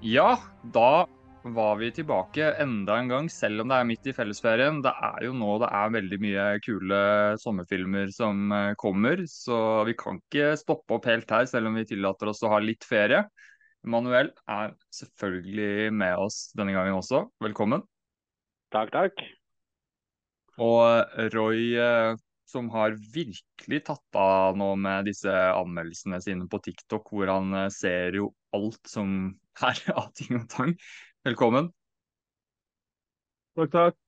Ja, da var vi tilbake enda en gang, selv om det er midt i fellesferien. Det er jo nå det er veldig mye kule sommerfilmer som eh, kommer, så vi kan ikke stoppe opp helt her, selv om vi tillater oss å ha litt ferie. Manuel er selvfølgelig med oss denne gangen også. Velkommen. Takk, takk. Og Roy, eh, som har virkelig tatt av nå med disse anmeldelsene sine på TikTok, hvor han eh, ser jo alt som er av ting og tang. Velkommen. Takk, takk.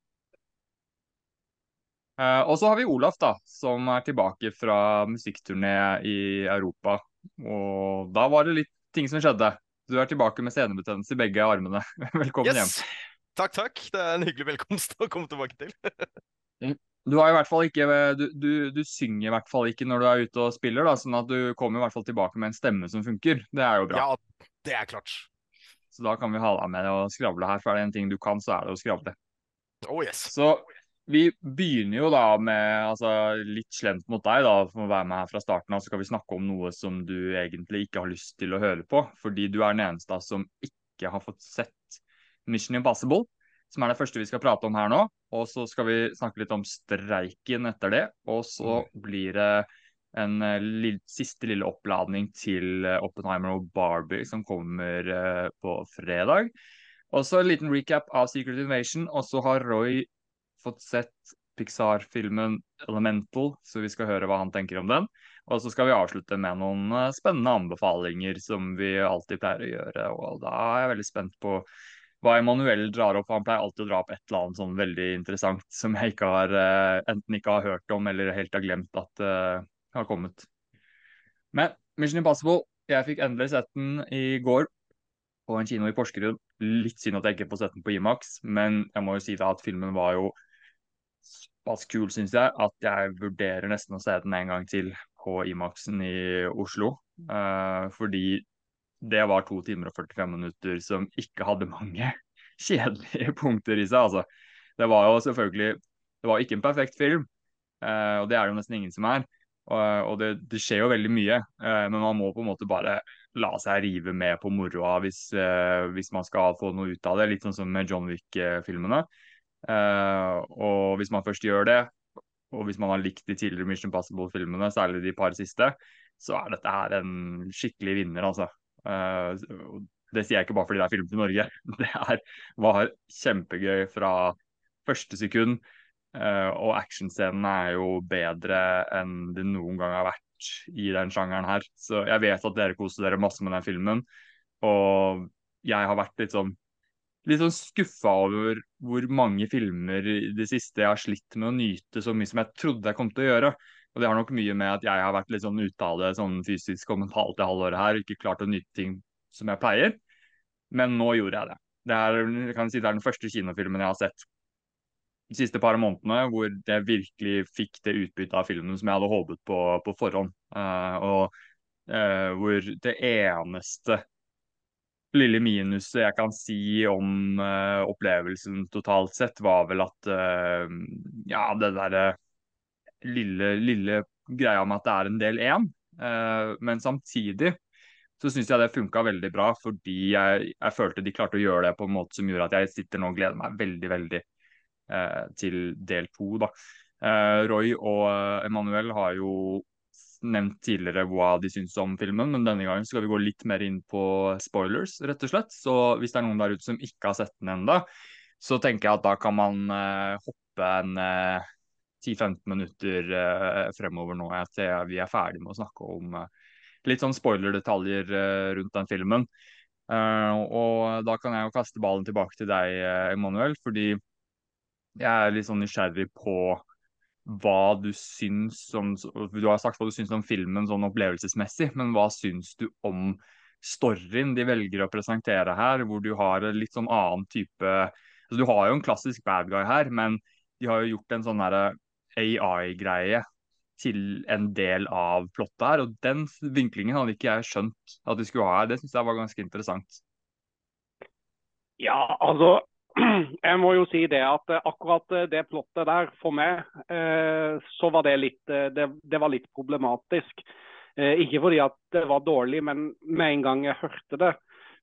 Eh, og så har vi Olaf, da, som er tilbake fra musikkturné i Europa. Og da var det litt ting som skjedde. Du er tilbake med senebetennelse i begge armene. Velkommen yes. hjem. Takk, takk. Det er en hyggelig velkomst å komme tilbake til. Du har i hvert fall ikke du, du, du, synger i hvert fall ikke når du er ute og spiller, da, sånn at du kommer i hvert fall tilbake med en stemme som funker. Det er jo bra. Ja, det er klart. Så da kan vi ha deg med og skravle her, for er det en ting du kan, så er det å skravle. Oh yes. Så vi begynner jo da med altså, litt slemt mot deg, da, for å være med her fra starten av. Så skal vi snakke om noe som du egentlig ikke har lyst til å høre på, fordi du er den eneste som ikke har fått sett Mission Impossible som er det første vi skal prate om her nå. Og så skal vi snakke litt om streiken etter det. Og så mm. blir det en uh, lille, siste lille oppladning til uh, Oppenheimer og Barbie som kommer uh, på fredag. Og så en liten recap av Secret Invasion. Og så har Roy fått sett Pixar-filmen Elemental, så vi skal høre hva han tenker om den. Og så skal vi avslutte med noen spennende anbefalinger som vi alltid pleier å gjøre. Og da er jeg veldig spent på hva Emanuel drar opp. Han pleier alltid å dra opp et eller annet sånn veldig interessant som jeg ikke har, enten ikke har hørt om eller helt har glemt at har kommet. Men Mission Impossible, jeg fikk endelig sett den i går på en kino i Porsgrunn. Litt synd at jeg ikke får sett den på Imax, men jeg må jo si det at filmen var jo såpass kul, syns jeg, at jeg vurderer nesten å se den en gang til på Imaxen i Oslo. Uh, fordi det var to timer og 45 minutter som ikke hadde mange kjedelige punkter i seg. Altså. Det var jo selvfølgelig Det var ikke en perfekt film, uh, og det er det jo nesten ingen som er. Og, og det, det, skjer jo veldig mye, eh, men man må på en måte bare la seg rive med på moroa hvis, eh, hvis man skal få noe ut av det. Litt sånn som med John Wick-filmene. Eh, og hvis man først gjør det, og hvis man har likt de tidligere Mission Possible-filmene, særlig de par siste, så er dette her en skikkelig vinner, altså. Det sier jeg ikke bare fordi det er film til Norge. Det er, var kjempegøy fra første sekund. Uh, og actionscenene er jo bedre enn det noen gang har vært i den sjangeren her. Så jeg vet at dere koser dere masse med den filmen. Og jeg har vært litt sånn litt sånn skuffa over hvor mange filmer i det siste jeg har slitt med å nyte så mye som jeg trodde jeg kom til å gjøre. Og det har nok mye med at jeg har vært litt sånn ute av det sånn fysisk og mentalt det halvåret her, ikke klart å nyte ting som jeg pleier. Men nå gjorde jeg det. Det er, jeg si det er den første kinofilmen jeg har sett de siste par månedene hvor jeg virkelig fikk det utbyttet av filmen som jeg hadde håpet på på forhånd. Uh, og uh, hvor det eneste lille minuset jeg kan si om uh, opplevelsen totalt sett, var vel at ja, det derre lille, lille greia med at det er en del én. Men samtidig så syns jeg det funka veldig bra, fordi jeg, jeg, følte de klarte å gjøre det på en måte som gjorde at jeg sitter nå og gleder meg veldig veldig til del to. Uh, Roy og Emanuel har jo nevnt tidligere hva de syns om filmen, men denne gangen skal vi gå litt mer inn på spoilers, rett og slett. Så hvis det er noen der ute som ikke har sett den ennå, så tenker jeg at da kan man hoppe en 10-15 minutter fremover nå til vi er ferdig med å snakke om litt sånn spoiler-detaljer uh, rundt den filmen. og da kan jeg jo kaste ballen tilbake til deg, Emanuel, fordi jeg er litt sånn nysgjerrig på hva du syns om Du har sagt hva du syns om filmen sånn opplevelsesmessig, men hva syns du om storyen de velger å presentere her, hvor du har en litt sånn annen type altså Du har jo en klassisk bad guy her, men de har jo gjort en sånn AI-greie til en del av plottet her. Og den vinklingen hadde ikke jeg skjønt at de skulle ha her. Det syns jeg var ganske interessant. Ja, altså jeg må jo si det at akkurat det plottet der, for meg, eh, så var det litt, det, det var litt problematisk. Eh, ikke fordi at det var dårlig, men med en gang jeg hørte det,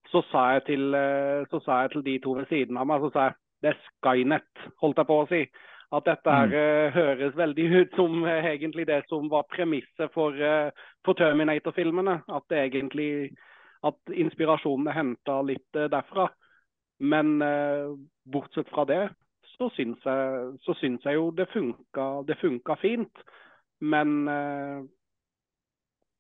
så sa jeg til, eh, så sa jeg til de to ved siden av meg så sa jeg, det er Skynet, holdt jeg på å si. At dette her, mm. høres veldig ut som egentlig det som var premisset for, for Terminator-filmene. At det egentlig at inspirasjonen er henta litt derfra. Men bortsett fra det, så syns jeg, så syns jeg jo det funka, det funka fint. Men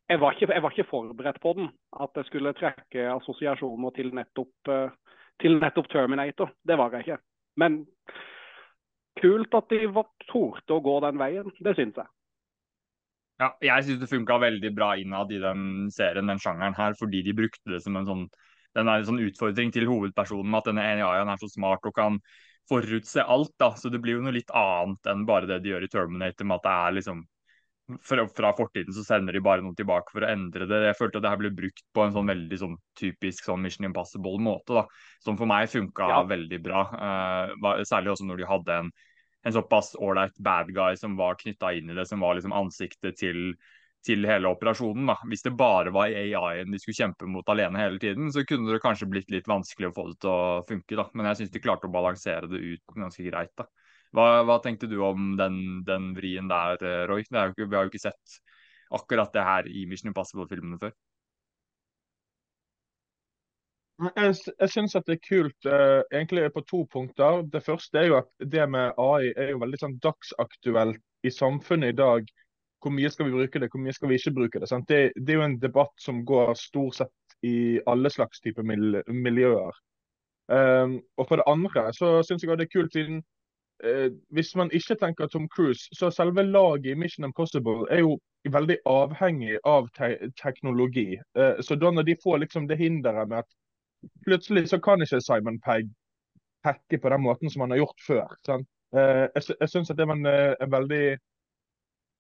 jeg var, ikke, jeg var, ikke, forberedt på den. At jeg skulle trekke assosiasjoner til nettopp, til nettopp Terminator. Det var jeg ikke. Men kult at de torde å gå den veien. Det syns jeg. Ja, jeg syns det funka veldig bra innad i den serien, den sjangeren her, fordi de brukte det som en sånn, den er en sånn utfordring til hovedpersonen at denne AI-en er så smart og kan forutse alt. da, Så det blir jo noe litt annet enn bare det de gjør i Terminator, med at det er liksom fra, fra, fortiden så sender de bare noe tilbake for å endre det. Jeg følte at det her ble brukt på en sånn veldig sånn typisk sånn Mission Impossible-måte. da, Som for meg funka ja. veldig bra. Uh, særlig også når de hadde en, en såpass ålreit bad guy som var knytta inn i det, som var liksom ansiktet til, til hele operasjonen. da. Hvis det bare var AI-en de skulle kjempe mot alene hele tiden, så kunne det kanskje blitt litt vanskelig å få det til å funke. da. Men jeg syns de klarte å balansere det ut ganske greit. da. Hva, hva, tenkte du om den, den vrien der, Roy? vi har jo ikke sett akkurat det her i Mission Impossible-filmene før. Jeg, jeg syns det er kult uh, egentlig på to punkter. Det første er jo at det med AI er jo veldig sånn dagsaktuelt i samfunnet i dag. Hvor mye skal vi bruke det, hvor mye skal vi ikke bruke det? Det, det, er jo en debatt som går stort sett i alle slags typer miljøer. Um, og for det andre så syns jeg det er kult siden uh, hvis man ikke tenker Tom Cruise, så selve laget i Mission Impossible er jo veldig avhengig av te teknologi. Uh, så da når de får liksom det hinderet med at plutselig så kan ikke Simon Pegg hacke på den måten som han har gjort før. Eh, jeg jeg syns det var en, en, veldig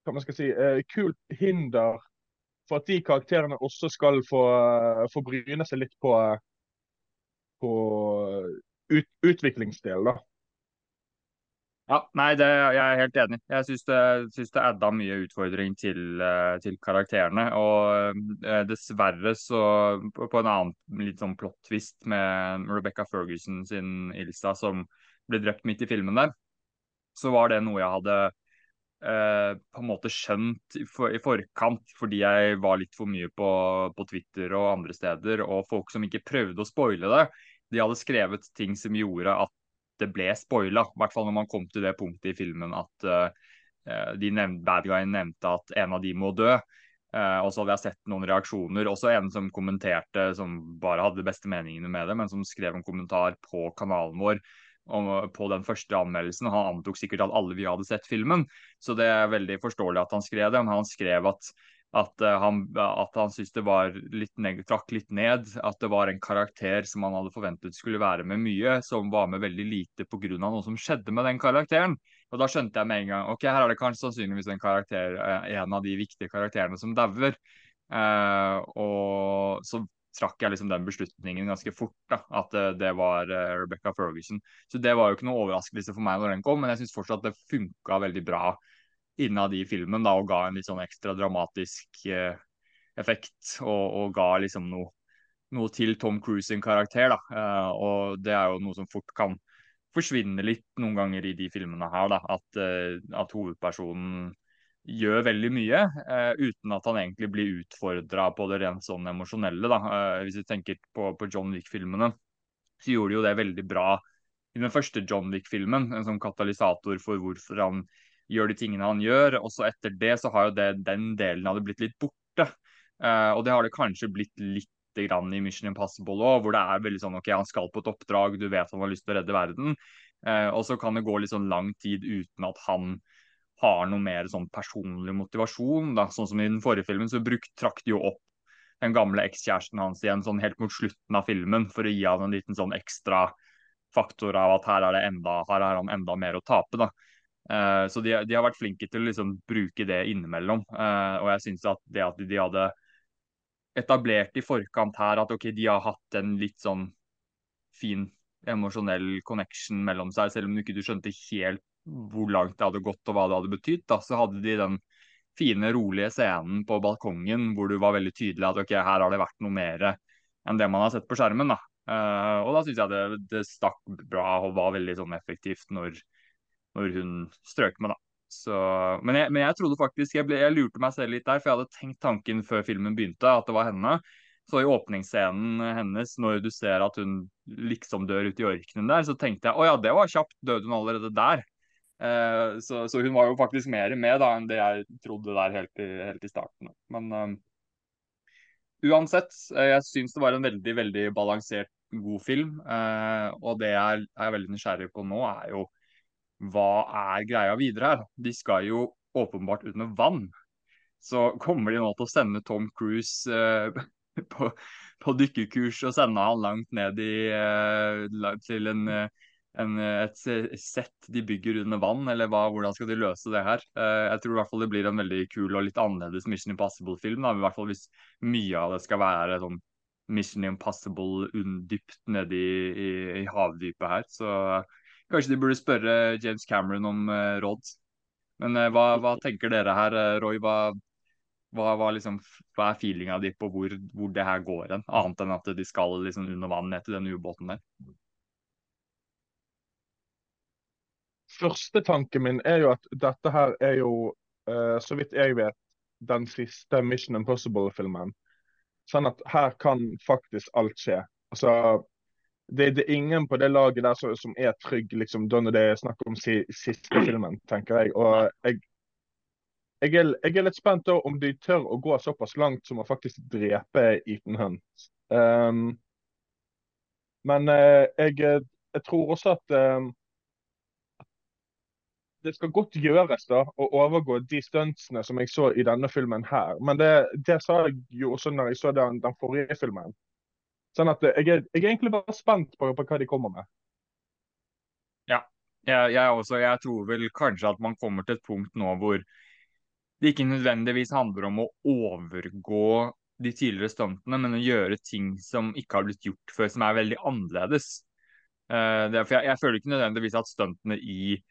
hva man skal si, eh, kult hinder for at de karakterene også skal få, få bryne seg litt på, på ut, utviklingsdelen, da. Ja, nei, det, jeg er helt enig. Jeg syns det, synes det adda mye utfordring til, eh, til karakterene. Og eh, dessverre så på, en annen litt sånn plot-twist med Rebecca Ferguson sin Ilsa som ble drept midt i filmen der, så var det noe jeg hadde eh, på en måte skjønt i, for, i, forkant, fordi jeg var litt for mye på, på Twitter og andre steder. Og folk som ikke prøvde å spoile det, de hadde skrevet ting som gjorde at det ble spoila. I hvert fall når man kom til det punktet i filmen at uh, de nevnte, bad guyen nevnte at en av de må dø. Uh, og så hadde jeg sett noen reaksjoner. Også en som kommenterte, som bare hadde de beste meningene med det, men som skrev en kommentar på kanalen vår på den første anmeldelsen. Han antok sikkert at alle vi hadde sett filmen, så det er veldig forståelig at han skrev det. Men han skrev at at uh, han, at han syntes det var litt trakk litt ned. At det var en karakter som han hadde forventet skulle være med mye, som var med veldig lite pga. noe som skjedde med den karakteren. Og Da skjønte jeg med en gang ok, her er det kanskje sannsynligvis en karakter, uh, en av de viktige karakterene som dauer. Uh, og så trakk jeg liksom den beslutningen ganske fort, da, at det var Rebecca Ferguson. Så det var jo ikke noe overraskelse for meg når den kom, men jeg syns fortsatt det funka veldig bra innad i filmen da, og ga en litt sånn ekstra dramatisk eh, effekt. Og, og, ga liksom noe, noe, til Tom Cruise sin karakter. da, eh, Og det er jo noe som fort kan forsvinne litt noen ganger i de filmene her. da, At, eh, at hovedpersonen gjør veldig mye eh, uten at han egentlig blir utfordra på det rent sånn emosjonelle. da, eh, Hvis du tenker på, på John Wick-filmene, så gjorde de jo det veldig bra i den første John Wick-filmen. En sånn katalysator for hvorfor han gjør de tingene han gjør. Og så etter det så har jo det, den delen av det blitt litt borte. Uh, og det har det kanskje blitt litt grann i Mission Impossible òg, hvor det er veldig sånn OK, han skal på et oppdrag, du vet han har lyst til å redde verden. Uh, og så kan det gå litt sånn lang tid uten at han har noe mer sånn personlig motivasjon. Da. Sånn som i den forrige filmen, så brukt, trakk de jo opp den gamle ekskjæresten hans igjen sånn helt mot slutten av filmen for å gi han en liten sånn ekstra faktor av at her er, enda, her er han enda mer å tape. da. Uh, så de, de, har vært flinke til å liksom bruke det innimellom. Uh, og jeg syns at det at de hadde etablert i forkant her at ok, de har hatt en litt sånn fin emosjonell connection mellom seg, selv om du ikke skjønte helt hvor langt det hadde gått og hva det hadde betydd, da, så hadde de den fine, rolige scenen på balkongen hvor du var veldig tydelig at ok, her har det vært noe mer enn det man har sett på skjermen. da. Uh, og da syns jeg det, det, stakk bra og var veldig sånn effektivt når, når hun strøk med, da. Så, men, jeg, men, jeg, trodde faktisk jeg, ble, jeg, lurte meg selv litt der, for jeg hadde tenkt tanken før filmen begynte, at det var henne. Så i åpningsscenen hennes, når du ser at hun liksom dør ute i ørkenen der, så tenkte jeg å ja, det var kjapt, døde hun allerede der? Uh, så, så, hun var jo faktisk mer med da enn det jeg trodde der helt i, helt i starten. Men uh, uansett, jeg syns det var en veldig, veldig balansert god film. Uh, og det jeg er veldig nysgjerrig på nå, er jo hva er greia videre her? De skal jo åpenbart ut med vann. Så kommer de nå til å sende Tom Cruise uh, på, på, dykkerkurs og sende han langt ned i, uh, til en, en, et sett de bygger under vann, eller hva, hvordan skal de løse det her? jeg tror i hvert fall det blir en veldig kul og litt annerledes Mission Impossible-film. I hvert fall hvis mye av det skal være sånn Mission Impossible dypt nede i, i, i, havdypet her. Så kanskje de burde spørre James Cameron om uh, råd. Men uh, hva, hva, tenker dere her, Roy? Hva, hva, hva, liksom, er feelinga di på hvor, hvor, det her går hen? Annet enn at de skal liksom under vann til den ubåten der. Første tanken min er jo at dette her er jo, så vidt jeg vet, den siste Mission Impossible-filmen. Sånn at her kan faktisk alt skje. Altså, det, det, er ingen på det laget der som, som er trygg liksom, når det er snakk om si, siste filmen, tenker jeg. Og jeg, jeg, er, jeg er, litt spent om de tør å gå såpass langt som å faktisk drepe Ethan Hunt. Um, men uh, jeg, jeg, tror også at um, det skal godt gjøres da, å overgå de stuntsene som jeg så i denne filmen her. Men det, det sa jeg jo også når jeg så den, den forrige filmen. Sånn at jeg er, jeg er egentlig bare spent på, på, hva de kommer med. Ja, jeg, jeg, også. Jeg tror vel kanskje at man kommer til et punkt nå hvor det ikke nødvendigvis handler om å overgå de tidligere stuntene, men å gjøre ting som ikke har blitt gjort før, som er veldig annerledes. Uh, det, for jeg, jeg, føler ikke nødvendigvis at stuntene i Eh,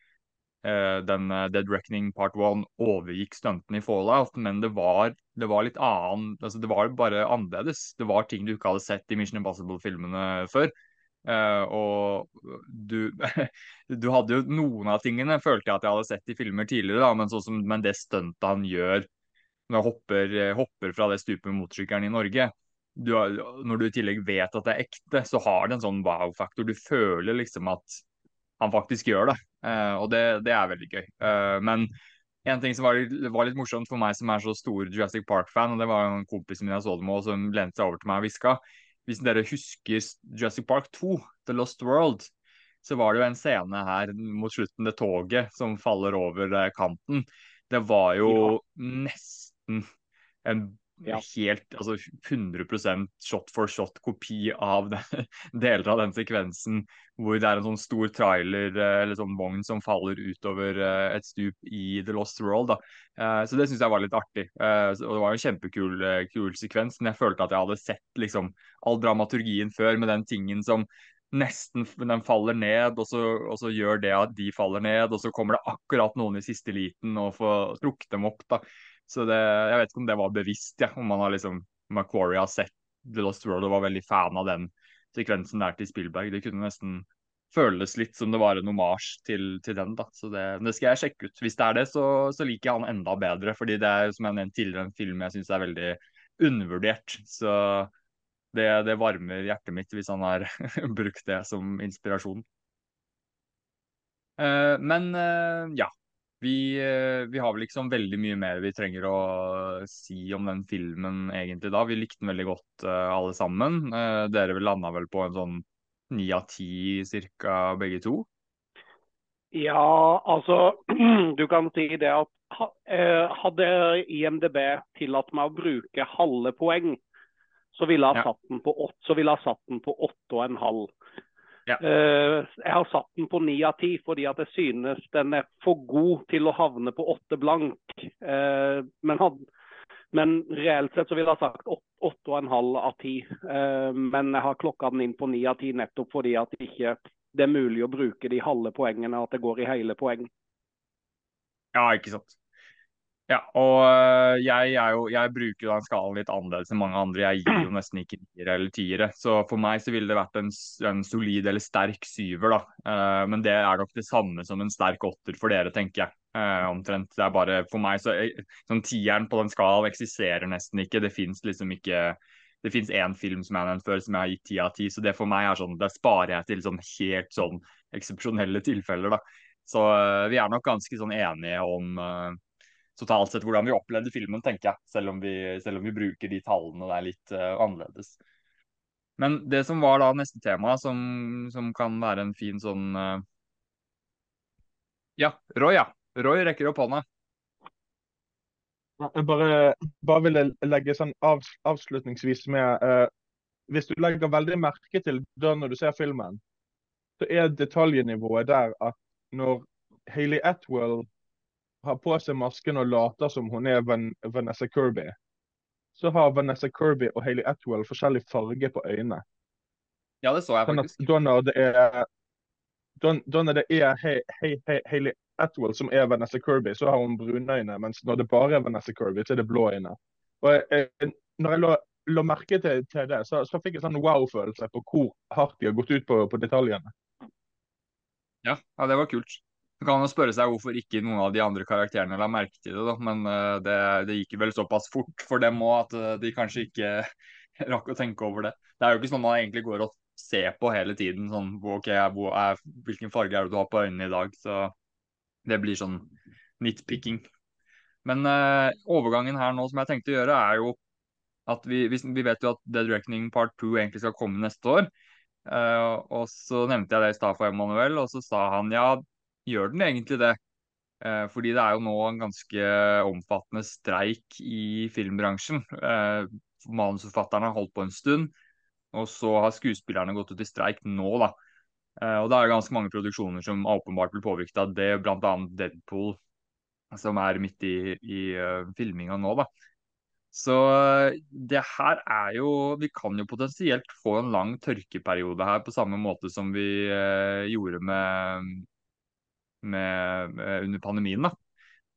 den eh, Dead Reckoning Part 1 overgikk stuntene i Fallout, men det var, det var litt annen altså Det var bare annerledes. Det var ting du ikke hadde sett i Mission Impossible-filmene før. Uh, og du, du hadde jo noen av tingene følte jeg at jeg hadde sett i filmer tidligere, da, men, som, men det stuntet han gjør når han hopper, hopper fra det stupet med motorsykkelen i Norge du, Når du i tillegg vet at det er ekte, så har det en sånn wow-faktor. Du føler liksom at han faktisk gjør det. Uh, og det, det, er veldig gøy. Uh, men en ting som var litt, var litt, morsomt for meg som er så stor Jurassic Park-fan, og det var en kompis min jeg så det med, som lente seg over til meg og hviska Hvis dere husker Jurassic Park 2, The Lost World, så var det jo en scene her mot slutten, det toget som faller over eh, kanten. Det var jo ja. nesten en ja. helt altså 100% shot for shot kopi av deler av den sekvensen hvor det er en sånn stor trailer eh, eller sånn vogn som faller utover eh, et stup i The Lost World. Da. Eh, så det syns jeg var litt artig. Og det var en kjempekul kul sekvens, men jeg følte at jeg hadde sett liksom all dramaturgien før med den tingen som nesten den faller ned, og så, og så, gjør det at de faller ned, og så kommer det akkurat noen i siste liten og får trukket dem opp. da. Så det, jeg vet ikke om det var bevisst, ja. om man har liksom Macquarie har sett The Lost World og var veldig fan av den sekvensen der til Spielberg. Det kunne nesten føles litt som det var en omasj til, til, den. da, så det, det, skal jeg sjekke ut. Hvis det er det, så, så liker jeg han enda bedre. fordi det er som jeg nevnte tidligere, en film jeg syns er veldig undervurdert. Så det, det, varmer hjertet mitt hvis han har brukt det som inspirasjon. Uh, men uh, ja, vi, eh, vi, har vel ikke sånn veldig mye mer vi trenger å si om den filmen egentlig da. Vi likte den veldig godt uh, alle sammen. Uh, dere landa vel på en sånn ni av ti cirka begge to? Ja, altså Du kan si det at hadde IMDb tillatt meg å bruke halve poeng, så ville jeg satt den på åtte og en halv. Ja. Uh, jeg har satt den på ni av ti fordi at jeg synes den er for god til å havne på åtte blank. Uh, men, men, reelt sett så ville jeg sagt åtte og en halv av ti. Uh, men jeg har klokka den inn på ni av ti nettopp fordi at det ikke det er mulig å bruke de halve poengene, at det går i hele poeng. Ja, ikke sant. Ja, og øh, jeg, jo, jeg bruker den skalaen litt annerledes enn mange andre. Jeg gir jo nesten ikke nier eller tiere. Så for meg så ville det vært en, en solid eller sterk syver, da. Uh, men det er nok det samme som en sterk åtter for dere, tenker jeg. Uh, omtrent. Det er bare for meg så eh, Sånn tieren på den skalaen eksisterer nesten ikke. Det fins liksom ikke det fins én film som jeg har nevnt før som jeg har gitt ti av ti, så det for meg er sånn, det sparer jeg til sånn helt sånn eksepsjonelle tilfeller, da. Så uh, vi er nok ganske sånn enige om totalt sett hvordan vi opplevde filmen, tenker jeg. Selv om vi, selv om vi bruker de tallene der litt uh, annerledes. Men det som var da neste tema, som, som kan være en fin sånn uh... Ja, Roy, ja. Roy rekker opp hånda. Jeg bare, bare vil legge sånn av, avslutningsvis med uh, Hvis du legger veldig merke til da når du ser filmen, så er detaljnivået der at når Hayley Atwell har på seg masken og later som hun er Van Vanessa Kirby, så har Vanessa Kirby og Hayley Atwell forskjellig farge på øynene. Ja, det så jeg Sånn faktisk. når det er når det er Hay- hey, hey, Hayley Atwell som er Vanessa Kirby, så har hun brune øyne. Mens når det bare er Vanessa Kirby, så er det blå øyne. Og jeg, når jeg lå, lå merke til, til det, så, så fikk jeg sånn wow-følelse på hvor hardt de har gått ut på, på detaljene. Ja, ja, det var kult. Så kan man spørre seg hvorfor ikke noen av de andre karakterene la merke til det, da. Men øh, det, det gikk vel såpass fort for dem òg at øh, de kanskje ikke rakk å tenke over det. Det er jo ikke sånn man egentlig går og ser på hele tiden. Sånn ok, hvor er, hvilken farge er det du har på øynene i dag? Så det blir sånn nitpicking. Men uh, overgangen her nå som jeg tenkte å gjøre, er jo at vi, vi vet jo at Dead Reckoning Part 2 egentlig skal komme neste år. Uh, og så nevnte jeg det i stad for Emanuel, og så sa han ja, gjør den egentlig det? Eh, fordi det er jo nå en ganske omfattende streik i filmbransjen. Eh, manusforfatterne har holdt på en stund, og så har skuespillerne gått ut i streik nå, da. Eh, og det er ganske mange produksjoner som åpenbart blir påvirket av det, bl.a. Deadpool, som er midt i, i filminga nå, da. Så det her er jo Vi kan jo potensielt få en lang tørkeperiode her, på samme måte som vi gjorde med, med, med under pandemien. da.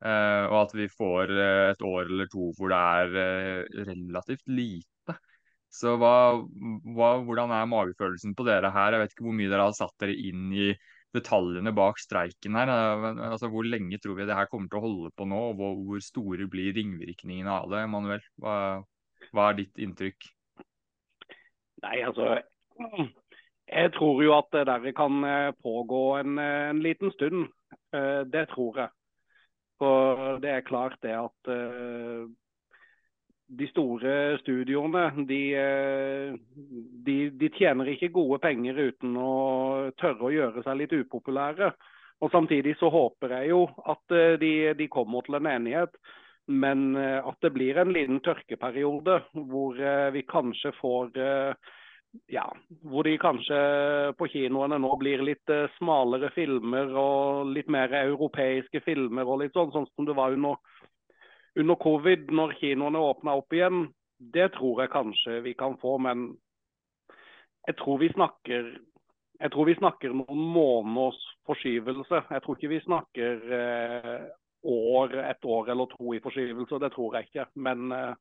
Uh, og at vi får uh, et år eller to hvor det er uh, relativt lite. Så hva, hva, hvordan er magefølelsen på dere her? Jeg vet ikke hvor mye dere har satt dere inn i detaljene bak streiken her. Altså, hvor lenge tror vi det her kommer til å holde på nå, og hvor, hvor store blir ringvirkningene av det? Manuel, hva, hva er ditt inntrykk? Nei, altså Jeg tror jo at det der kan eh, pågå en, eh, en liten stund. Eh, Det tror jeg. For det er klart det at de store studioene de, de, de tjener ikke gode penger uten å tørre å gjøre seg litt upopulære. Og Samtidig så håper jeg jo at de, de kommer til en enighet. Men at det blir en liten tørkeperiode hvor vi kanskje får ja, hvor de kanskje på kinoene nå blir litt eh, smalere filmer og litt mer europeiske filmer og litt sånn, sånn som det var under, under covid, når kinoene åpna opp igjen. Det tror jeg kanskje vi kan få, men jeg tror vi snakker jeg tror vi snakker noen måneders forskyvelse. Jeg tror ikke vi snakker eh, år, et år eller to i forskyvelse. Det tror jeg ikke. Men eh,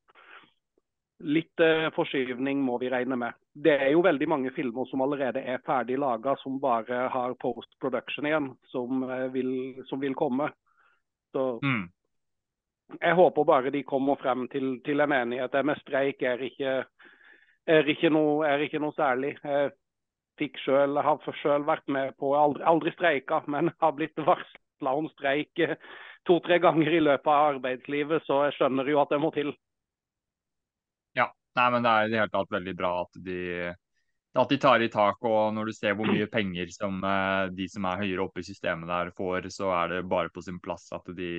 litt eh, forskyvning må vi regne med. Det er jo veldig mange filmer som allerede er ferdig laga, som bare har post production igjen, som, eh, vil, som vil komme. Så Mm. jeg håper bare de kommer frem til, til en enighet. Det med streik er ikke, er ikke, noe, er ikke noe særlig. Jeg fikk selv, har selv vært med på, aldri, aldri streika, men har blitt varsla om streik eh, to-tre ganger i løpet av arbeidslivet, så jeg skjønner jo at det må til. Nei, men det er i det hele tatt veldig bra at de, at de tar i tak. Og når du ser hvor mye penger som eh, de som er høyere oppe i systemet der får, så er det bare på sin plass at de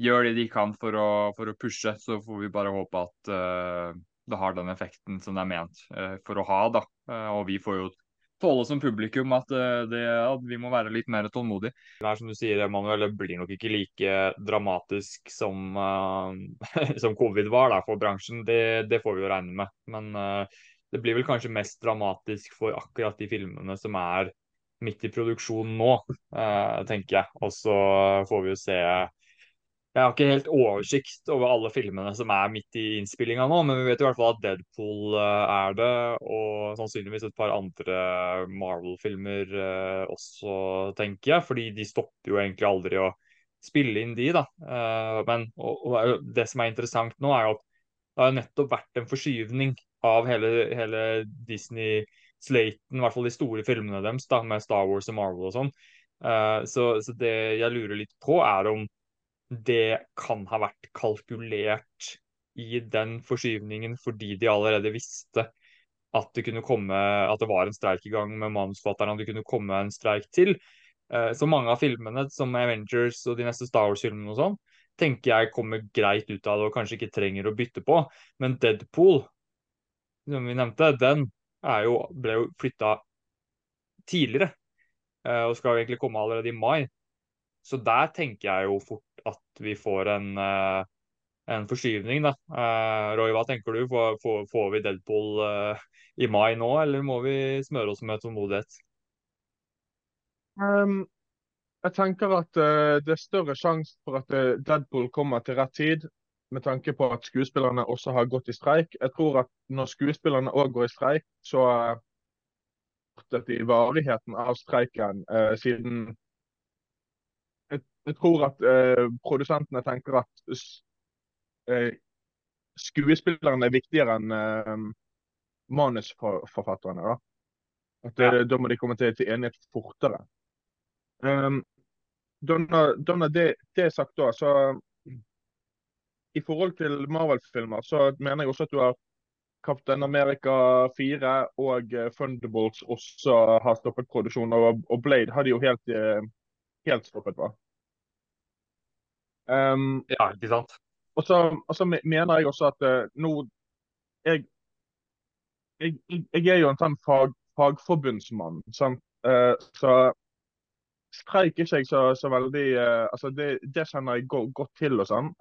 gjør det de kan for å, for å pushe. Så får vi bare håpe at uh, det har den effekten som det er ment uh, for å ha, da. Uh, og vi får jo tåle som publikum at, eh, det, at vi må være litt mer tålmodige. Det er som du sier, Emanuel, det blir nok ikke like dramatisk som, uh, som covid var da, for bransjen. Det, det får vi jo regne med. Men uh, det blir vel kanskje mest dramatisk for akkurat de filmene som er midt i produksjon nå, uh, tenker jeg. Og så får vi jo se Jeg har ikke helt oversikt over alle filmene som er midt i innspillinga nå, men vi vet i hvert fall at Deadpool eh, er det, og sannsynligvis et par andre Marvel-filmer eh, også, tenker jeg. Fordi de stopper jo egentlig aldri å spille inn de, da. Eh, men og, og det som er interessant nå, er jo at det har nettopp vært en forskyvning av hele, hele Disney-slaten, i hvert fall de store filmene deres, da, med Star Wars og Marvel og sånn. Så, så det jeg lurer litt på, er om det kan ha vært kalkulert i den forskyvningen fordi de allerede visste at det kunne komme, at det var en streik i gang med manusforfatterne, og det kunne komme en streik til. Eh, så mange av filmene, som Avengers og de neste Star Wars-filmene og sånn, tenker jeg kommer greit ut av det og kanskje ikke trenger å bytte på. Men Deadpool, som vi nevnte, den jo, ble jo flytta tidligere. Eh, og skal jo egentlig komme allerede i mai. Så der tenker jeg jo fort at vi får en, uh, en forskyvning, da. Uh, Roy, hva tenker du? Får, får, vi Deadpool uh, i mai nå, eller må vi smøre oss med tålmodighet? Um, jeg tenker at det er større sjanse for at Deadpool kommer til rett tid, med tanke på at skuespillerne også har gått i streik. Jeg tror at når skuespillerne òg går i streik, så fortsetter de varigheten av streiken siden jeg tror at eh, produsentene tenker at eh, skuespillerne er viktigere enn eh, manusforfatterne. Da. At ja. da må de komme til, til enighet fortere. Um, Donna, det, det, er sagt, da, så i forhold til Marvel-filmer, så mener jeg også at du har Captain America 4 og uh, Thunderbolts også har stoppet produksjonen. Og, Blade har de jo helt, uh, helt stoppet, hva? Um, ja, ikke sant. Og så, og så mener jeg også at uh, nå jeg, jeg, jeg, er jo en sånn fag, fagforbundsmann. Sant? Uh, så streik ikke jeg så, så veldig uh, altså det, det, kjenner jeg go, godt til. og sånn.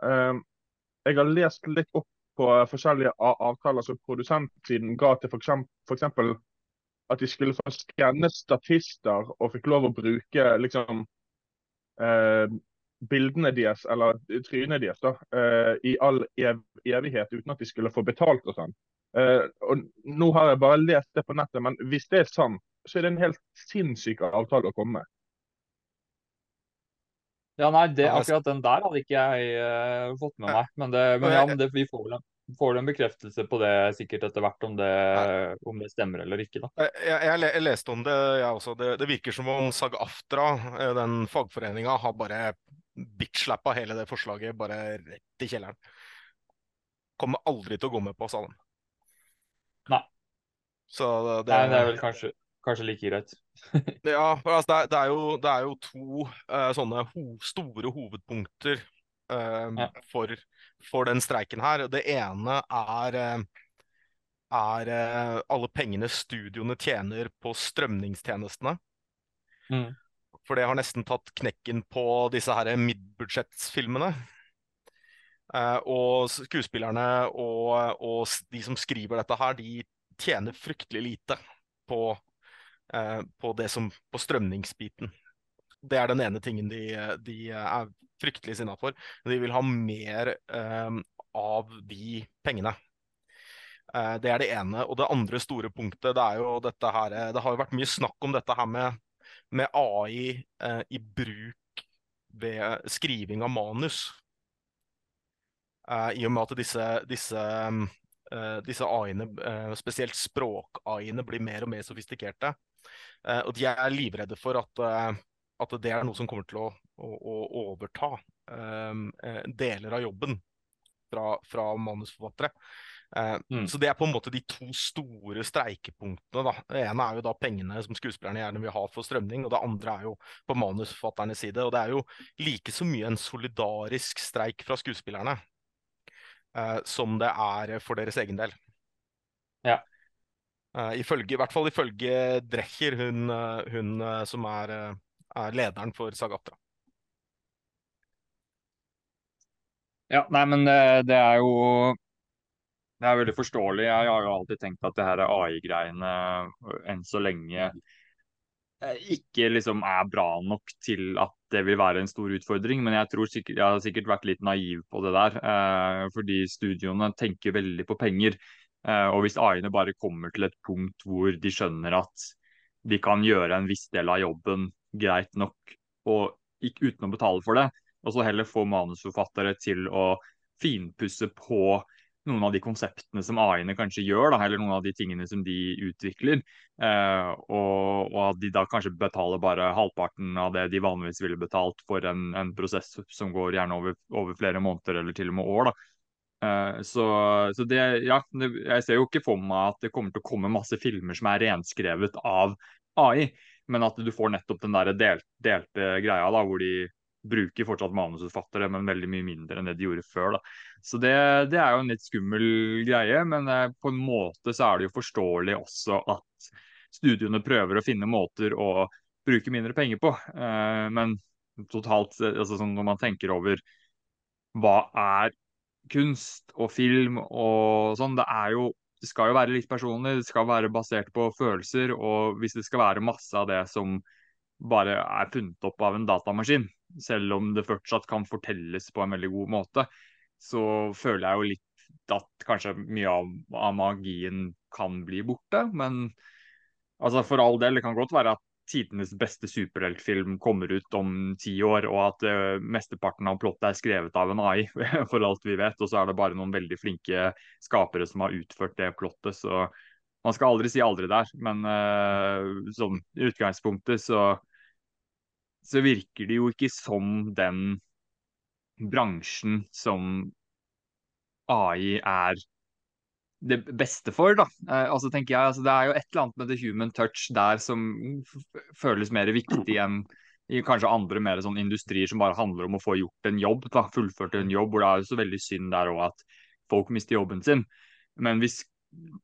jeg har lest litt opp på forskjellige avtaler som produsentsiden ga til f.eks. at de skulle få skanne statister og fikk lov å bruke liksom bildene deres, eller trynet deres, da, uh, i all ev evighet uten at de skulle få betalt og sånn. Uh, og Nå har jeg bare lest det på nettet, men hvis det er sant, så er det en helt sinnssyk avtale å komme med. Ja, nei, det, akkurat den der hadde ikke jeg uh, fått med meg. Men, det, men ja, men det, vi får vel en får du en bekreftelse på det sikkert etter hvert, om det, om det stemmer eller ikke. da. Jeg, jeg, jeg leste om det, jeg også. Det, det virker som om Sag Aftra, den fagforeninga, har bare bitch-slappa hele det forslaget bare rett i kjelleren. Kommer aldri til å gå med på, sa de. Nei. Så det, Nei, det er vel kanskje, kanskje like greit. ja, altså det, det, er jo, det, er, jo, to uh, sånne ho store hovedpunkter uh, ja. for, for, den streiken her. Det ene er, uh, er alle pengene studioene tjener på strømningstjenestene. Mm. For det har nesten tatt knekken på disse her midbudsjettsfilmene. Uh, og skuespillerne og, og, de som skriver dette her, de tjener fryktelig lite på, uh, på som På strømningsbiten. Det er den ene tingen de, de er fryktelig sinna for. De vil ha mer uh, av de pengene. Det er det ene. Og det andre store punktet, det er jo dette her Det har jo vært mye snakk om dette her med med AI eh, i bruk ved skriving av manus. Eh, I og med at disse, disse, eh, disse AI-ene, eh, spesielt språk-AI-ene, blir mer og mer sofistikerte. Eh, og de er livredde for at, eh, at, det er noe som kommer til å, å, å overta deler av jobben fra, fra manusforfattere. Eh, mm. Så Det er på en måte de to store streikepunktene. da. Det ene er jo da pengene som skuespillerne gjerne vil ha for strømning, og det andre er jo på manusforfatternes side. Og Det er jo like så mye en solidarisk streik fra skuespillerne eh, som det er for deres egen del. Ja. Eh, ifølge, I hvert fall ifølge Drecher, hun, hun som er, er, lederen for Sagatra. Ja, nei, men det, det er jo det er veldig forståelig. Jeg har jo alltid tenkt at det her AI-greiene enn så lenge ikke liksom er bra nok til at det vil være en stor utfordring. Men jeg tror sikkert, jeg har sikkert vært litt naiv på det der. Eh, fordi studioene tenker veldig på penger. Eh, og hvis AI-ene bare kommer til et punkt hvor de skjønner at de kan gjøre en viss del av jobben greit nok og ikke uten å betale for det, og så heller få manusforfattere til å finpusse på noen av de konseptene som AI-ene kanskje gjør, da, eller noen av de tingene som de utvikler. Eh, og, og, at de da kanskje betaler bare halvparten av det de vanligvis ville betalt for en, en prosess som går gjerne over, over, flere måneder eller til og med år. da. Eh, så, så det, ja, det, jeg ser jo ikke for meg at det kommer til å komme masse filmer som er renskrevet av AI, men at du får nettopp den der delt, delte greia da, hvor de bruker fortsatt manusforfattere, men veldig mye mindre enn det de gjorde før. Da. Så det, det, er jo en litt skummel greie, men eh, på en måte så er det jo forståelig også at studioene prøver å finne måter å bruke mindre penger på. Eh, men totalt, altså sånn når man tenker over hva er kunst og film og sånn, det er jo det skal jo være litt personlig, det skal være basert på følelser. Og hvis det skal være masse av det som bare er funnet opp av en datamaskin, selv om det fortsatt kan fortelles på en veldig god måte, så føler jeg jo litt at kanskje mye av, av magien kan bli borte. Men altså for all del, det kan godt være at tidenes beste superheltfilm kommer ut om ti år, og at uh, mesteparten av plottet er skrevet av en AI, for alt vi vet. Og så er det bare noen veldig flinke skapere som har utført det plottet. Så man skal aldri si aldri der. Men uh, sånn i utgangspunktet så så virker det jo ikke som den bransjen som AI er det beste for, da. Eh, altså tenker jeg, altså Det er jo et eller annet med the human touch der som føles mer viktig enn i kanskje andre mer sånn industrier som bare handler om å få gjort en jobb, da, fullført en jobb, hvor det er jo så veldig synd der òg at folk mister jobben sin. Men hvis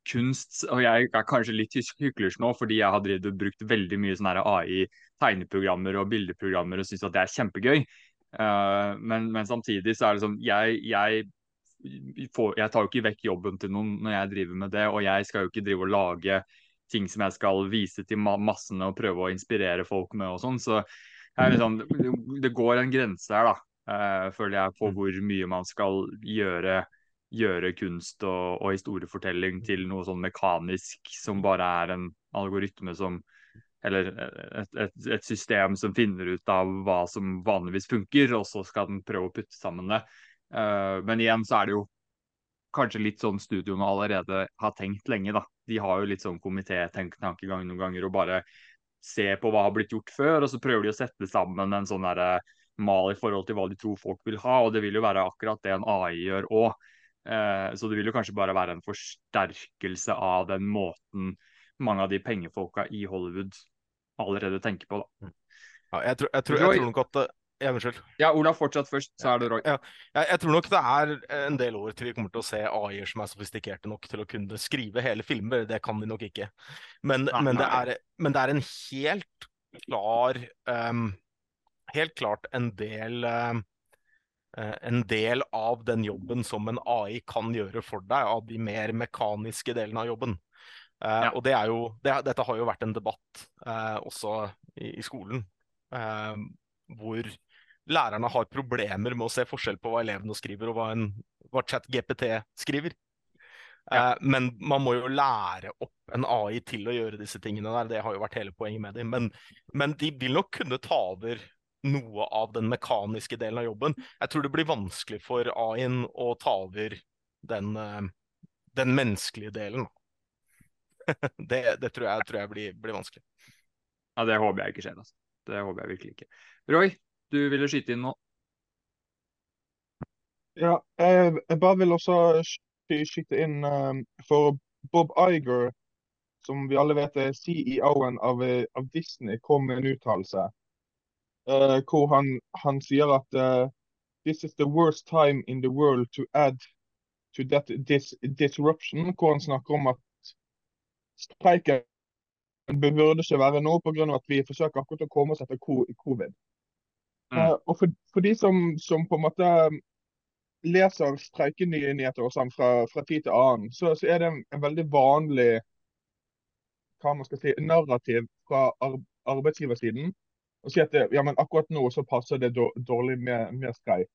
kunst Og jeg er kanskje litt hyklersk nå, fordi jeg har brukt veldig mye sånn AI-tegneprogrammer og bildeprogrammer og syns at det er kjempegøy. Uh, men, men, samtidig så er det sånn jeg, jeg, får, jeg, tar jo ikke vekk jobben til noen når jeg driver med det, og jeg skal jo ikke drive og lage ting som jeg skal vise til massene og prøve å inspirere folk med og sånn. Så liksom, det går en grense her, da, uh, føler jeg, på mm. hvor mye man skal gjøre gjøre kunst og, og, historiefortelling til noe sånn mekanisk som bare er en algoritme som Eller et, et, et, system som finner ut av hva som vanligvis funker, og så skal den prøve å putte sammen det. Uh, men igjen så er det jo kanskje litt sånn studioene allerede har tenkt lenge, da. De har jo litt sånn komitétankegang noen ganger og bare se på hva har blitt gjort før, og så prøver de å sette sammen en sånn derre mal i forhold til hva de tror folk vil ha, og det vil jo være akkurat det en AI gjør òg. Eh, så det vil jo kanskje bare være en forsterkelse av den måten mange av de pengefolka i Hollywood allerede tenker på. da. Mm. Ja, jeg, tror, jeg, tror, jeg tror nok at ja, unnskyld. Ja, Olav, fortsatt først, så er det Roy. Ja, jeg, jeg tror nok det er en del år til vi kommer til å se AI-er som er sofistikerte nok til å kunne skrive hele filmer. Det kan de nok ikke. Men, nei, men, det, er, men det, er, en helt klar um, Helt klart en del um, Eh, en del av den jobben som en AI kan gjøre for deg, av de mer mekaniske delene av jobben. Uh, ja. Og det er jo, det, dette har jo vært en debatt eh, også i, i skolen, eh, hvor lærerne har problemer med å se forskjell på hva elevene skriver, og hva, en, hva ChatGPT skriver. Ja. Men man må jo lære opp en AI til å gjøre disse tingene der. Det har jo vært hele poenget med dem. Men, men de vil nok kunne ta over noe av den mekaniske delen av jobben. Jeg tror det blir vanskelig for AI-en å ta over den, eh, den menneskelige delen. det, det, tror jeg, tror jeg blir, blir, vanskelig. Ja, Det håper jeg ikke skjer. Altså. Det håper jeg virkelig ikke. Roy, du ville skyte inn nå? Ja, jeg, jeg bare vil også skyte inn um, for Bob Iger, som vi alle vet er CEO-en av, av Disney, kom med en uttalelse uh, hvor han, han, sier at uh, this is the worst time in the world to add to that dis disruption. Hvor han snakker om at streiken burde ikke være nå pga. at vi forsøker akkurat å komme oss etter covid. Mm. Uh, og for, for, de som, som, på en måte leser streikenyheter og sånn fra, fra, tid til annen, så, så, er det en, en veldig vanlig hva man skal si, narrativ fra arbeidsgiversiden og si at det, ja, men akkurat nå så passer det dårlig med, med streik.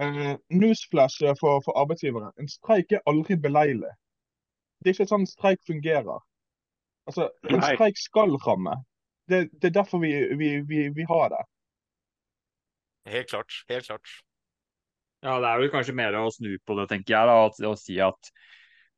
Uh, newsflash for, for, arbeidsgivere. En streik er aldri beleilig. Det er ikke sånn streik fungerer. Altså, En streik skal ramme. Det, det er derfor vi, vi, vi, vi, har det. Helt klart. Helt klart. Ja, det er vel kanskje mer å snu på det, tenker jeg, da, å, å si at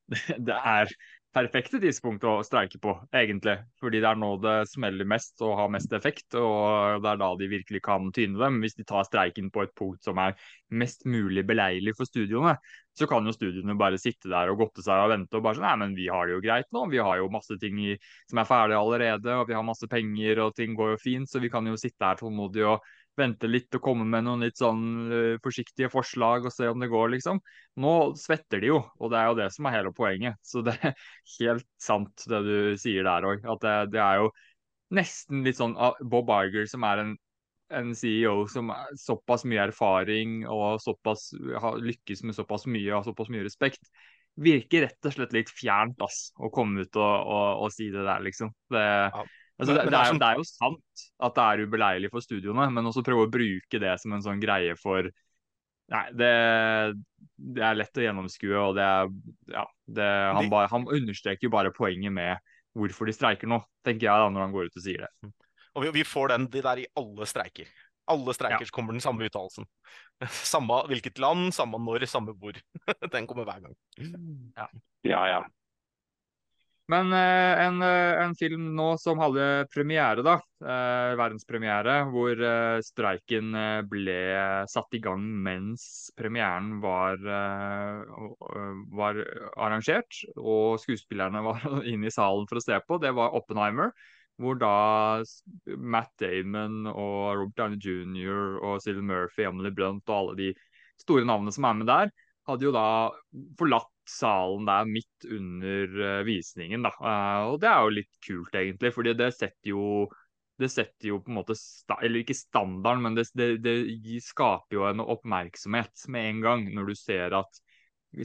det er perfekte tidspunkt å streike på, egentlig. Fordi det er nå det smeller mest og har mest effekt, og det er da de virkelig kan tyne dem. Hvis de tar streiken på et punkt som er mest mulig beleilig for studioene, så kan jo studiene bare sitte der og godte seg og vente og bare sånn Nei, men vi har det jo greit nå. Vi har jo masse ting som er ferdige allerede, og vi har masse penger, og ting går jo fint, så vi kan jo sitte her tålmodig og vente litt og komme med noen litt sånn uh, forsiktige forslag og se om det går, liksom. Nå svetter de jo, og det er jo det som er hele poenget. Så det er helt sant det du sier der òg. At det, det, er jo nesten litt sånn uh, Bob Iger, som er en, en CEO som har såpass mye erfaring og såpass har lykkes med såpass mye og har såpass mye respekt, virker rett og slett litt fjernt ass, å komme ut og, og, og si det der, liksom. Det, ja. Altså, det, det, er, det, er, jo sant at det er ubeleilig for studioene, men også prøve å bruke det som en sånn greie for Nei, det, det er lett å gjennomskue, og det er Ja, det, han, ba, han, understreker jo bare poenget med hvorfor de streiker nå, tenker jeg da, når han går ut og sier det. Mm. Og vi, vi får den de der i alle streiker. Alle streiker ja. kommer den samme uttalelsen. Samme hvilket land, samme når, samme hvor. den kommer hver gang. Ja, ja. ja. Men eh, en, eh, en, film nå som hadde premiere, da, eh, verdenspremiere, hvor eh, streiken ble satt i gang mens premieren var, var arrangert, og skuespillerne var inne i salen for å se på, det var Oppenheimer. Hvor da Matt Damon og Robert Downey jr. og Cillian Murphy, Emily Blunt og alle de store navnene som er med der, hadde jo da forlatt salen der midt under uh, visningen. Da. Uh, og det er jo litt kult, egentlig, fordi det setter jo det setter jo på en måte, eller ikke standarden, men det, det, det, skaper jo en oppmerksomhet med en gang. Når du ser at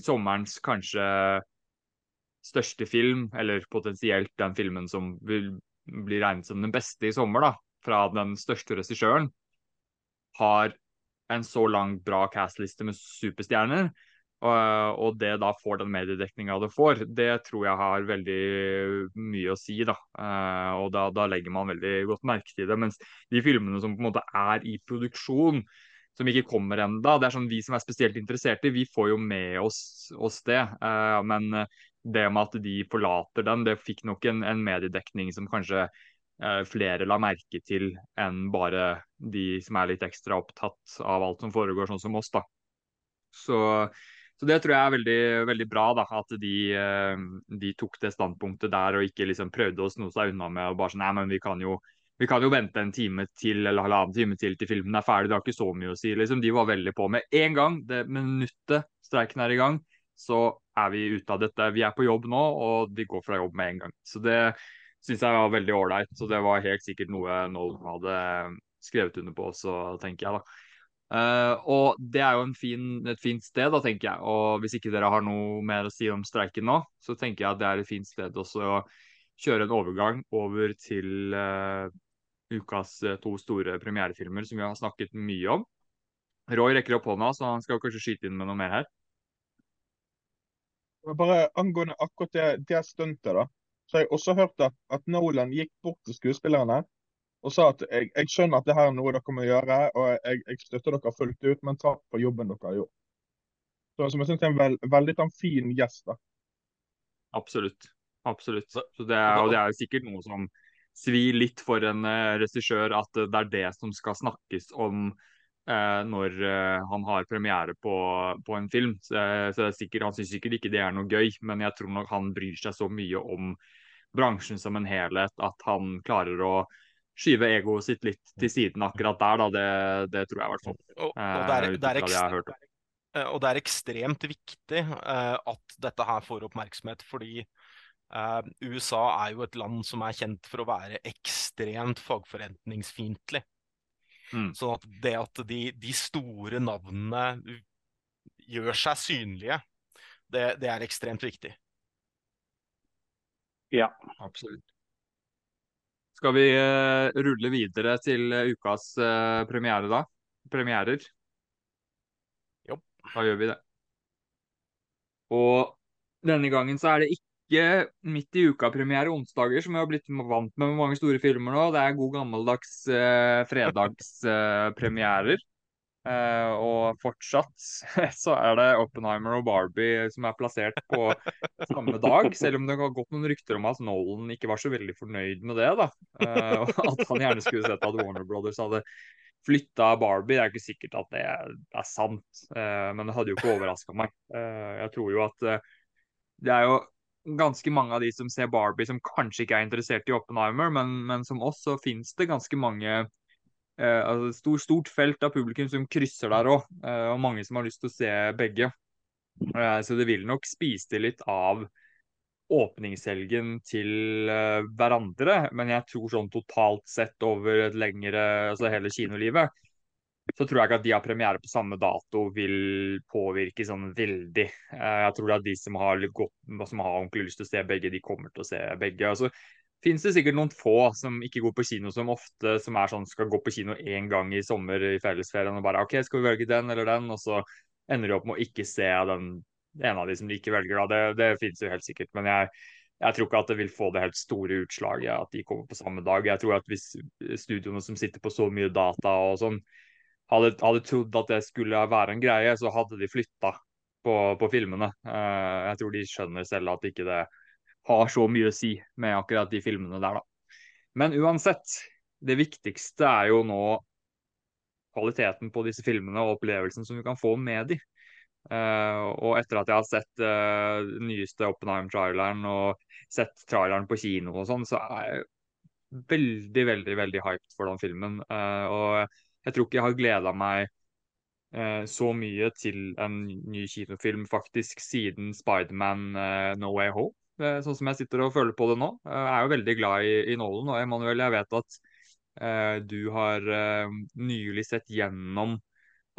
sommerens kanskje største film, eller potensielt den filmen som vil bli regnet som den beste i sommer, da, fra den største regissøren, har en så lang bra castliste med superstjerner. Og, det da får den mediedekninga det får, det tror jeg har veldig mye å si. da. Eh, og da, da legger man veldig godt merke til det. Mens de filmene som på en måte er i produksjon, som ikke kommer enda, det er sånn vi som er spesielt interesserte, vi får jo med oss, oss det. Eh, men det med at de forlater den, det fikk nok en, en mediedekning som kanskje eh, flere la merke til enn bare de som er litt ekstra opptatt av alt som foregår, sånn som oss. da. Så så det tror jeg er veldig, veldig bra, da, at de, eh, de, tok det standpunktet der og ikke liksom prøvde å sno seg unna med og bare sånn Nei, men vi kan jo, vi kan jo vente en time til eller halvannen time til til filmen er ferdig. Det har ikke så mye å si. liksom. De var veldig på med en gang. Det minuttet streiken er i gang, så er vi ute av dette. Vi er på jobb nå, og de går fra jobb med en gang. Så det syns jeg var veldig ålreit. Så det var helt sikkert noe Nolan hadde skrevet under på også, tenker jeg. da. Uh, og det er jo fin, et fint sted, da, tenker jeg. Og hvis ikke dere har noe mer å si om streiken nå, så tenker jeg at det er et fint sted også å kjøre en overgang over til uh, ukas uh, to store premierefilmer som vi har snakket mye om. Roy rekker opp hånda, så han skal kanskje skyte inn med noe mer her. Bare angående akkurat det, det stuntet, da. Så har jeg også hørt at, at Nolan gikk bort til skuespillerne og sa at jeg, jeg, skjønner at det her er noe dere må gjøre, og jeg, jeg støtter dere fullt ut, men takk for jobben dere har gjort. Så, som jeg syns er en veld, veldig en fin gjest. da. Absolutt. Absolutt. Så det er, og det er sikkert noe som svir litt for en uh, regissør at det er det som skal snakkes om uh, når uh, han har premiere på, på en film. Så, så det er sikkert, Han syns sikkert ikke det er noe gøy, men jeg tror nok han bryr seg så mye om bransjen som en helhet at han klarer å skyve egoet sitt litt til siden akkurat der, da. Det, det tror jeg i hvert fall. Og, og, det er, eh, det er ekstremt, eh, og det er ekstremt viktig uh, at dette her får oppmerksomhet, fordi uh, USA er jo et land som er kjent for å være ekstremt fagforretningsfiendtlig. Mm. Sånn at det at de, de, store navnene gjør seg synlige, det, det er ekstremt viktig. Ja, absolutt. Skal vi uh, rulle videre til ukas uh, premiere, da? Premierer? Jo. Da gjør vi det. Og denne gangen så er det ikke midt i uka-premiere onsdager, som vi har blitt vant med med mange store filmer nå. Det er god gammeldags uh, fredagspremierer. Uh, og fortsatt så er det Oppenheimer og Barbie som er plassert på samme dag, selv om det har gått noen rykter om at Nolan ikke var så veldig fornøyd med det. da. Uh, at han gjerne skulle sett at Warner Brothers hadde flytta Barbie. Det er ikke sikkert at det er sant, uh, men det hadde jo ikke overraska meg. jeg tror jo at det er jo ganske mange av de som ser Barbie som kanskje ikke er interessert i Oppenheimer, men, men som oss så finnes det ganske mange eh, altså stor, Stort felt av publikum som krysser der òg, eh, og mange som har lyst til å se begge. Eh, så det vil nok spise litt av åpningshelgen til uh, hverandre. Men jeg tror sånn totalt sett over et lengre, altså hele kinolivet, så tror jeg ikke at de har premiere på samme dato vil påvirke sånn veldig. Uh, jeg tror at de som har, godt, som har ordentlig lyst til å se begge, de kommer til å se begge. Altså, finnes det sikkert noen få som ikke går på kino som ofte som er sånn skal gå på kino én gang i sommer i fellesferien og bare OK, skal vi velge den eller den? Og så ender de opp med å ikke se den ene av de som de ikke velger. da, Det, det finnes jo helt sikkert. Men jeg, jeg, tror ikke at det vil få det helt store utslaget at de kommer på samme dag. Jeg tror at hvis studioene som sitter på så mye data og sånn, hadde, hadde trodd at det skulle være en greie, så hadde de flytta på, på filmene. Uh, jeg tror de skjønner selv at ikke det har så mye å si med akkurat de filmene der, da. Men uansett, det viktigste er jo nå kvaliteten på disse filmene og opplevelsen som du kan få med de. Uh, og etter at jeg har sett uh, nyeste Oppenheim-traileren og sett traileren på kino og sånn, så er jeg veldig, veldig veldig hyped for den filmen. Uh, og jeg tror ikke jeg har gleda meg så mye til en ny kinofilm faktisk siden Spiderman No Way Home. Eh, sånn som jeg sitter og føler på det nå. Eh, jeg er jo veldig glad i, i Nolan, og Emanuel, jeg vet at eh, du har eh, nylig sett gjennom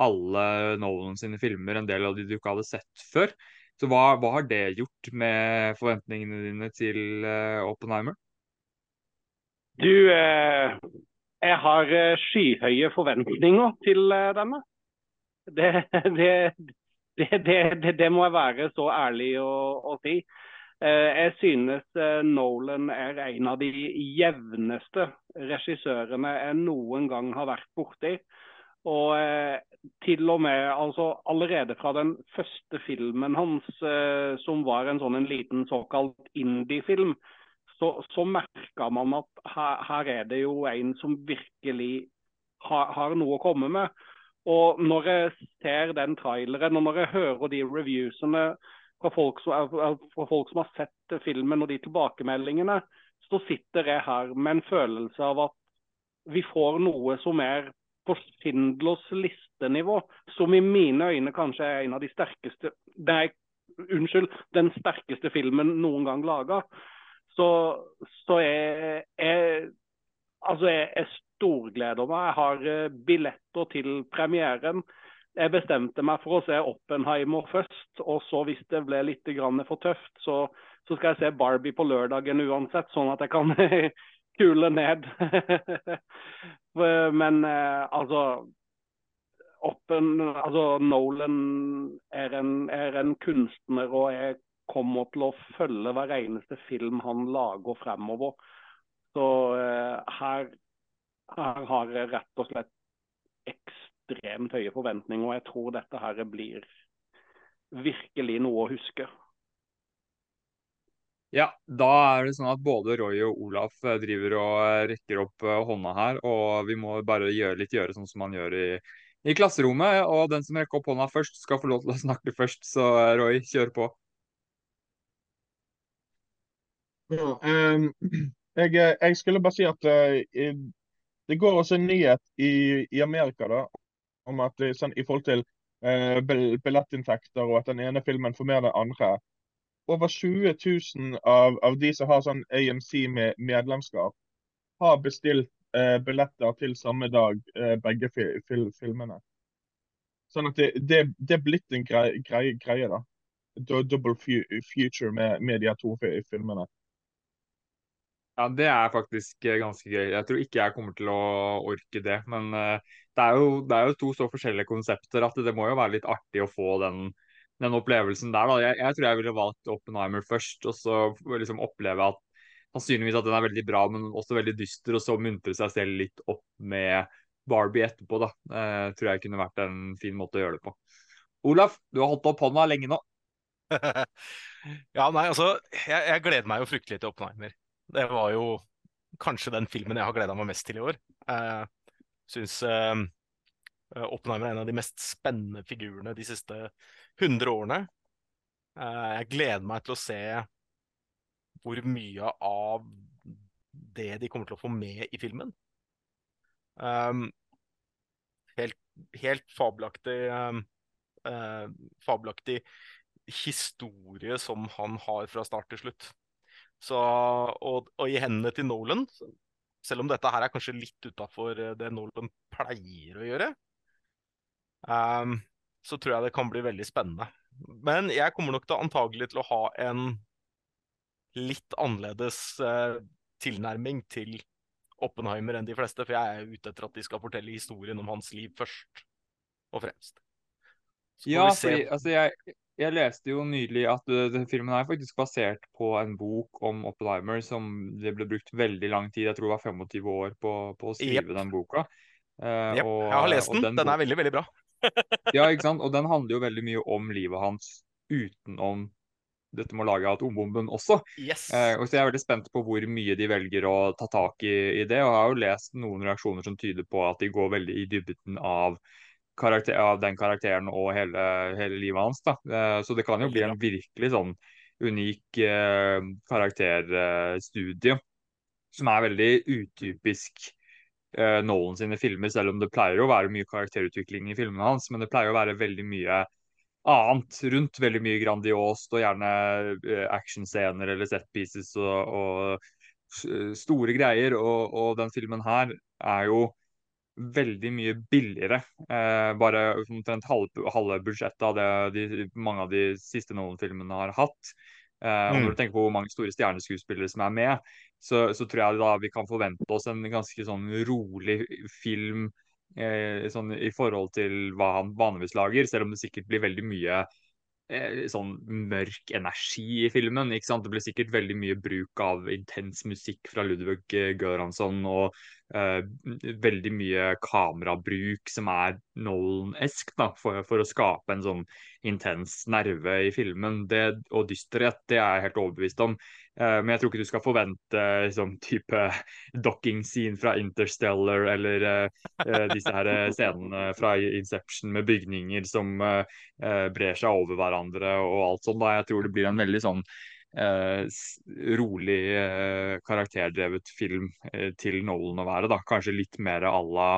alle Nolan sine filmer, en del av de du ikke hadde sett før. Så hva, hva har det gjort med forventningene dine til eh, Oppenheimer? Du, eh, jeg har skyhøye forventninger til denne. Det, det, det, det, må jeg være så ærlig å, å si. Eh, jeg synes eh, Nolan er en av de jevneste regissørene jeg noen gang har vært borti. Og eh, til og med altså allerede fra den første filmen hans, som var en sånn en liten såkalt indie-film, så, så merka man at her, her, er det jo en som virkelig har, har noe å komme med. Og når jeg ser den traileren, og når jeg hører de reviewsene fra folk, som, fra folk som har sett filmen og de tilbakemeldingene, så sitter jeg her med en følelse av at vi får noe som er på Schindlers listenivå, som i mine øyne kanskje er en av de sterkeste Nei, unnskyld, den sterkeste filmen noen gang laga. Så, så jeg, jeg, Altså, jeg, jeg storgleder meg. Jeg har eh, billetter til premieren jeg bestemte meg for å se Oppenheimer først. Og så hvis det ble litt for tøft, så, så, skal jeg se Barbie på lørdagen uansett, sånn at jeg kan kule ned. Men eh, altså Oppen, altså Nolan er en, er en, kunstner, og jeg kommer til å følge hver eneste film han lager fremover. Så eh, her, her har jeg rett og slett ekstra ekstremt høye forventninger. Og jeg tror dette her blir virkelig noe å huske. Ja, da er det sånn at både Roy og Olaf eh, driver og eh, rekker opp eh, hånda her. Og vi må bare gjøre litt gjøre sånn som man gjør i, i klasserommet. Og den som rekker opp hånda først, skal få lov til å snakke først. Så Roy, kjør på. Ja, um, jeg, jeg, skulle bare si at uh, det går også en nyhet i, i Amerika da, om at sånn, i forhold til eh, billettinntekter og at den ene filmen får mer enn den andre. Over 20 000 av, av de som har sånn AMC med medlemskap, har bestilt eh, billetter til samme dag, eh, begge fil, fil, filmene. Sånn at det, det, det er blitt en greie, greie, greie da. Double future med, med de to filmene. Ja, det er faktisk eh, ganske gøy. Jeg tror ikke jeg kommer til å orke det. Men uh, det, er jo, det, er jo, to så forskjellige konsepter at det må jo være litt artig å få den, den opplevelsen der. Jeg, jeg, tror jeg ville valgt Oppenheimer først, og så liksom oppleve at sannsynligvis at den er veldig bra, men også veldig dyster, og så muntre seg selv litt opp med Barbie etterpå. da. Eh, tror jeg kunne vært en fin måte å gjøre det på. Olaf, du har holdt opp hånda lenge nå. ja, nei, altså, jeg, jeg gleder meg jo fryktelig til Oppenheimer. Det var jo kanskje den filmen jeg har gleda meg mest til i år. Jeg uh, syns uh, Oppenheimer er en av de mest spennende figurene de siste 100 årene. Uh, jeg gleder meg til å se hvor mye av det de kommer til å få med i filmen. Um, helt, helt fabelaktig um, fabelaktig historie som han har fra start til slutt. Så, og, og, i hendene til Nolan, selv om dette her er kanskje litt utafor eh, det Nolan pleier å gjøre, um, så tror jeg det kan bli veldig spennende. Men jeg kommer nok til antagelig til å ha en litt annerledes uh, tilnærming til Oppenheimer enn de fleste, for jeg er ute etter at de skal fortelle historien om hans liv først og fremst. Ja, fordi, altså jeg, jeg leste jo nylig at uh, filmen er faktisk basert på en bok om Oppenheimer som det ble brukt veldig lang tid, jeg tror det var 25 år, på, på å skrive yep. den boka. Uh, yep. og, jeg har lest den. Den, den er veldig, veldig bra. ja, ikke sant. Og den handler jo veldig mye om livet hans utenom dette med å lage atombomben også. Yes. Uh, og så Jeg er veldig spent på hvor mye de velger å ta tak i, i det. Og jeg har jo lest noen reaksjoner som tyder på at de går veldig i dybden av karakter, av den karakteren og hele, hele livet hans. Da. Eh, så det kan jo bli en virkelig sånn unik eh, karakterstudie som er veldig utypisk eh, Nolan sine filmer, selv om det pleier å være mye karakterutvikling i filmene hans. Men det pleier å være veldig mye annet rundt. Veldig mye grandiost og gjerne eh, actionscener eller set pieces og, og store greier. Og, og den filmen her er jo veldig mye billigere. Eh, bare omtrent halve, halve budsjettet av det de, mange av de siste Nolan-filmene har hatt. Eh, og når du mm. tenker på hvor mange store stjerneskuespillere som er med, så, så, tror jeg da vi kan forvente oss en ganske sånn rolig film eh, sånn, i forhold til hva han vanligvis lager, selv om det sikkert blir veldig mye Eh, sånn mørk energi i filmen. ikke sant? Det blir sikkert veldig mye bruk av intens musikk fra Ludvig Göransson og uh, veldig mye kamerabruk som er Nolan-esk for, for, å skape en sånn intens nerve i filmen. Det, og dysterhet, det er jeg helt overbevist om. Uh, men jeg tror ikke du skal forvente sånn type docking-scene fra Interstellar eller uh, disse her scenene fra Inception med bygninger som brer seg over hverandre og alt sånt. Da. Jeg tror det blir en veldig sånn Eh, rolig, eh, karakterdrevet film eh, til Nolan å være. da, Kanskje litt mer à la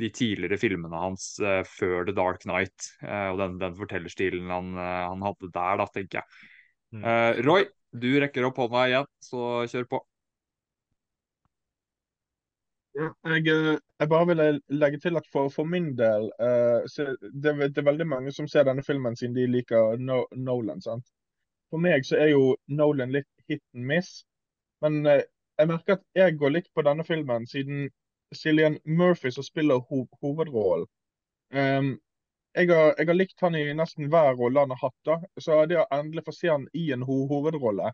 de tidligere filmene hans uh, før The Dark Night. Uh, og den, den fortellerstilen han, uh, han, hadde der, da, tenker jeg. Mm. Roy, du rekker opp hånda igjen, så kjør på. Ja, jeg, jeg, bare vil legge til at for, for min del det, det, er veldig mange som ser denne filmen siden de liker no, Nolan. sant? For meg så er jo Nolan litt hit and miss. Men jeg merker at jeg går litt på denne filmen siden Cillian Murphy som spiller ho hovedrollen. Um, jeg, har, jeg, har, likt han i nesten hver rolle han har hatt. da, Så det å endelig få se han i en ho hovedrolle,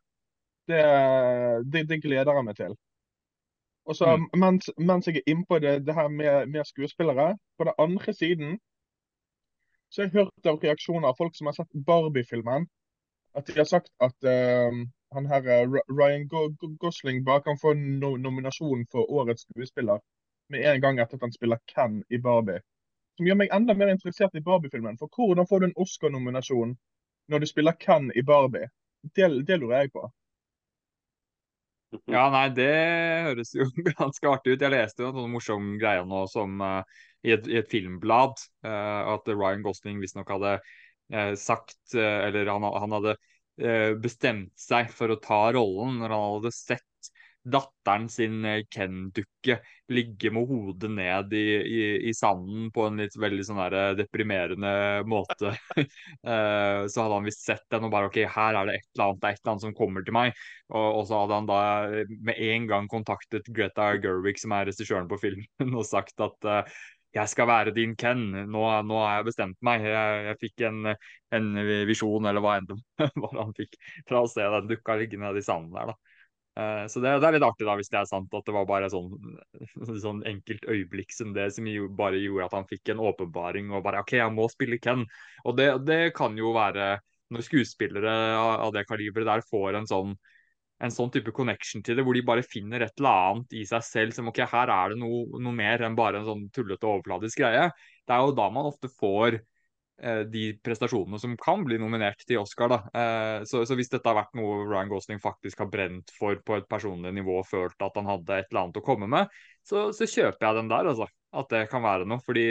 det, det, det, gleder jeg meg til. Og så mm. mens, mens, jeg er innpå det, det her med, med, skuespillere, på den andre siden så har jeg hørt av reaksjoner av folk som har sett Barbie-filmen, at de har sagt at uh, han her eh, Ryan Gosling bare kan få no nominasjon for årets skuespiller med en gang etter at han spiller Ken i Barbie. Som gjør meg enda mer interessert i Barbie-filmen. For hvordan får du en Oscar-nominasjon når du spiller Ken i Barbie? Det, det, lurer jeg på. Ja, nei, det høres jo ganske artig ut. Jeg leste jo noen morsomme greier nå som uh, i, et, i, et, filmblad uh, at Ryan Gosling visstnok hadde sagt Eller han, han hadde bestemt seg for å ta rollen når han hadde sett datteren sin eh, Ken-dukke ligge med hodet ned i, i, i, sanden på en litt veldig sånn der eh, deprimerende måte. så hadde han visst sett den og bare OK, her er det et eller annet, det er et eller annet som kommer til meg. Og, og så hadde han da med en gang kontaktet Greta Gerwig, som er regissøren på filmen, og sagt at uh, jeg skal være din Ken. Nå, nå har jeg bestemt meg. Jeg, jeg fikk en, en visjon, eller hva enn han fikk, fra å se den dukka liggende i sanden der. da. Uh, så det, det, er litt artig da, hvis det er sant at det var bare sånn, sånn enkelt øyeblikk som det som jo, bare gjorde at han fikk en åpenbaring og bare OK, jeg må spille Ken. Og det, det kan jo være når skuespillere av det kaliberet der får en sånn, en sånn type connection til det, hvor de bare finner et eller annet i seg selv som OK, her er det noe, noe mer enn bare en sånn tullete overfladisk greie. Det er jo da man ofte får Eh, de prestasjonene som kan bli nominert til Oscar. da. Eh, så, så, hvis dette har vært noe Ryan Gosling faktisk har brent for på et personlig nivå og følt at han hadde et eller annet å komme med, så, så kjøper jeg den der, altså. At det kan være noe. Fordi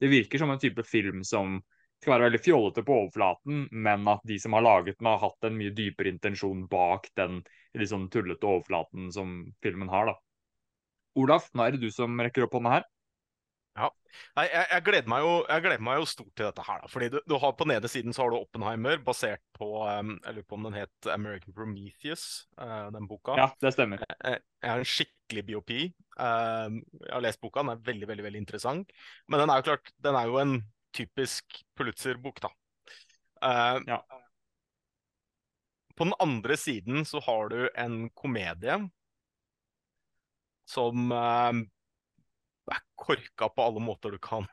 det virker som en type film som skal være veldig fjollete på overflaten, men at de som har laget den, har hatt en mye dypere intensjon bak den liksom tullete overflaten som filmen har. da. Olaf, nå er det du som rekker opp hånda her. Ja. Jeg, jeg, gleder jo, jeg, gleder meg jo, stort til dette her. da, fordi du, du har På nede siden så har du Oppenheimer, basert på um, Jeg lurer på om den het American Prometheus, uh, den boka. Ja, det stemmer. Jeg, jeg har en skikkelig biopi. Uh, jeg har lest boka, den er veldig veldig, veldig interessant. Men den er jo klart, den er jo en typisk Pulitzer-bok, da. Uh, ja. På den andre siden så har du en komedie som er korka på alle måter du kan.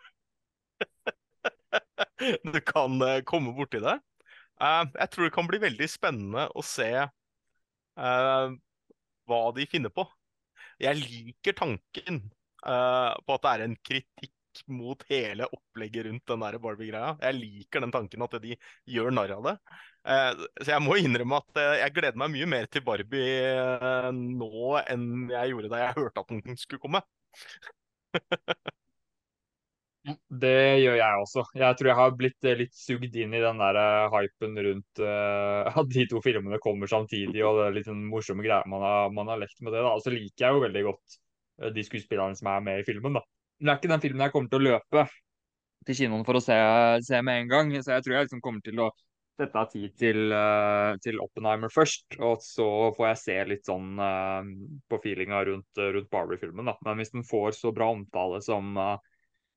du kan uh, komme borti det. Uh, jeg tror det kan bli veldig spennende å se uh, hva de finner på. Jeg liker tanken på at det er en kritikk mot hele opplegget rundt den der Barbie-greia. Jeg liker den tanken at de gjør narr av det. så jeg må innrømme at jeg gleder meg mye mer til Barbie nå enn jeg gjorde da jeg hørte at den skulle komme. Det gjør jeg også. Jeg tror jeg har blitt eh, litt sugd inn i den der hypen rundt uh, at de to filmene kommer samtidig, og det er litt den morsomme greia man har, man har lekt med det. da. Og så liker jeg jo veldig godt de skuespillerne som er med i filmen. da. Det er ikke den filmen jeg kommer til å løpe til kinoen for å se, se med en gang. Så jeg tror jeg liksom kommer til å sette av tid til, uh, til, Oppenheimer først. Og så får jeg se litt sånn uh, på feelinga rundt, rundt Barbie-filmen. Men hvis den får så bra omtale som uh,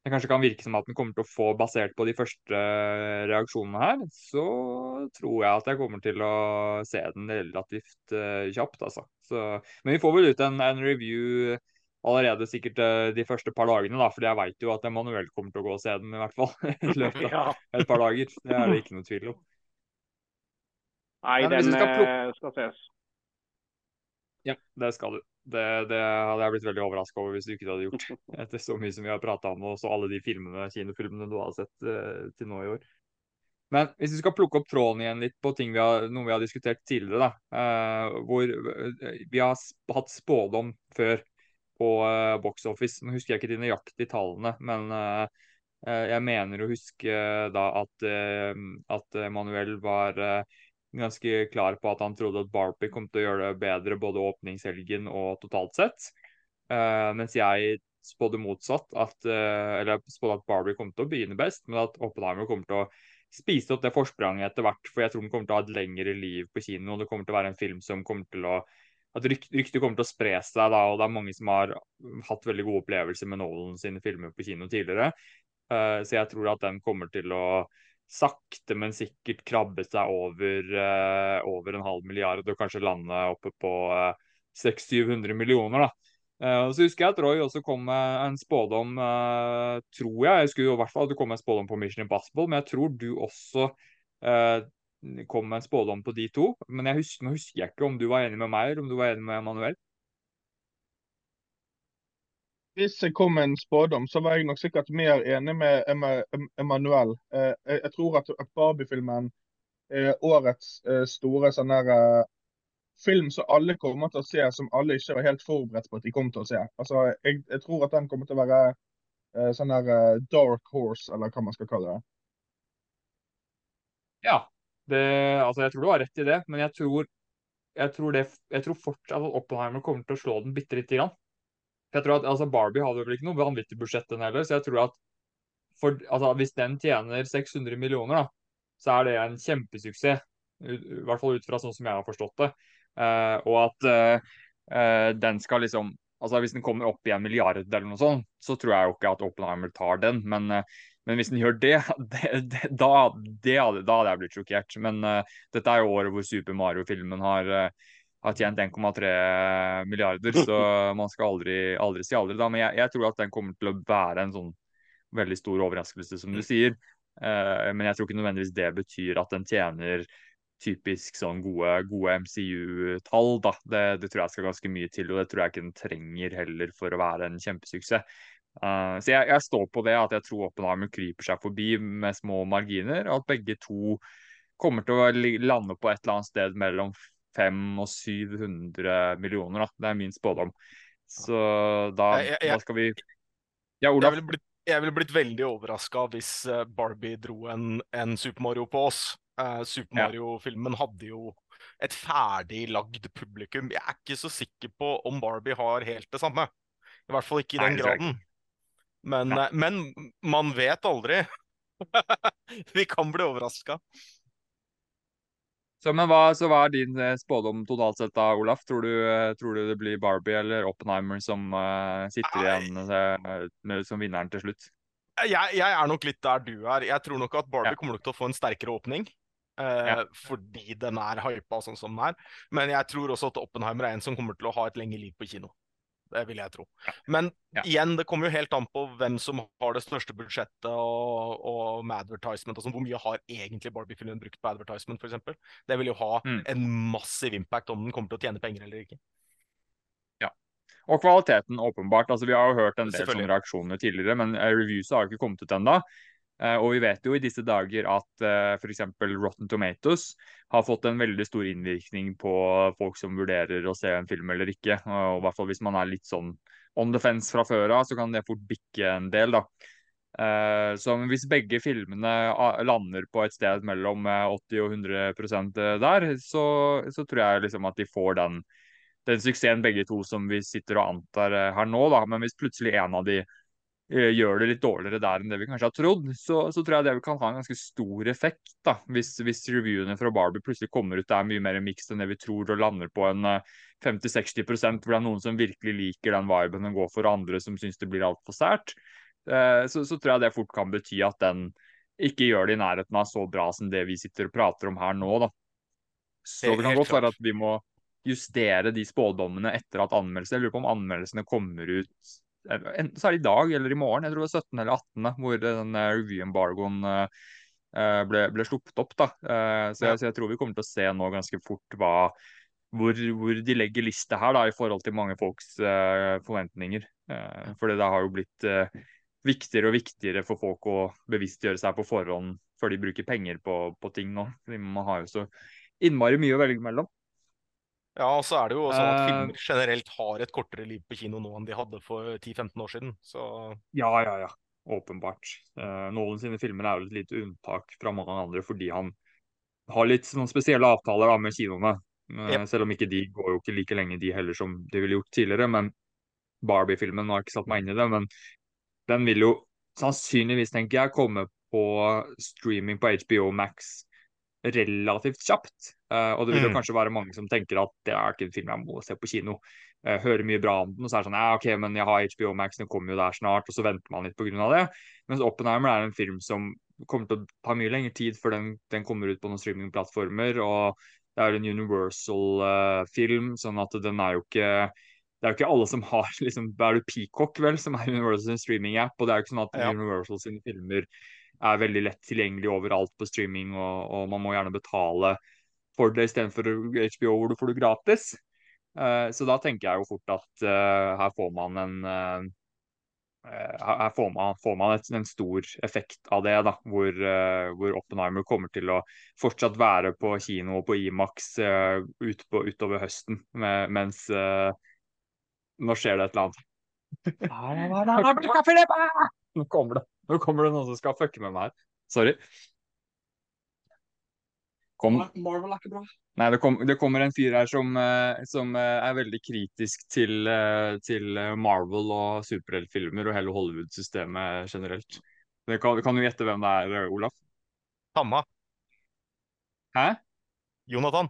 det kanskje kan virke som at den kommer til å få basert på de første reaksjonene her, så tror jeg at jeg kommer til å se den relativt kjapt, altså. Så, men vi får vel ut en, en review allerede sikkert de første par dagene, da, fordi jeg veit jo at Emanuel kommer til å gå og se den i hvert fall. i løpet av et par dager. Det er det ikke noe tvil om. Nei, den skal, eh, skal, ses. Ja, det skal du. Det, det hadde jeg blitt veldig overraska over hvis du ikke hadde gjort. Etter så mye som vi har prata om, og så alle de filmene, kinofilmene du har sett uh, til nå i år. Men hvis vi skal plukke opp tråden igjen litt på ting vi har, noe vi har diskutert tidligere, da, uh, hvor vi har hatt spådom før på uh, Box Office. Nå husker jeg ikke de nøyaktige tallene, men uh, jeg mener å huske da at, at Manuel var ganske klar på at han trodde at Barbie kom til å gjøre det bedre både åpningshelgen og totalt sett. Mens jeg spådde motsatt, at, eller spådde at Barbie kom til å begynne best, men at Oppenheimer kommer til å spise opp det forspranget etter hvert. For jeg tror den kommer til å ha et lengre liv på kino. Det kommer til å være en film som kommer til å at ryktet kommer til å spre seg. da, og Det er mange som har hatt veldig gode opplevelser med Nolan sine filmer på kino tidligere. Uh, så jeg tror at den kommer til å sakte, men sikkert krabbe seg over, uh, over en halv milliard og kanskje lande oppe på uh, eh, 600-700 millioner. da. Uh, så husker jeg at Roy også kom med en spådom, tror jeg. Jeg husker jo i hvert fall at du kom med en spådom på Mission Impossible, men jeg tror du også kom med en spådom på de to. Men jeg husker, nå husker jeg ikke om du var enig med meg eller om du var enig med Manuel. Hvis jeg kom med en spådom, så var jeg nok sikkert mer enig med Emanuel. Eh, jeg tror at Barbie-filmen er årets eh, store sånn der, eh, film som alle kommer til å se, som alle ikke var helt forberedt på at de kom til å se. Altså, jeg, jeg tror at den kommer til å være sånn der dark horse, eller hva man skal kalle det. Ja, det, altså jeg tror du har rett i det, men jeg tror jeg tror, det, jeg tror fortsatt at Oppenheimer kommer til å slå den bitte lite grann. Jeg tror at altså Barbie hadde vel ikke noe vanvittig budsjett den heller, så jeg tror at for, altså, hvis den tjener 600 millioner, da, så er det en kjempesuksess. I hvert fall ut fra sånn som jeg har forstått det. Uh, og at uh, den skal liksom altså Hvis den kommer opp i en milliard eller noe sånt, så tror jeg jo ikke at Oppenheimer tar den. Men, uh, men hvis den gjør det, det, det da, det, da hadde jeg blitt sjokkert. Men dette er jo året hvor Super Mario-filmen har har tjent 1,3 milliarder, så man skal aldri, aldri si aldri. da, Men jeg, jeg, tror at den kommer til å være en sånn veldig stor overraskelse, som du sier. Uh, men jeg tror ikke nødvendigvis det betyr at den tjener typisk sånn gode, gode MCU-tall. da. Det, det, tror jeg skal ganske mye til, og det tror jeg ikke den trenger heller for å være en kjempesuksess. Uh, så jeg, jeg, står på det at jeg tror Oppenheimer kryper seg forbi med små marginer, og at begge to kommer til å lande på et eller annet sted mellom 500 og 700 millioner. Da. Det er min spådom. Så da, jeg, jeg, da skal vi Ja, Olav? Jeg ville blitt, vil blitt, veldig overraska hvis eh, Barbie dro en, en Super Mario på oss. Uh, Super Mario-filmen hadde jo et ferdig lagd publikum. Jeg er ikke så sikker på om Barbie har helt det samme. I hvert fall ikke i den Nei, graden. Men, ja. Eh, men, man vet aldri. Vi kan bli overraska. Så, men hva, så hva er din eh, spådom totalt sett da, Olaf? Tror du, eh, tror du det blir Barbie eller Oppenheimer som uh, sitter igjen uh, som vinneren til slutt? Jeg, jeg, er nok litt der du er. Jeg tror nok at Barbie ja. kommer til å få en sterkere åpning. Uh, ja. Fordi den er hypa sånn som den er. Men jeg tror også at Oppenheimer er en som kommer til å ha et lengre liv på kino. Det vil jeg tro. Men ja. igjen, det kommer jo helt an på hvem som har det største budsjettet og, og med advertisement. Altså, hvor mye har egentlig Barbie-filmen brukt på advertisement, f.eks. Det vil jo ha mm. en massiv impact om den kommer til å tjene penger eller ikke. Ja. Og kvaliteten, åpenbart. Altså, vi har jo hørt en del sånne reaksjoner tidligere, men reviewset reviews har jo ikke kommet ut ennå. Uh, og vi vet jo i disse dager at uh, f.eks. Rotten Tomatoes har fått en veldig stor innvirkning på folk som vurderer å se en film eller ikke. Og i hvert fall hvis man er litt sånn on the fence fra før av, så kan det fort bikke en del, da. Uh, så hvis begge filmene lander på et sted mellom 80 og 100% der, så, så, tror jeg liksom at de får den, den suksessen begge to som vi sitter og antar her nå. da. Men hvis plutselig en av de Eh, gjør det litt dårligere der enn det vi kanskje har trodd, så, så tror jeg det kan ha en ganske stor effekt. da, Hvis, hvis reviewene fra Barbie plutselig kommer ut det er mye mer mixed enn det vi tror, og lander på en 50-60 eh, hvor det er noen som virkelig liker den viben den går for, og andre som syns det blir altfor sært, eh, så, så, tror jeg det fort kan bety at den ikke gjør det i nærheten av så bra som det vi sitter og prater om her nå. da. Så det kan godt være at vi må justere de spådommene etter at anmeldelsene Jeg lurer på om anmeldelsene kommer ut enten så er det i dag eller i morgen, jeg tror det var 17. eller 18., hvor den eh, review-embargoen eh, ble, ble, sluppet opp. da. Eh, så jeg, så jeg, tror vi kommer til å se nå ganske fort hva, hvor, hvor de legger lista her da, i forhold til mange folks forventninger. For det har jo blitt viktigere og viktigere for folk å bevisstgjøre seg på forhånd før de bruker penger på, på ting nå. Man har jo så innmari mye å velge mellom. Ja, og så er det jo sånn at filmer eh. generelt har et kortere liv på kino nå enn de hadde for 10-15 år siden. Så... Ja, ja, ja. Åpenbart. Uh, Nolan sine filmer er jo et lite unntak fra mange andre fordi han har litt sånn spesielle avtaler da, med kinoene. Uh, yep. Selv om ikke de går jo ikke like lenge de heller som de ville gjort tidligere. Men Barbie-filmen har ikke satt meg inn i det, men den vil jo sannsynligvis, tenker jeg, komme på streaming på HBO Max relativt kjapt. Uh, og det vil jo mm. kanskje være mange som tenker at det er ikke en film jeg må se på kino. Uh, hører mye bra om den, og så er det sånn ja, ok, men jeg har HBO Max, den kommer jo der snart, og så venter man litt pga. det. Mens Oppenheimer er en film som kommer til å ta mye lengre tid før den, den kommer ut på noen streamingplattformer. og det er en Universal-film, uh, sånn at den er jo ikke det er jo ikke alle som har liksom, Er det Peacock, vel, som er Universal sin streaming-app? Og det er jo ikke sånn at ja. Universal sine filmer er veldig lett tilgjengelig overalt på streaming, og, og man må gjerne betale for det istedenfor HBO hvor du får det gratis. Uh, så da tenker jeg jo fort at uh, her får man en uh, her får man, får man et, en stor effekt av det, da, hvor, hvor, Oppenheimer kommer til å fortsatt være på kino og på Imax ut på, utover høsten, med, mens Nå skjer det et eller annet. Nå kommer det. Nå kommer det noen som skal fucke med meg her. Sorry. Kom, Marvel er ikke bra. nei, det, kom, det kommer en fyr her som, eh, som eh, er veldig kritisk til, eh, til Marvel og superheltfilmer og hele Hollywood-systemet generelt. Det kan, kan du gjette hvem det er, Olaf? Samme. Hæ? Jonathan.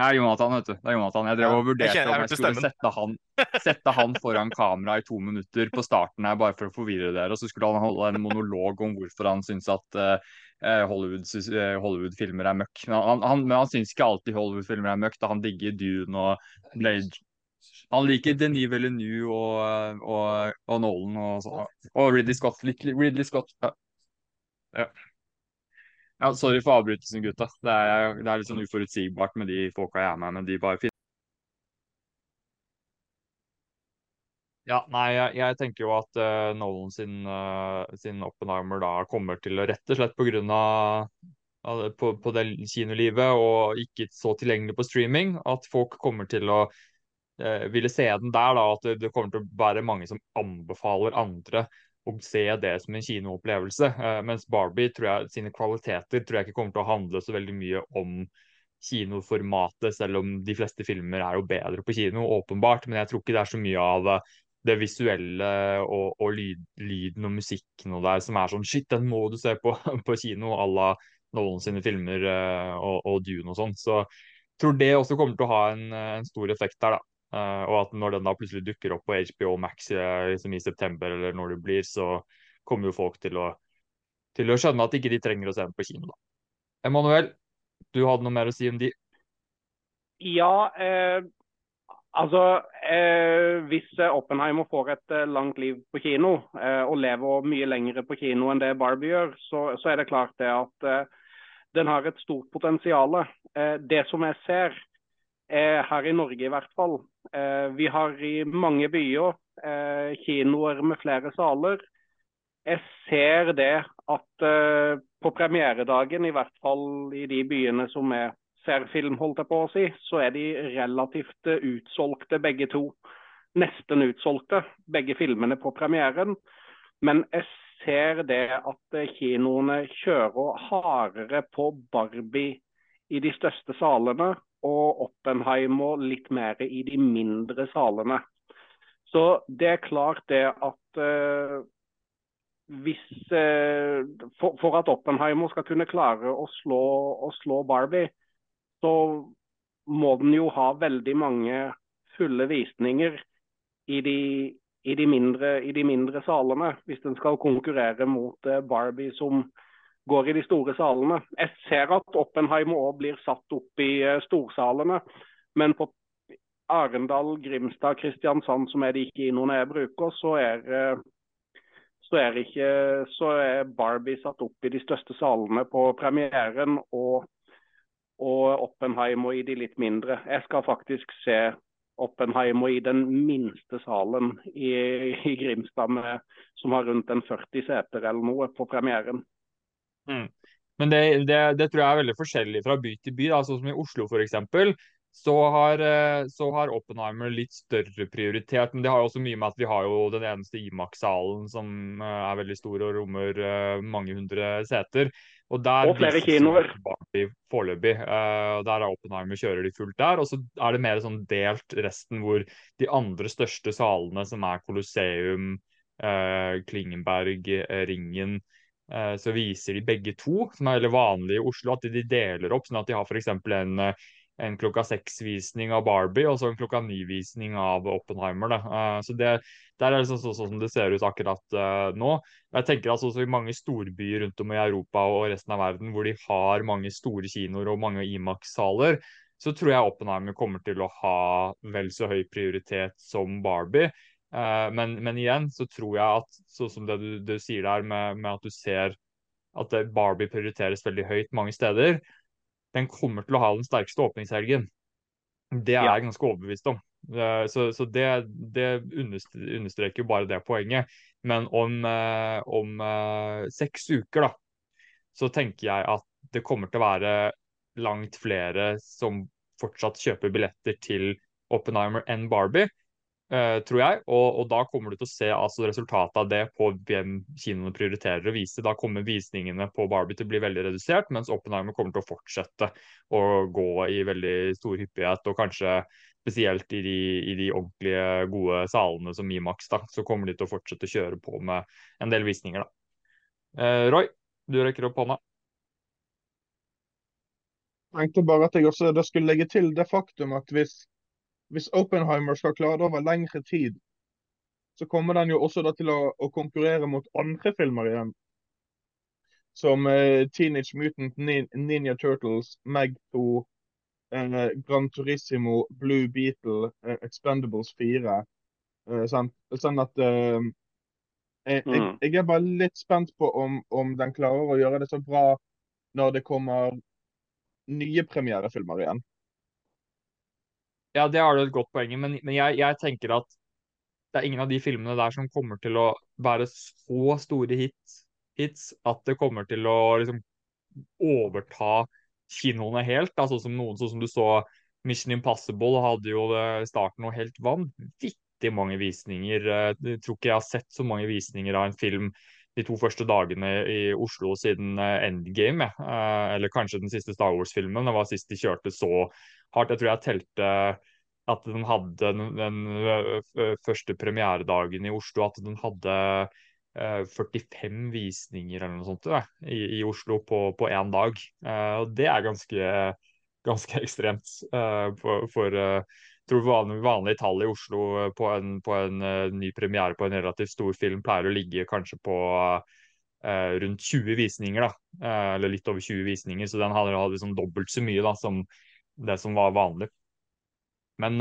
Ja, Jonathan, vet du. Det er Jonathan. Jeg drev og vurderte jeg om jeg skulle sette han, sette han foran kamera i to minutter på starten her, bare for å forvirre dere. Og så skulle han holde en monolog om hvorfor han syns at uh, eh, Hollywood, Hollywood-filmer er møkk. Men han, han, men han syns ikke alltid Hollywood-filmer er møkk. da Han digger Dune og Blade. Han liker Denis Villeneuve og, og, og Nolan og, sånn. og Ridley Scott. Ridley Scott. Ja. Ja. Ja, sorry for avbrytelsen, gutta. Det er, det er litt sånn uforutsigbart med de folka jeg er med, men de bare finner Ja, nei, jeg, jeg tenker jo at uh, Nolan sin, uh, sin Oppenheimer da kommer til å rett og slett av, av på, på det kinolivet og ikke så tilgjengelig på streaming, at folk kommer til å uh, ville se den der, da, at det, det kommer til å være mange som anbefaler andre å se det som en kinoopplevelse. Eh, mens Barbie tror jeg, sine kvaliteter tror jeg ikke kommer til å handle så veldig mye om kinoformatet, selv om de fleste filmer er jo bedre på kino, åpenbart. Men jeg tror ikke det er så mye av eh, det visuelle og, og lyd, lyden og musikken og der som er sånn Shit, den må du se på, på kino, à la Nolan sine filmer eh, og, og Dune og sånn. Så jeg tror det også kommer til å ha en, en stor effekt der, da. Eh, og at når den da plutselig dukker opp på HBO Max eh, liksom i september, eller når det blir, så kommer jo folk til å, til å skjønne at ikke de trenger å se den på kino, da. Emanuel, du hadde noe mer å si om de? Ja, eh, altså eh, Hvis eh, Oppenheimer får et langt liv på kino, eh, og lever mye lengre på kino enn det Barbie gjør, så, så er det klart det at den har et stort potensial. Det som jeg ser, eh, her i Norge i hvert fall eh, Vi har i mange byer eh, kinoer med flere saler. Jeg ser det at eh, på premieredagen, i hvert fall i de byene som jeg ser film, holdt jeg på å si, så er de relativt eh, utsolgte begge to. Nesten utsolgte, begge filmene på premieren. Men jeg ser det at eh, kinoene kjører hardere på Barbie i de største salene, og Oppenheimer litt mer i de mindre salene. Så det er klart det at eh, hvis, eh, for, for at Oppenheimer skal kunne klare å slå, å slå Barbie, så må den jo ha veldig mange fulle visninger i de, i de, mindre, i de mindre salene, hvis den skal konkurrere mot eh, Barbie som går i de store salene. Jeg ser at Oppenheim òg blir satt opp i eh, storsalene, men på Arendal, Grimstad, Kristiansand, som er de noen jeg bruker, så er, eh, så er, ikke, så er Barbie satt opp i de største salene på premieren. og og Oppenheimer i de litt mindre. Jeg skal faktisk se Oppenheim og i den minste salen i, i Grimstad, med, som har rundt en 40 seter eller noe på premieren. Mm. Men det, det, det, tror jeg er veldig forskjellig fra by til by. Da. Sånn som i Oslo f.eks. Så har, så har Oppenheimer litt større prioritet. Men det har jo også mye med at vi har jo den eneste Imax-salen som er veldig stor og rommer mange hundre seter. Og, der og flere kinoer. Foreløpig. Der er Oppenheimer kjører de fullt der. Og så er det mer sånn delt resten hvor de andre største salene, som er Colosseum, Klingenberg, Ringen, så viser de begge to, som er veldig vanlig i Oslo, at de deler opp. Sånn at de har f.eks. en en klokka seks-visning av Barbie og så en klokka ni-visning av Oppenheimer. Da. så det, Der er det sånn, sånn, sånn som det ser ut akkurat nå. Jeg tenker altså også I mange storbyer rundt om i Europa og resten av verden hvor de har mange store kinoer og mange Imax-saler, så tror jeg Oppenheimer kommer til å ha vel så høy prioritet som Barbie. Uh, men, men, igjen så tror jeg at sånn som det du, du sier der med, med, at du ser at Barbie prioriteres veldig høyt mange steder, den kommer til å ha den sterkeste åpningshelgen. Det er jeg ganske overbevist om. Så, så det, det, understreker bare det poenget. Men om, om seks uker, da, så tenker jeg at det kommer til å være langt flere som fortsatt kjøper billetter til Oppenheimer enn Barbie. Uh, tror jeg. Og, og, da kommer du til å se altså, resultatet av det på hvem kinoene prioriterer å vise. Da kommer visningene på Barbie til å bli veldig redusert, mens Oppenheimer kommer til å fortsette å gå i veldig stor hyppighet. Og kanskje spesielt i de, i de ordentlige gode salene som Imax, da, så kommer de til å fortsette å kjøre på med en del visninger. da. Uh, Roy, du rekker opp hånda. Jeg tenkte bare at jeg også skulle legge til det faktum at hvis hvis Oppenheimer skal klare det over lengre tid, så kommer den jo også til å, å, konkurrere mot andre filmer igjen. Som eh, Teenage Mutant Ninja Turtles, Meg 2, eh, Gran Turissimo, Blue Beetle, eh, Expendables 4. Eh, sånn, sånn, at eh, jeg, jeg, mm. jeg, er bare litt spent på om, om den klarer å gjøre det så bra når det kommer nye premierefilmer igjen. Ja, det har du et godt poeng i, men, men jeg, jeg, tenker at det er ingen av de filmene der som kommer til å være så store hits, hits at det kommer til å liksom overta kinoene helt. Altså som noen sånn som du så Mission Impossible hadde jo i starten noe helt vanvittig mange visninger. Eh, jeg tror ikke jeg har sett så mange visninger av en film de to første dagene i Oslo siden eh, Endgame. Eh, eller kanskje den siste Star Wars-filmen. Det var sist de kjørte så hardt. Jeg tror jeg telte at den hadde den, den første premieredagen i Oslo, at den hadde 45 visninger eller noe sånt i, i Oslo på én dag. og det er ganske, ganske ekstremt for, for tror vanlig, vanlig tall i Oslo på en, på en ny premiere på en relativt stor film pleier å ligge kanskje på uh, rundt 20 visninger, da. Uh, eller litt over 20 visninger. Så den hadde, hadde liksom dobbelt så mye da, som det som var vanlig. Men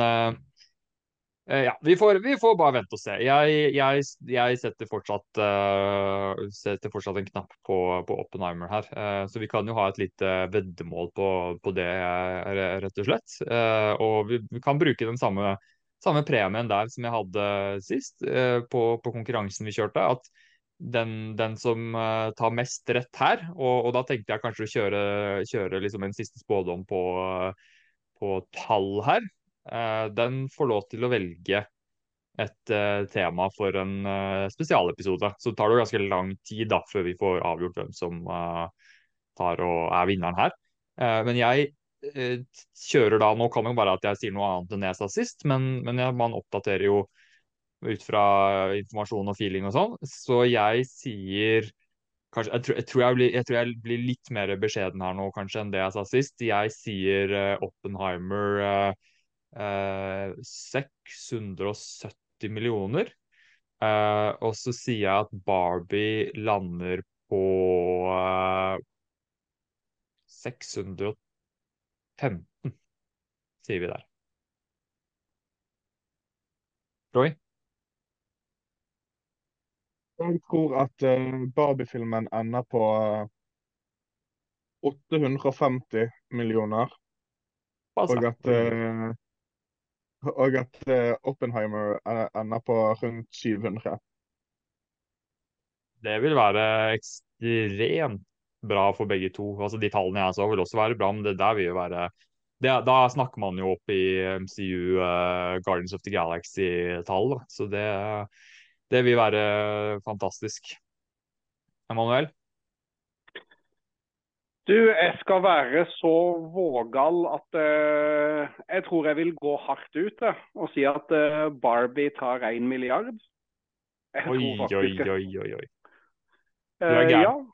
ja, vi får, vi får, bare vente og se. Jeg, jeg, jeg setter, fortsatt, uh, setter, fortsatt, en knapp på, på Oppenheimer her. Uh, så vi kan jo ha et lite veddemål på, på det, rett og slett. og vi, vi, kan bruke den samme, samme, premien der som jeg hadde sist, på, på, konkurransen vi kjørte. at den, den som tar mest rett her, og, og, da tenkte jeg kanskje å kjøre, kjøre liksom en siste spådom på uh, på tall her, eh, den får lov til å velge et uh, tema for en uh, spesialepisode. Så det tar det ganske lang tid da, før vi får avgjort hvem som tar og er vinneren her. men jeg kjører da Nå kan det jo være at jeg sier noe annet enn jeg sa sist, men, men jeg, man oppdaterer jo ut fra informasjon og feeling og sånn. Så jeg sier Kanskje, jeg, tror, jeg, tror jeg, blir, jeg, tror, jeg blir, litt mer beskjeden her nå kanskje enn det jeg sa sist. Jeg sier uh, Oppenheimer uh, uh, 670 millioner. Eh, og så sier jeg at Barbie lander på 615, sier vi der. Roy? Jeg tror at uh, Barbie-filmen ender på uh, eh, 850 millioner. Og at, og at Oppenheimer ender på rundt 700. Det vil være ekstremt bra for begge to. Altså De tallene jeg så vil også være bra, men det der vil jo være det, Da snakker man jo opp i MCU Guardians of the Galaxy-tall. Så det det vil være fantastisk. Emanuel? Du, jeg skal være så vågal at uh, jeg tror jeg vil gå hardt ut uh, og si at uh, Barbie tar én milliard. Oi, faktisk, oi, oi, oi, oi. Du er gæren.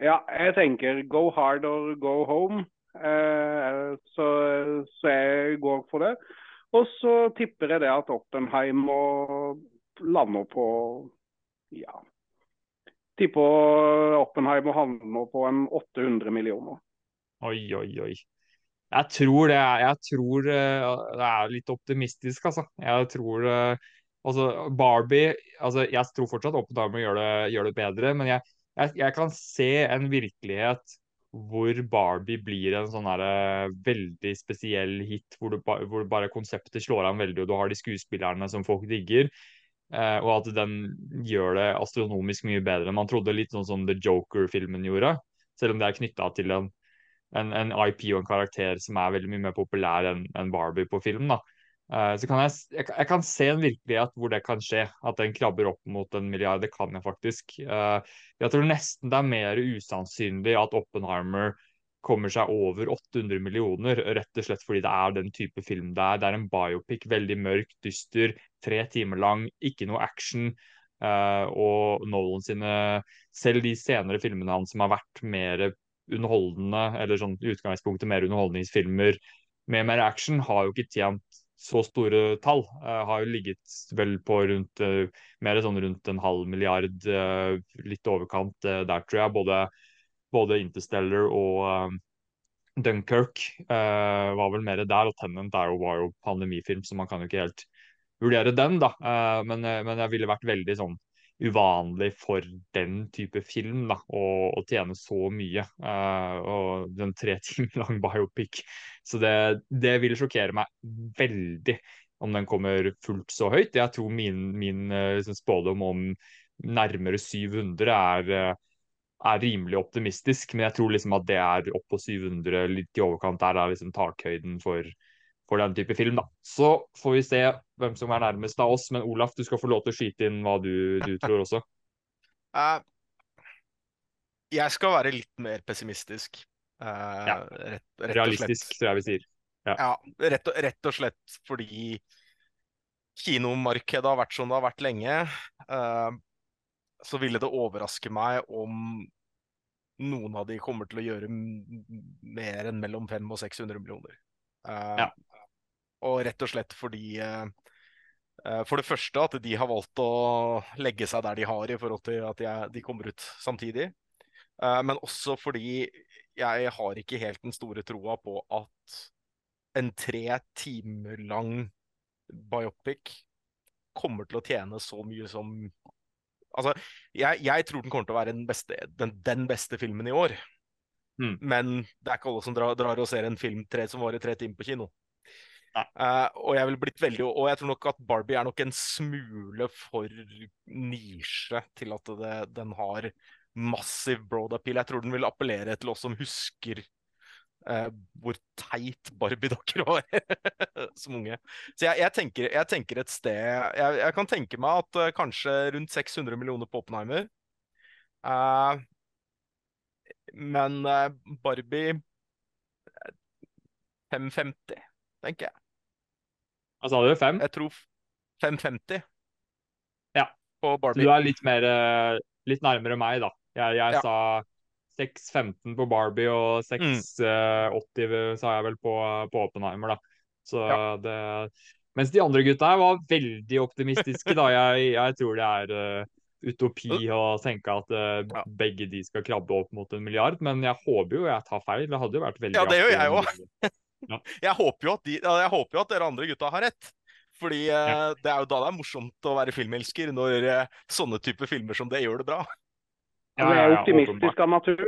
Ja. ja. jeg tenker go hard or go home. Så, så, jeg går for det. Og så tipper jeg det at Oppenheim må lande på ja, tipper Oppenheimer havner på en 800 millioner. Oi, oi, oi. Jeg tror det er, jeg tror eh, det er litt optimistisk, altså. Jeg tror eh, altså Barbie altså Jeg tror fortsatt Oppenheimer gjør det, gjør det bedre, men jeg, jeg, jeg, kan se en virkelighet hvor Barbie blir en sånn her, eh, veldig spesiell hit, hvor, du, hvor bare konseptet slår an veldig, og du har de skuespillerne som folk digger. Uh, og at den gjør det astronomisk mye bedre enn man trodde. Litt sånn som The Joker-filmen gjorde. Selv om det er knytta til en, en, en, IP og en karakter som er veldig mye mer populær enn en Barbie på film. da. Uh, så kan jeg, jeg, jeg, kan se en virkelighet hvor det kan skje, at den krabber opp mot en milliard. Det kan jeg faktisk. Uh, jeg tror nesten det er mer usannsynlig at Oppenheimer kommer seg over 800 millioner, rett og slett fordi det er den type film det er. Det er en biopic, veldig mørk, dyster, tre timer lang, ikke noe action. Uh, og Nolan sine Selv de senere filmene hans som har vært mer underholdende, eller sånn i utgangspunktet mer underholdningsfilmer med mer action, har jo ikke tjent så store tall. Uh, har jo ligget vel på rundt uh, mer sånn rundt en halv milliard, litt overkant der, tror jeg. både både Interstellar og um, Dunkerque uh, var vel mer der. Og Tenant er jo, var jo pandemifilm, så man kan jo ikke helt vurdere den, da. Uh, men, uh, men jeg ville vært veldig sånn uvanlig for den type film da, å, å tjene så mye. Uh, og den tre timer lang biopic. Så det, det vil sjokkere meg veldig om den kommer fullt så høyt. Jeg tror min, min uh, spådom om nærmere 700 er er rimelig optimistisk, men jeg tror liksom at det er opp på 700, litt i overkant. Der er liksom takhøyden for, for den type film. da. Så får vi se hvem som er nærmest av oss. Men Olaf, du skal få lov til å skyte inn hva du, du tror også. Uh, jeg skal være litt mer pessimistisk. Uh, ja. rett, rett Realistisk, tror jeg vi sier. Ja, ja rett, og, rett, og, slett fordi kinomarkedet har vært som det har vært lenge. Uh, så ville det overraske meg om noen av de kommer til å gjøre mer enn mellom 500 og 600 millioner. Uh, ja. Og rett og slett fordi uh, For det første at de har valgt å legge seg der de har i forhold til at jeg, de kommer ut samtidig. Uh, men også fordi jeg har ikke helt den store troa på at en tre timer lang biopic kommer til å tjene så mye som Altså, jeg, jeg, tror den kommer til å være den beste, den, den beste filmen i år. Mm. Men det er ikke alle som drar, drar og ser en film tre, som varer tre timer på kino. Uh, og jeg vil blitt veldig Og jeg tror nok at Barbie er nok en smule for nisje til at det, den har massiv broad appeal. Jeg tror den vil appellere til oss som husker uh, hvor teit Barbie-dokker var som unge. Så jeg, jeg, tenker, jeg, tenker, et sted Jeg, jeg kan tenke meg at uh, kanskje rundt 600 millioner på Oppenheimer. Uh, men Barbie 550, tenker jeg. Hva sa du? 5? Jeg tror 550. Ja. På Barbie. Så du er litt, mer, litt nærmere meg, da. Jeg, jeg ja. sa 6,15 på Barbie og 6,80 mm. Eh, sa jeg vel på, på Oppenheimer, da. Så ja. det Mens de andre gutta her var veldig optimistiske, da. Jeg, jeg tror det er uh, utopi å tenke at uh, ja. begge de skal krabbe opp mot en milliard, men jeg håper jo jeg tar feil. Det hadde jo vært veldig Ja, det gjør jeg òg. ja. jeg, håper jo at de, jeg håper jo at dere andre gutta har rett. Fordi uh, det er jo da det er morsomt å være filmelsker, når sånne typer filmer som det gjør det bra. Ja, jeg er optimistisk av natur.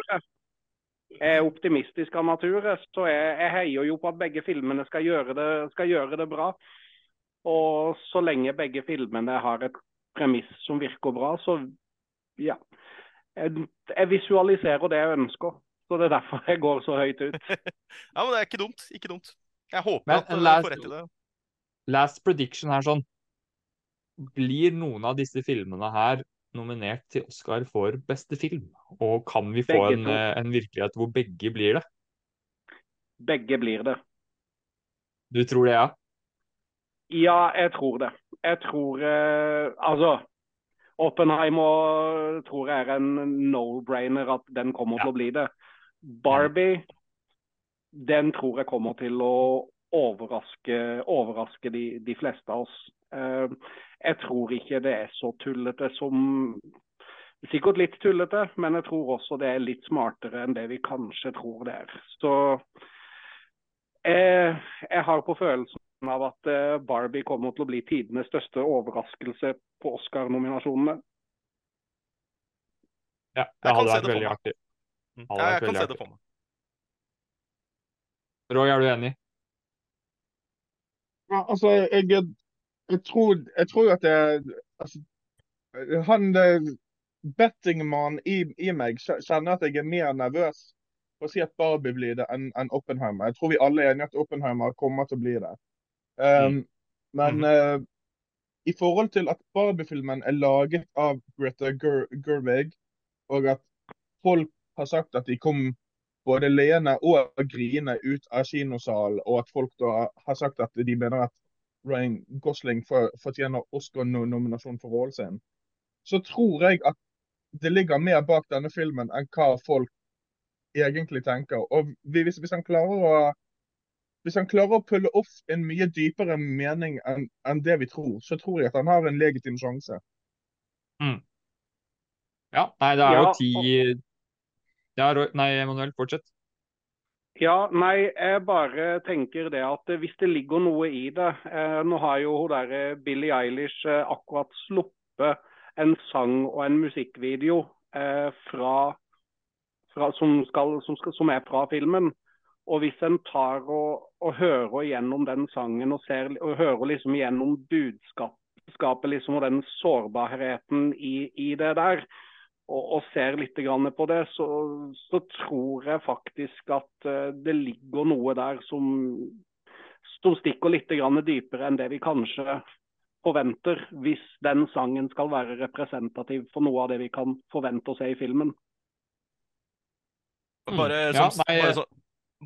Jeg er optimistisk av natur, så jeg, jeg, heier jo på at begge filmene skal gjøre, det, skal gjøre det bra. Og så lenge begge filmene har et premiss som virker bra, så ja. Jeg, jeg visualiserer det jeg ønsker. Så det er derfor jeg går så høyt ut. ja, men det er ikke dumt. Ikke dumt. Jeg håper men, at du får rett i det. Last prediction her sånn. Blir noen av disse filmene her nominert til Oscar for beste film? Og kan vi få en, eh, en, virkelighet hvor begge blir det? Begge blir det. Du tror det, ja? Ja, jeg tror det. Jeg tror eh, Altså, Oppenheimer tror jeg er en no-brainer at den kommer ja. til å bli det. Barbie, den tror jeg kommer til å overraske, overraske de, de fleste av oss. Uh, jeg tror ikke det er så tullete som Sikkert litt tullete, men jeg tror også det er litt smartere enn det vi kanskje tror det er. Så jeg, jeg har på følelsen av at eh, Barbie kommer til å bli tidenes største overraskelse på Oscar-nominasjonene. Ja, det hadde vært veldig artig. Mm. Ja, jeg kan se det for meg. Roy, er du enig? Ja, altså, jeg, jeg tror, jeg tror at det altså, Han bettingmann i, i, meg kjenner at jeg er mer nervøs for å si at Barbie blir det enn en Oppenheimer. Jeg tror vi alle er enige at Oppenheimer kommer til å bli det. Um, mm. Men Mhm. uh, i forhold til at Barbie-filmen er laget av Greta Ger Gerwig, og at folk har sagt at de kom både leende og griende ut av kinosalen, og at folk da har sagt at de mener at Ryan Gosling fortjener Oscar-nominasjon for rollen sin, så tror jeg at det ligger mer bak denne filmen enn hva folk egentlig tenker. Og hvis, hvis han klarer å hvis han klarer å pulle off en mye dypere mening enn en det vi tror, så tror jeg at han har en legitim sjanse. Ja, nei, det er jo ti Ja, Roy Nei, Emanuel, fortsett. Ja, nei, jeg bare tenker det at hvis det ligger noe i det eh, Nå har jo hun der eh, Billie Eilish eh, akkurat sluppet en sang og en musikkvideo eh, fra, fra, som, skal, som, skal, som er fra filmen. Og hvis en tar og, og hører gjennom den sangen og, ser, og hører liksom gjennom budskapet liksom, og den sårbarheten i, i det der, og, og ser litt grann på det, så, så tror jeg faktisk at eh, det ligger noe der som, som stikker litt grann dypere enn det vi kanskje forventer, hvis den sangen skal være representativ for noe av det vi kan forvente å se i filmen. Mm. Bare, Ja, sånn, nei, bare, så,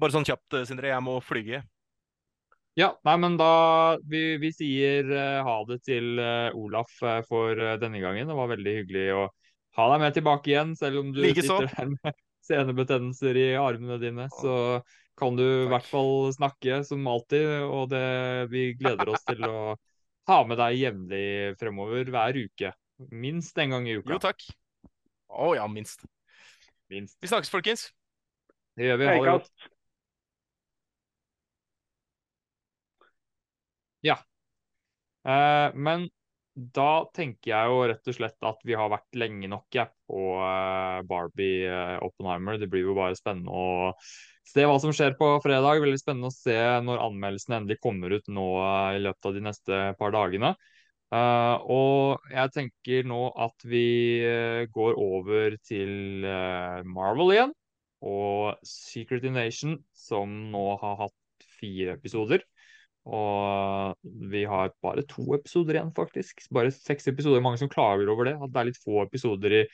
bare sånn kjapt, eh, Sindre. Jeg må flyge. Ja, nei, men da Vi, vi sier uh, ha det til uh, Olaf uh, for eh, denne gangen. Det var veldig hyggelig å ha deg med tilbake igjen, selv om du like sitter her med senebetennelser i armene dine. Så kan du i hvert fall snakke som alltid, og det, vi gleder oss til å ha med deg jevnlig fremover hver uke. Minst en gang i uka. Jo, takk. Å ja, minst. Minst. Vi snakkes, folkens. Det gjør vi. Ha det godt. Ja. Eh, men da tenker jeg jo rett og slett at vi har vært lenge nok jeg, på eh, Barbie eh, Oppenheimer. Det blir jo bare spennende å se hva som skjer på fredag. Veldig spennende å se når anmeldelsen endelig kommer ut nå eh, i løpet av de neste par dagene. Uh, og jeg tenker nå at vi går over til Marvel igjen. Og Secret Invasion, som nå har hatt fire episoder. Og vi har bare to episoder igjen, faktisk. Bare seks episoder. Mange som klager over det. At det er litt få episoder i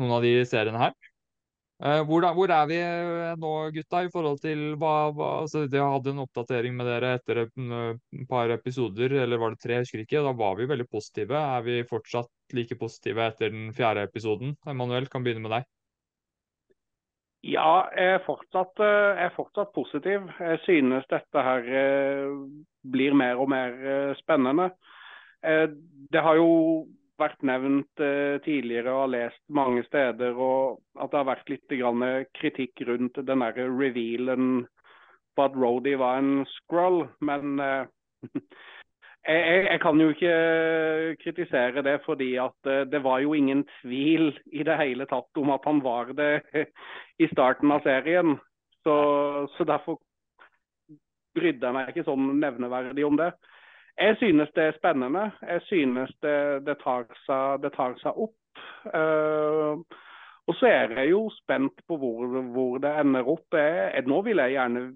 noen av de seriene her. Eh, hvor, da, hvor er vi eh, nå, gutta, i forhold til hva, hva altså, Jeg hadde en oppdatering med dere etter et par episoder, eller var det tre, jeg ikke. Da var vi veldig positive. Er vi fortsatt like positive etter den fjerde episoden? Emanuel, kan begynne med deg. Ja, jeg er fortsatt, eh, jeg er fortsatt positiv. Jeg synes dette her eh, blir mer og mer eh, spennende. Det har jo vært nevnt tidligere og har lest mange steder og at det har vært litt kritikk rundt den der revealen på at Rody var en scroll. Men jeg, jeg, kan jo ikke kritisere det, fordi at eh, det var jo ingen tvil i det hele tatt om at han var det i starten av serien. Så, så derfor brydde jeg meg ikke sånn nevneverdig om det. Jeg synes det er spennende. Jeg synes det, det, tar, seg, det tar seg opp. Uh, og så er jeg jo spent på hvor, hvor det ender opp. Jeg, nå vil jeg gjerne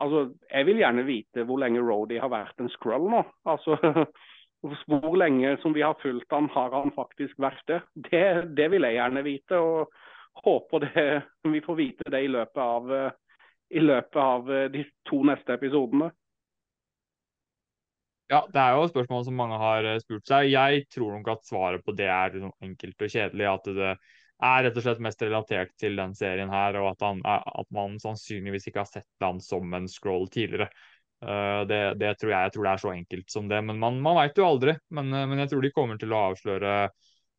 altså, jeg vil gjerne vite hvor lenge Rody har vært en scroll nå. Altså, hvor lenge som vi har fulgt han, har han faktisk vært det. Det, det vil jeg gjerne vite. og håper det, vi får vite det i løpet av, eh, i løpet av eh, de to neste episodene. Ja, det er jo et spørsmål som mange har eh, spurt seg. Jeg tror nok at svaret på det er enkelt og kjedelig. At det er rett og slett mest relatert til den serien her, og at, han, at man sannsynligvis ikke har sett han som en scroll tidligere. Eh, det, det tror jeg, jeg tror det er så enkelt som det, men man, man veit jo aldri. Men, eh, men, jeg tror de kommer til å avsløre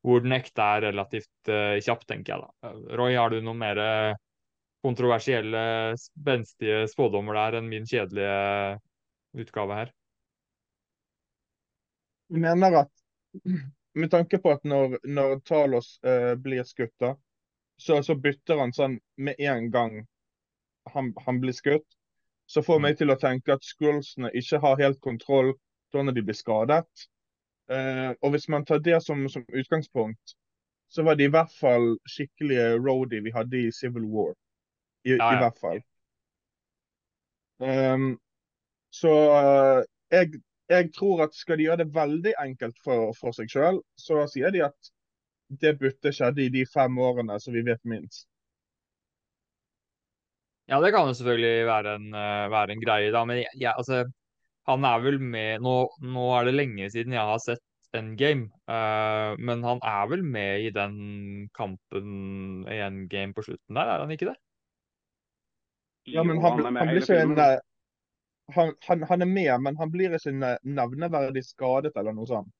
hvor den ekte er relativt uh, kjapt, tenker jeg da. Roy, har du noen mer kontroversielle, spenstige spådommer der enn min kjedelige utgave her? Jeg mener at med tanke på at når, når Talos uh, blir skutt, da, så, så bytter han sånn med en gang han, han blir skutt. Så får meg til å tenke at Skrullsene ikke har helt kontroll da når de blir skadet. Uh, og hvis man tar det som, som, utgangspunkt, så var det i hvert fall skikkelige roadie vi hadde i Civil War. I, Ja, ja. i hvert fall. Um, så uh, jeg, jeg tror at skal de gjøre det veldig enkelt for, for seg sjøl, så sier de at det byttet skjedde i de fem årene som vi vet minst. Ja, det kan jo selvfølgelig være en, uh, være en greie, da. Men jeg, jeg, altså, han er vel med nå, nå, er det lenge siden jeg har sett Endgame, uh, men han er vel med i den kampen i Endgame på slutten der, er han ikke det? Ja, men han, han, han blir ikke en han, han, han, er med, men han blir ikke nevneverdig skadet eller noe sånt.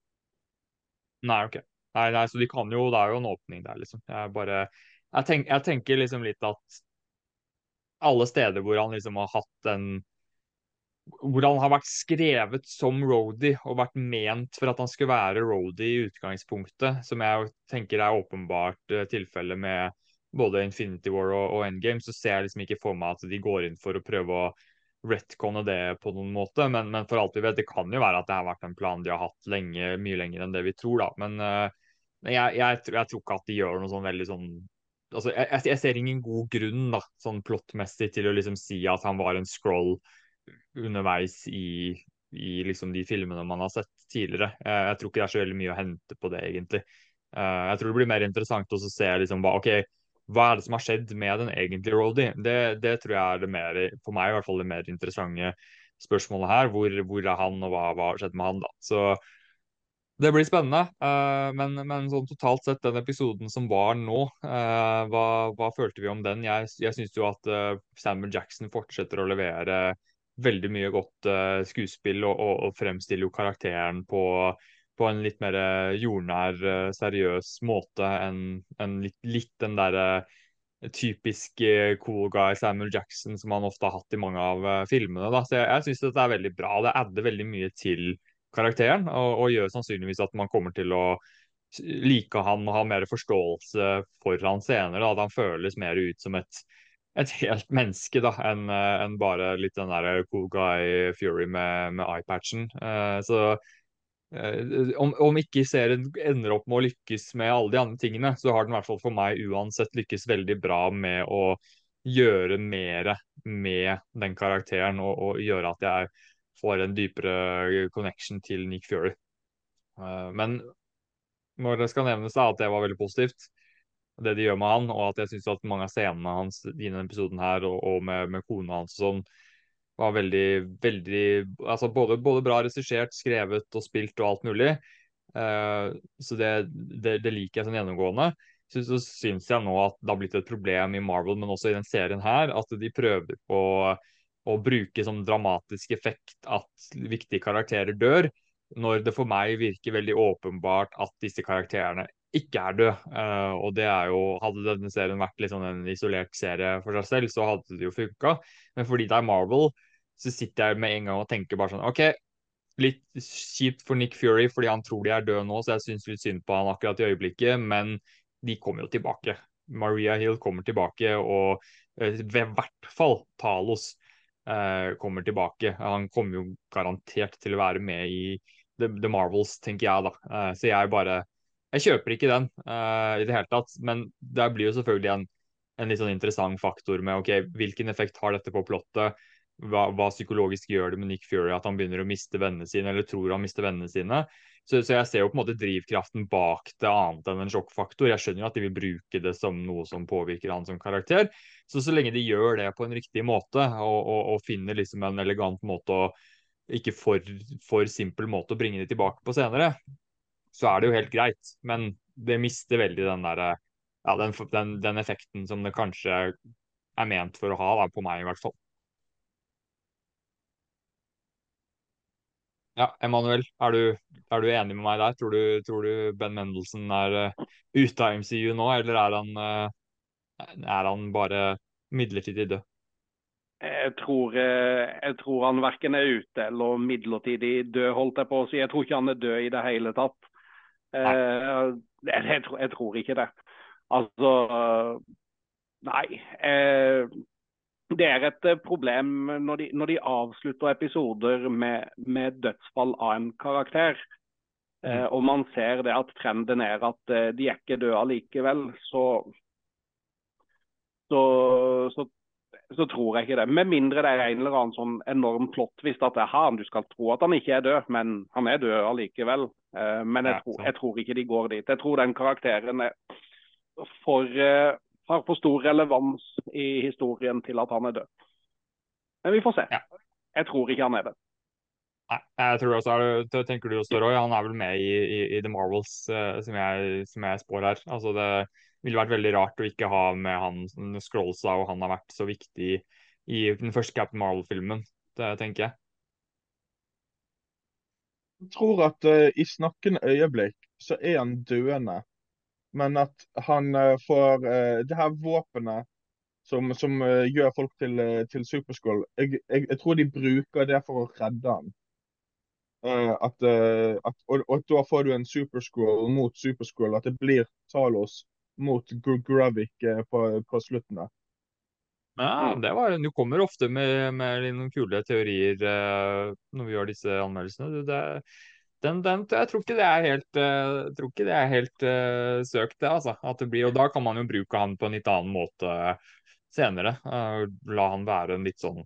Nei, ok. Nei, nei, så de kan jo, Det er jo en åpning der, liksom. Jeg, bare, jeg, tenk, jeg tenker liksom litt at alle steder hvor han liksom har hatt en hvor han har vært skrevet som roadie og vært ment for at han skulle være roadie i utgangspunktet, som jeg tenker er åpenbart tilfelle tilfellet med både Infinity War og, og, Endgame, så ser jeg liksom ikke for meg at de går inn for å prøve å retconne det på noen måte. Men, men, for alt vi vet, det kan jo være at det har vært en plan de har hatt lenge, mye lenger enn det vi tror, da. Men uh, jeg, jeg, jeg, tror ikke at de gjør noe sånn veldig sånn altså, jeg, jeg, ser ingen god grunn da, sånn plottmessig til å liksom si at han var en scroll underveis i, i liksom de filmene man har sett tidligere. Uh, jeg tror ikke det er så veldig mye å hente på det, egentlig. Uh, jeg tror det blir mer interessant å se liksom, hva, okay, hva er det som har skjedd med den egentlige Roddy. Det, det, tror jeg er det mer, for meg i hvert fall det mer interessante spørsmålet her. Hvor, hvor er han, og hva, har skjedd med han? da. Så det blir spennende. Uh, men, men sånn totalt sett, den episoden som var nå, uh, hva, hva, følte vi om den? Jeg, jeg syns jo at uh, Samuel Jackson fortsetter å levere veldig mye godt skuespill og, og, og, fremstiller jo karakteren på, på en litt mer eh, jordnær, uh, seriøs måte enn en litt, litt, den derre typisk cool guy Samuel Jackson som han ofte har hatt i mange av filmene. Da. Så jeg, jeg syns dette er veldig bra. Det adder veldig mye til karakteren, og, og gjør sannsynligvis at man kommer til å like han og ha mer forståelse for han senere. At han føles mer ut som et et helt menneske da, enn en bare litt den der cool guy Fury med, med eye-patchen. Uh, så om, om, ikke serien ender opp med å lykkes med alle de andre tingene, så har den i hvert fall for meg uansett lykkes veldig bra med å gjøre mer med den karakteren og, og gjøre at jeg får en dypere connection til Nick Fury. Uh, men når det skal nevnes da, at det var veldig positivt, det de gjør med han, og at jeg syns at mange av scenene hans i denne episoden her, og, og med, med, kona hans og sånn, var veldig, veldig altså både, både bra regissert, skrevet og spilt og alt mulig. Uh, så det, det, det, liker jeg sånn gjennomgående. Så, så syns jeg nå at det har blitt et problem i Marvel, men også i den serien her, at de prøver på å bruke som dramatisk effekt at viktige karakterer dør, når det for meg virker veldig åpenbart at disse karakterene ikke er død. Uh, og det er jo Hadde denne serien vært sånn en isolert serie for seg selv, så hadde det jo funka. Men fordi det er Marvel, så sitter jeg med en gang og tenker bare sånn OK, litt kjipt for Nick Fury fordi han tror de er døde nå, så jeg syns litt synd på han akkurat i øyeblikket, men de kommer jo tilbake. Maria Hill kommer tilbake, og uh, ved hvert fall Talos uh, kommer tilbake. Han kommer jo garantert til å være med i The, The Marvels, tenker jeg da. så jeg bare jeg kjøper ikke den uh, i det hele tatt, men det blir jo selvfølgelig en, en litt sånn interessant faktor med ok, hvilken effekt har dette på plottet? Hva, hva, psykologisk gjør det med Nick Fury at han begynner å miste vennene sine, eller tror han mister vennene sine? Så, så, jeg ser jo på en måte drivkraften bak det annet enn en sjokkfaktor. Jeg skjønner jo at de vil bruke det som noe som påvirker han som karakter. Så så lenge de gjør det på en riktig måte, og, og, og finner liksom en elegant måte å ikke for, for simpel måte å bringe de tilbake på senere, så er det jo helt greit. Men det mister veldig den der, ja, den, den, den, effekten som det kanskje er ment for å ha, da, på meg i hvert fall. Ja, Emanuel, er du, er du, enig med meg der? Tror du, tror du Ben Mendelsen er uh, ute av MCU nå, eller er han, uh, er han bare midlertidig død? Jeg tror, eh, jeg tror han verken er ute eller midlertidig død, holdt jeg på å si. Jeg tror ikke han er død i det hele tatt. Uh, jeg, tror, jeg, tror, ikke det. Altså Nei. Uh, det er et problem når de, når de avslutter episoder med, med, dødsfall av en karakter. Uh, og man ser det at trenden er at de er ikke døde allikevel, så, så, så, så tror jeg ikke det. Med mindre det er en eller annen sånn enorm plott hvis at det er han. Du skal tro at han ikke er død, men han er død allikevel. Uh, men jeg, tror, jeg tror ikke de går dit. Jeg tror den karakteren er for, uh, har for stor relevans i historien til at han er død. Men vi får se. Ja. Jeg tror ikke han er det. Nei, jeg tror også, det, tenker du også, Roy, han er vel med i, i, i The Marvels, uh, som, jeg, som jeg spår her. Altså det ville vært veldig rart å ikke ha med han Scrollsa, og han har vært så viktig i den første Captain Marvel-filmen, det tenker jeg. Tror at uh, i snakkende øyeblikk så er han døende. Men at han uh, får uh, det her våpenet som, som gjør folk til, til superskål, jeg, jeg, jeg tror de bruker det for å redde han. At, at, og, og da får du en superskål mot superskål. At det blir Talos mot Gr Gravik på, på slutten der. Ja, Mm. det var, Du kommer ofte med, med noen kule teorier eh, når vi gjør disse anmeldelsene. Du, Det, den, den, jeg tror ikke det er helt, eh, tror ikke det er helt eh, søkt, det. altså. At det blir, og Da kan man jo bruke han på en litt annen måte senere. Uh, la han være en litt sånn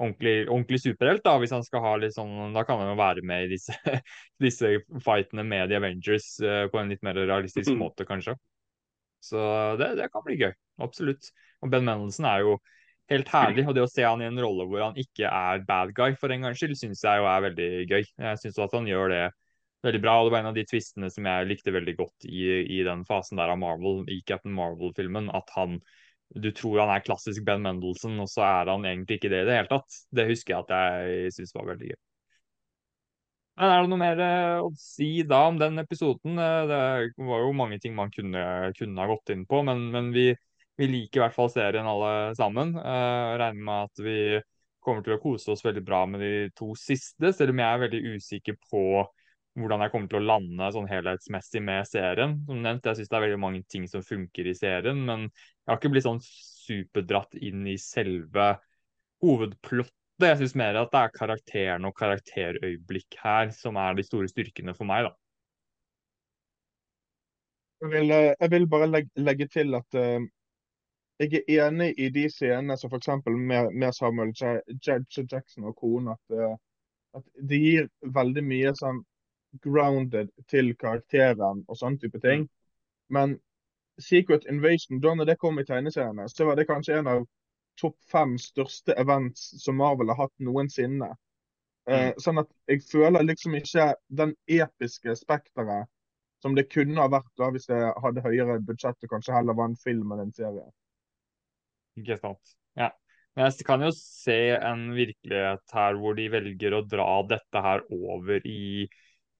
ordentlig, ordentlig superhelt, da, hvis han skal ha litt sånn Da kan han jo være med i disse, disse fightene med The Avengers eh, på en litt mer realistisk Mhm. måte, kanskje. Så det, det kan bli gøy. Absolutt. Og Ben Mendelsen er jo helt herlig. Og det å se han i en rolle hvor han ikke er bad guy for en gangs skyld, syns jeg jo er veldig gøy. Jeg syns at han gjør det veldig bra. Og det var en av de twistene som jeg likte veldig godt i, i den fasen der av Marvel, i Captain Marvel-filmen. At han Du tror han er klassisk Ben Mendelsen, og så er han egentlig ikke det i det hele tatt. Det husker jeg at jeg syns var veldig gøy. Men er det noe mer eh, å si da om den episoden? Eh, Det var jo mange ting man kunne, kunne ha gått inn på, men, men vi, vi liker i hvert fall serien alle sammen. Uh, regner med at vi kommer til å kose oss veldig bra med de to siste, selv om jeg er veldig usikker på hvordan jeg kommer til å lande sånn helhetsmessig med serien. Som nevnt, jeg syns det er veldig mange ting som funker i serien, men jeg har ikke blitt sånn superdratt inn i selve hovedplottet. Jeg syns mer at det er karakteren og karakterøyeblikk her som er de store styrkene for meg, da. Jeg vil, eh, jeg vil bare legge, legge til at eh, jeg er enig i de scenene som f.eks. Med, med Samuel J. J. J. Jackson og kona, At, eh, at det gir veldig mye sånn grounded til karakteren og sånne type ting. Men Secret Invasion, da når det kom i tegneseriene, så var det kanskje en av topp fem største events som Marvel har hatt noensinne. Eh, sånn at jeg føler liksom ikke den episke spekteret som det kunne ha vært da hvis det hadde høyere budsjett og kanskje heller var en film enn en serie. Ikke sant. Ja. Men jeg kan jo se en virkelighet her hvor de velger å dra dette her over i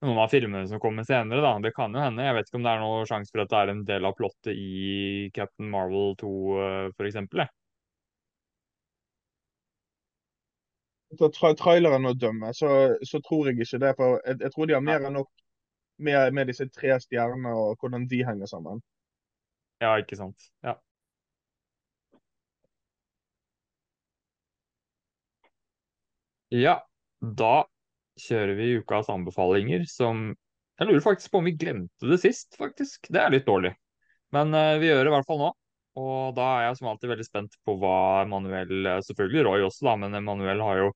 noen av filmene som kommer senere, da. Det kan jo hende. Jeg vet ikke om det er noen sjanse for at det er en del av plottet i Captain Marvel 2, f.eks. for eksempel. jeg. Tra traileren å dømme, så, så tror jeg ikke det. For jeg, jeg tror de har mer enn nok med, med disse tre stjernene og hvordan de henger sammen. Ja, ikke sant. Ja. Ja, da kjører vi ukas anbefalinger, som Jeg lurer faktisk på om vi glemte det sist, faktisk. Det er litt dårlig. Men uh, vi gjør det i hvert fall nå. Og da er jeg som alltid veldig spent på hva Emanuel eh, Selvfølgelig Roy også, da, men Emanuel har jo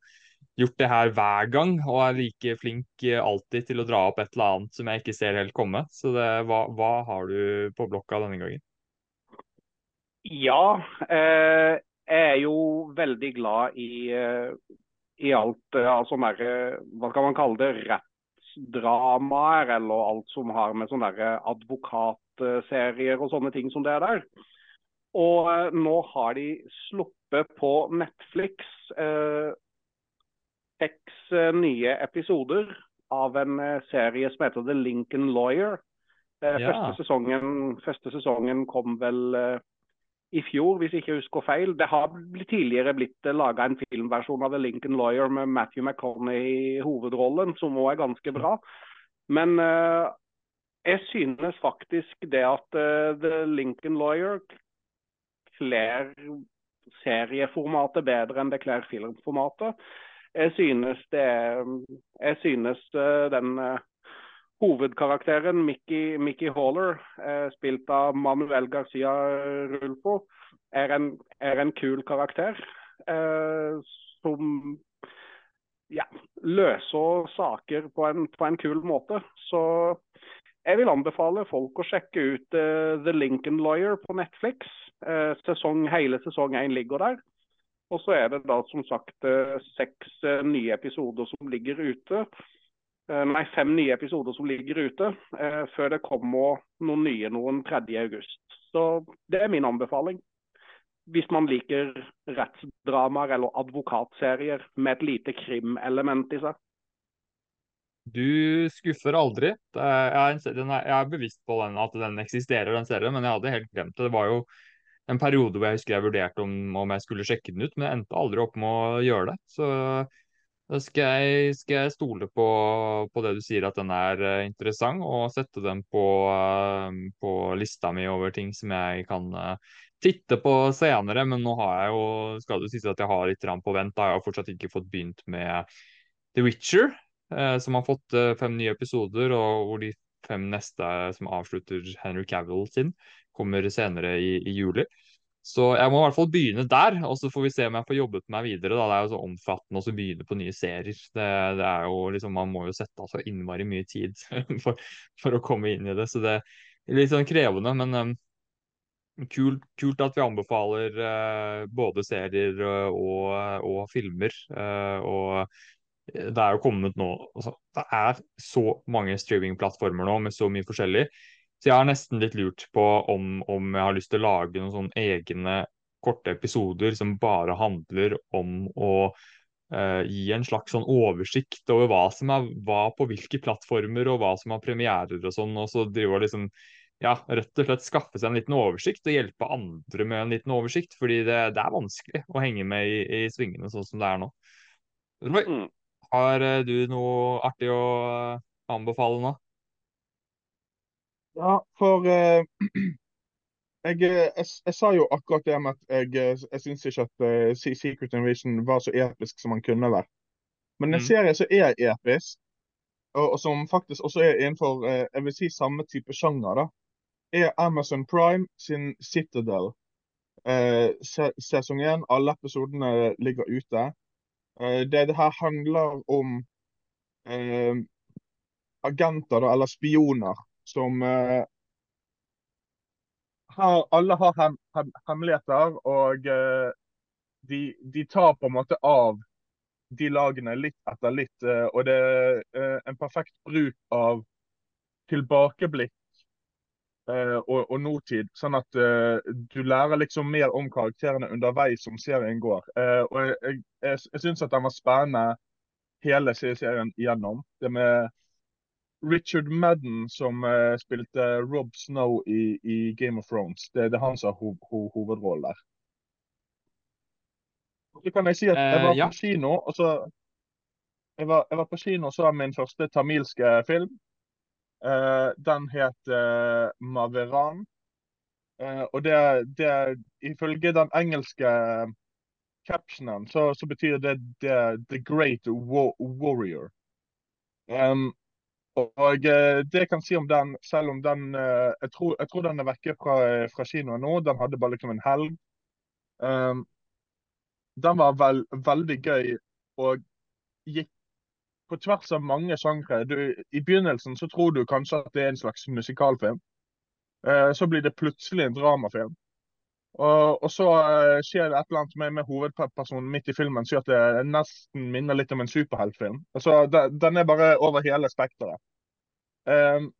gjort det her hver gang og er like flink eh, alltid til å dra opp et eller annet som jeg ikke ser helt komme. Så det, hva, hva har du på blokka denne gangen? Ja, eh, jeg er jo veldig glad i, eh, i alt eh, av sånne hva skal man kalle det, rettsdramaer, eller alt som har med sånne advokatserier og sånne ting som det er der. Og eh, nå har de sluppet på Netflix eh, seks eh, nye episoder av en serie som heter The Lincoln Lawyer. Eh, Ja. første, sesongen, første sesongen kom vel eh, i fjor, hvis jeg ikke husker feil. Det har tidligere blitt laga en filmversjon av The Lincoln Lawyer med Matthew McConney i hovedrollen, som òg er ganske bra. Men uh, jeg synes faktisk det at uh, The Lincoln Lawyer kler serieformatet bedre enn det kler filmformatet. Jeg synes det Jeg synes uh, den eh, hovedkarakteren Mickey, Mickey Haller, eh, spilt av Manuel Garcia Rulfo, er en, er en kul karakter. Eh, som ja, løser saker på en, på en, kul måte. Så jeg vil anbefale folk å sjekke ut uh, The Lincoln Lawyer på Netflix. Uh, sesong, hele sesong én ligger der. Og så er det da som sagt seks nye episoder som ligger ute. Nei, fem nye episoder som ligger ute, før det kommer noen nye noen 3.8. Så det er min anbefaling hvis man liker rettsdramaer eller advokatserier med et lite krimelement i seg. Du skuffer aldri. Jeg, er, bevisst på den, at den eksisterer, den serien, men jeg hadde helt glemt det. Det var jo en periode hvor jeg husker jeg vurderte om, om jeg skulle sjekke den ut, men jeg endte aldri opp med å gjøre det. Så skal jeg, skal jeg stole på, på, det du sier, at den er uh, interessant, og sette den på, uh, på, lista mi over ting som jeg kan uh, titte på senere. Men nå har jeg jo, skal det sies at jeg har litt på vent. Da har jeg fortsatt ikke fått begynt med The Witcher, som har fått fem nye episoder, og hvor de fem neste som avslutter Henry Cavill sin, kommer senere i, i juli. Så jeg må i hvert fall begynne der, og så får vi se om jeg får jobbet meg videre. Da. Det er jo så omfattende å begynne på nye serier. Det, det, er jo liksom, Man må jo sette av så innmari mye tid for, for, å komme inn i det. Så det er litt sånn krevende. Men um, kult, kult, at vi anbefaler uh, både serier uh, og, og, filmer. Uh, og det er jo kommet nå altså, Det er så mange streamingplattformer nå med så mye forskjellig. Så jeg har nesten litt lurt på om, om jeg har lyst til å lage noen sånne egne korte episoder som bare handler om å uh, gi en slags sånn oversikt over hva som er hva på hvilke plattformer, og hva som har premierer og sånn. Og så drive og liksom ja, rett og slett skaffe seg en liten oversikt og hjelpe andre med en liten oversikt. Fordi det, det er vanskelig å henge med i, i, svingene sånn som det er nå. Roy, mm. har eh, du noe artig å eh, anbefale nå? Ja, for uh, jeg, jeg, jeg, sa jo akkurat det med at jeg, eh, jeg syns ikke at uh, Secret Invasion var så episk som han kunne vært. Men en mm. serie som er episk, og, og, som faktisk også er innenfor uh, jeg vil si samme type sjanger, da, er Amazon Prime sin Citadel. Uh, se, sesong én. Alle episodene ligger ute. det det her handler om agenter, da, eller spioner, som uh, har, Alle har hem, hem, hemmeligheter, og uh, de, de, tar på en måte av de lagene litt etter litt. Uh, og det er en perfekt bruk av tilbakeblikk og, og, nåtid. Sånn at du lærer liksom mer om karakterene underveis som serien går. og jeg, jeg, jeg syns at den var spennende hele serien igjennom. Det med Richard Madden som uh, spilte Rob Snow i, i, Game of Thrones. Det, det er han som har ho ho hovedrollen der. Så kan jeg si at jeg var uh, ja. på kino, og så jeg var, jeg var, på kino og så min første tamilske film. Uh, den het Maveran. og det, det, ifølge den engelske captionen så, så betyr det, det, The Great Warrior. Um, og eh, det jeg kan si om den, selv om den eh, Jeg tror, jeg tror den er vekke fra, fra, kinoen nå. Den hadde bare liksom en helg. Um, den var vel, veldig gøy og gikk på tvers av mange sjangre. I begynnelsen så tror du kanskje at det er en slags musikalfilm. Uh, så blir det plutselig en dramafilm. Og, og så uh, skjer det et eller annet med, med hovedpersonen midt i filmen som gjør at det nesten minner litt om en superheltfilm. Altså, den er bare over hele spekteret. Um,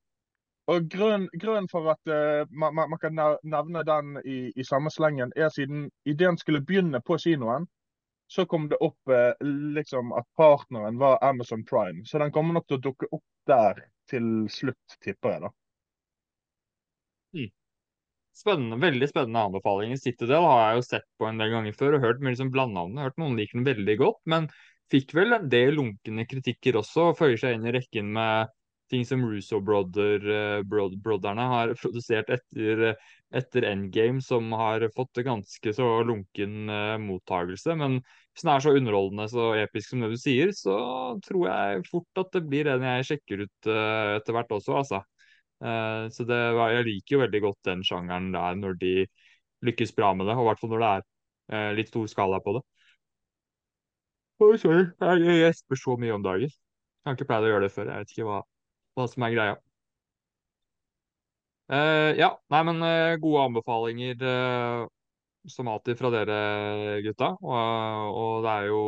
og Grunnen grunnen, for at uh, man, man, kan nevne den i, i, samme slengen, er siden ideen skulle begynne på kinoen, så kom det opp uh, liksom at partneren var Amazon Prime. Så den kommer nok til å dukke opp der til slutt, tipper jeg. da. Spennende, Veldig spennende anbefalinger. Citadel har jeg jo sett på en del ganger før og hørt mye liksom blandnavn. Hørt noen liker den veldig godt, men fikk vel en del lunkne kritikker også. og Føyer seg inn i rekken med ting som brother, eh, har produsert etter, etter, Endgame, som har fått ganske så lunken uh, mottagelse. Men hvis den er så underholdende så episk som det du sier, så tror jeg fort at det blir en jeg sjekker ut uh, etter hvert også, altså. Uh, så det, jeg liker jo veldig godt den sjangeren der når de lykkes bra med det, og i hvert fall når det er uh, litt stor skala på det. Oh, sorry, jeg gjesper så mye om dagen. Jeg har ikke pleid å gjøre det før. Jeg vet ikke hva, hva som er greia. Uh, ja, nei, men uh, gode anbefalinger uh, som alltid fra dere gutta. Og, og det er jo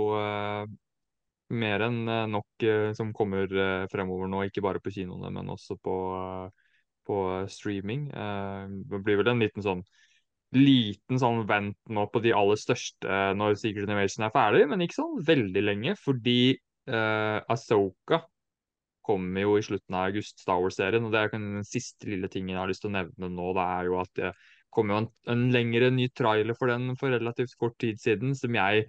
mer enn nok som kommer fremover nå, ikke bare på kinoene, men også på, på streaming. det blir vel en liten sånn liten sånn vent nå på de aller største når Secret Innovation er ferdig, men ikke sånn veldig lenge, fordi uh, Asoka kommer jo i slutten av august, Star Wars-serien. og Det er den siste lille tingen jeg har lyst til å nevne nå. Det er jo at det kom jo en, en lengre ny trailer for den for relativt kort tid siden, som jeg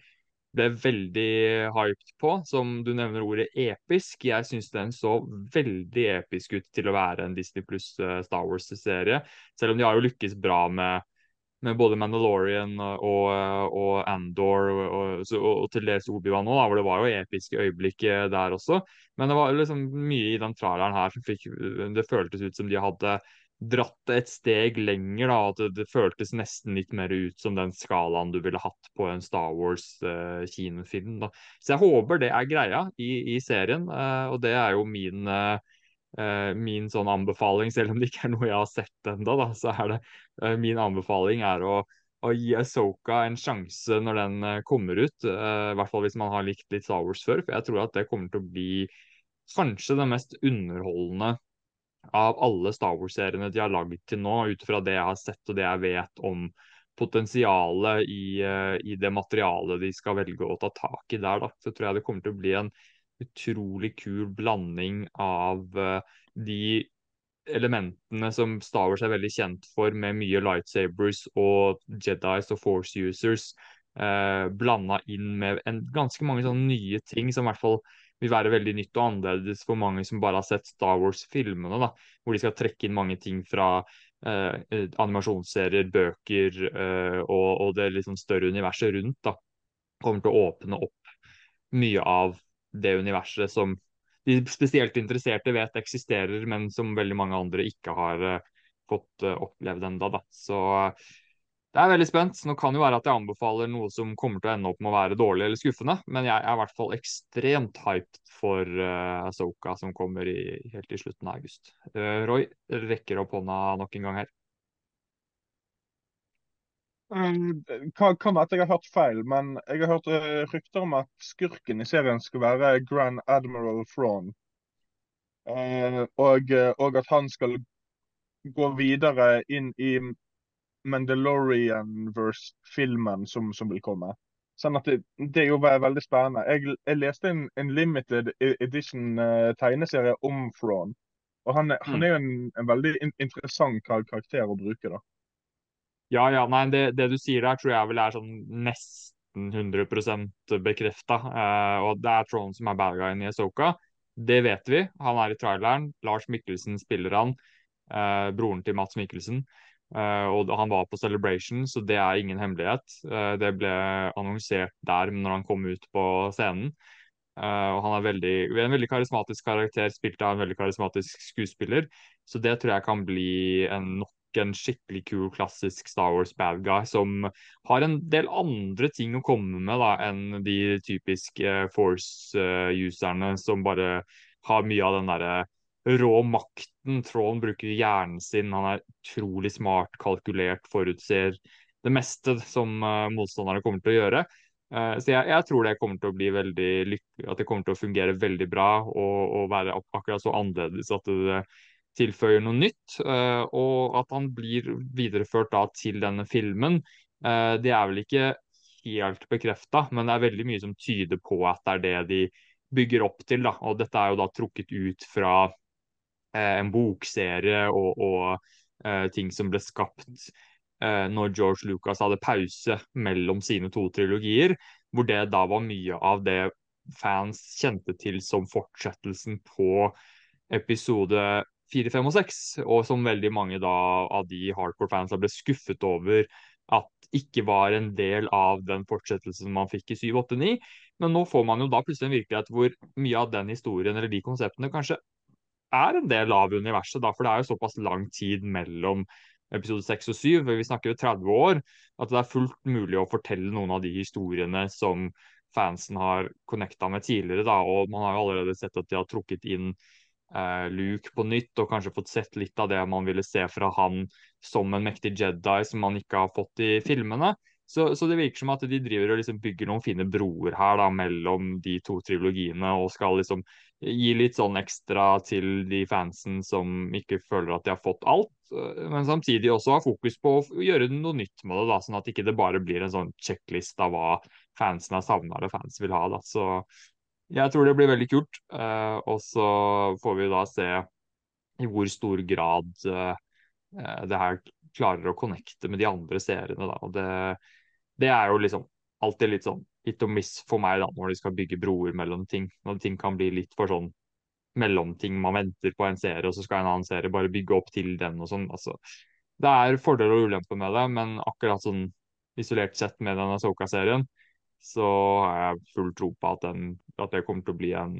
ble veldig hyped på. Som du nevner ordet episk. Jeg syns den så veldig episk ut til å være en Disney pluss eh, Star Wars-serie. Selv om de har jo lykkes bra med med både Mandalorian og, og Andor og, og, og til dels Obi-Wan òg, hvor det var jo episke øyeblikk eh, der også. Men det var liksom mye i den traileren her som fikk Det føltes ut som de hadde dratt det et steg lenger. da, At det, føltes nesten litt mer ut som den skalaen du ville hatt på en Star Wars-kinofilm. Uh, Så jeg håper det er greia i, i serien, uh, og det er jo min uh, min sånn anbefaling, selv om det ikke er noe jeg har sett ennå, så er det min anbefaling er å, å gi Asoka en sjanse når den kommer ut. I hvert fall hvis man har likt litt Star Wars før, for jeg tror at det kommer til å bli kanskje det mest underholdende av alle Star Wars-seriene de har lagd til nå, ut fra det jeg har sett og det jeg vet om potensialet i, i det materialet de skal velge å ta tak i der. Da. Så tror jeg det kommer til å bli en utrolig kul blanding av uh, de elementene som Star Wars er veldig kjent for, med mye lightsabers og Jedis og Force users, eh, blanda inn med en, ganske mange sånne nye ting som i hvert fall vil være veldig nytt og annerledes for mange som bare har sett Star Wars-filmene. da, Hvor de skal trekke inn mange ting fra eh, animasjonsserier, bøker eh, og, og, det liksom større universet rundt. da, Kommer til å åpne opp mye av det universet som de spesielt interesserte vet eksisterer, men som veldig mange andre ikke har eh, fått uh, opplevd ennå. Så det er veldig spent. Nå kan jo være at jeg anbefaler noe som kommer til å ende opp med å være dårlig eller skuffende, men jeg er i hvert fall ekstremt hyped for uh, Asoka som kommer i, helt i slutten av august. Roy rekker opp hånda nok en gang her. Kan, kan at jeg har hørt feil, men jeg har hørt uh, rykter om at skurken i serien skal være Grand Admiral Thrawn. Uh, og, og, at han skal gå videre inn i Mandalorian-verse-filmen som, som, vil komme. Sånn at det, det jo veldig spennende. Jeg, jeg leste en, en limited e-, edition-tegneserie uh, om Thrawn. Og han, mm. han, er jo en, en veldig in interessant karakter å bruke. da. Ja, ja, nei, det, det, du sier der, tror jeg vel er sånn nesten 100 bekrefta. Uh, og det er Thrawn som er bad guyen i Asoka. Det vet vi. Han er i traileren. Lars Mikkelsen spiller han. Uh, broren til Mats Mikkelsen. Uh, og han var på Celebration, så det er ingen hemmelighet. det ble annonsert der når han kom ut på scenen. og han er veldig, en veldig karismatisk karakter, spilt av en veldig karismatisk skuespiller. Så det tror jeg kan bli en nok en skikkelig kul, klassisk Star Wars bad guy som har en del andre ting å komme med da, enn de typiske Force-userne som bare har mye av den derre rå makten. Tråden bruker hjernen sin, han er utrolig smart, kalkulert, forutser det meste som uh, motstanderne kommer til å gjøre. Uh, så jeg, jeg, tror det kommer til å bli veldig lykkelig, at det kommer til å fungere veldig bra og, og være akkurat så annerledes at det, tilføyer noe nytt, uh, og at han blir videreført da til denne filmen. Det er vel ikke helt bekrefta, men det er veldig mye som tyder på at det er det de bygger opp til. Da. Og dette er jo da trukket ut fra en bokserie og, og ting som ble skapt når George Lucas hadde pause mellom sine to trilogier, hvor det da var mye av det fans kjente til som fortsettelsen på episode 4, 5 og 6, og som veldig mange da, av de hardcore fansa ble skuffet over at ikke var en del av den fortsettelsen man fikk i 7, 8, 9. Men nå får man jo da plutselig en virkelighet hvor mye av den historien eller de konseptene kanskje er en del av universet, da, for det er jo såpass lang tid mellom episode 6 og 7, for vi snakker jo 30 år, at det er fullt mulig å fortelle noen av de historiene som fansen har connecta med tidligere. da, og Man har jo allerede sett at de har trukket inn eh, Luke på nytt, og kanskje fått sett litt av det man ville se fra han som en mektig Jedi som man ikke har fått i filmene. Så, så, det virker som at de driver og liksom bygger noen fine broer her da, mellom de to trilogiene, og skal liksom gi litt sånn ekstra til de fansen som ikke føler at de har fått alt. Men samtidig også ha fokus på å gjøre noe nytt med det, da, sånn at ikke det bare blir en sånn checklist av hva fansen har savna eller fans vil ha. Da. Så jeg tror det blir veldig kult. Uh, og så får vi da se i hvor stor grad uh, det her klarer å connecte med de andre seriene. Da. Det, det er jo liksom alltid litt sånn hit og miss for meg da, når de skal bygge broer mellom ting. Når ting kan bli litt for sånn mellomting. Man venter på en serie, og så skal en annen serie bare bygge opp til den og sånn. Altså, det er fordeler og ulemper med det, men akkurat sånn isolert sett med denne Soka-serien, så har jeg full tro på at, den, at det kommer til å bli en,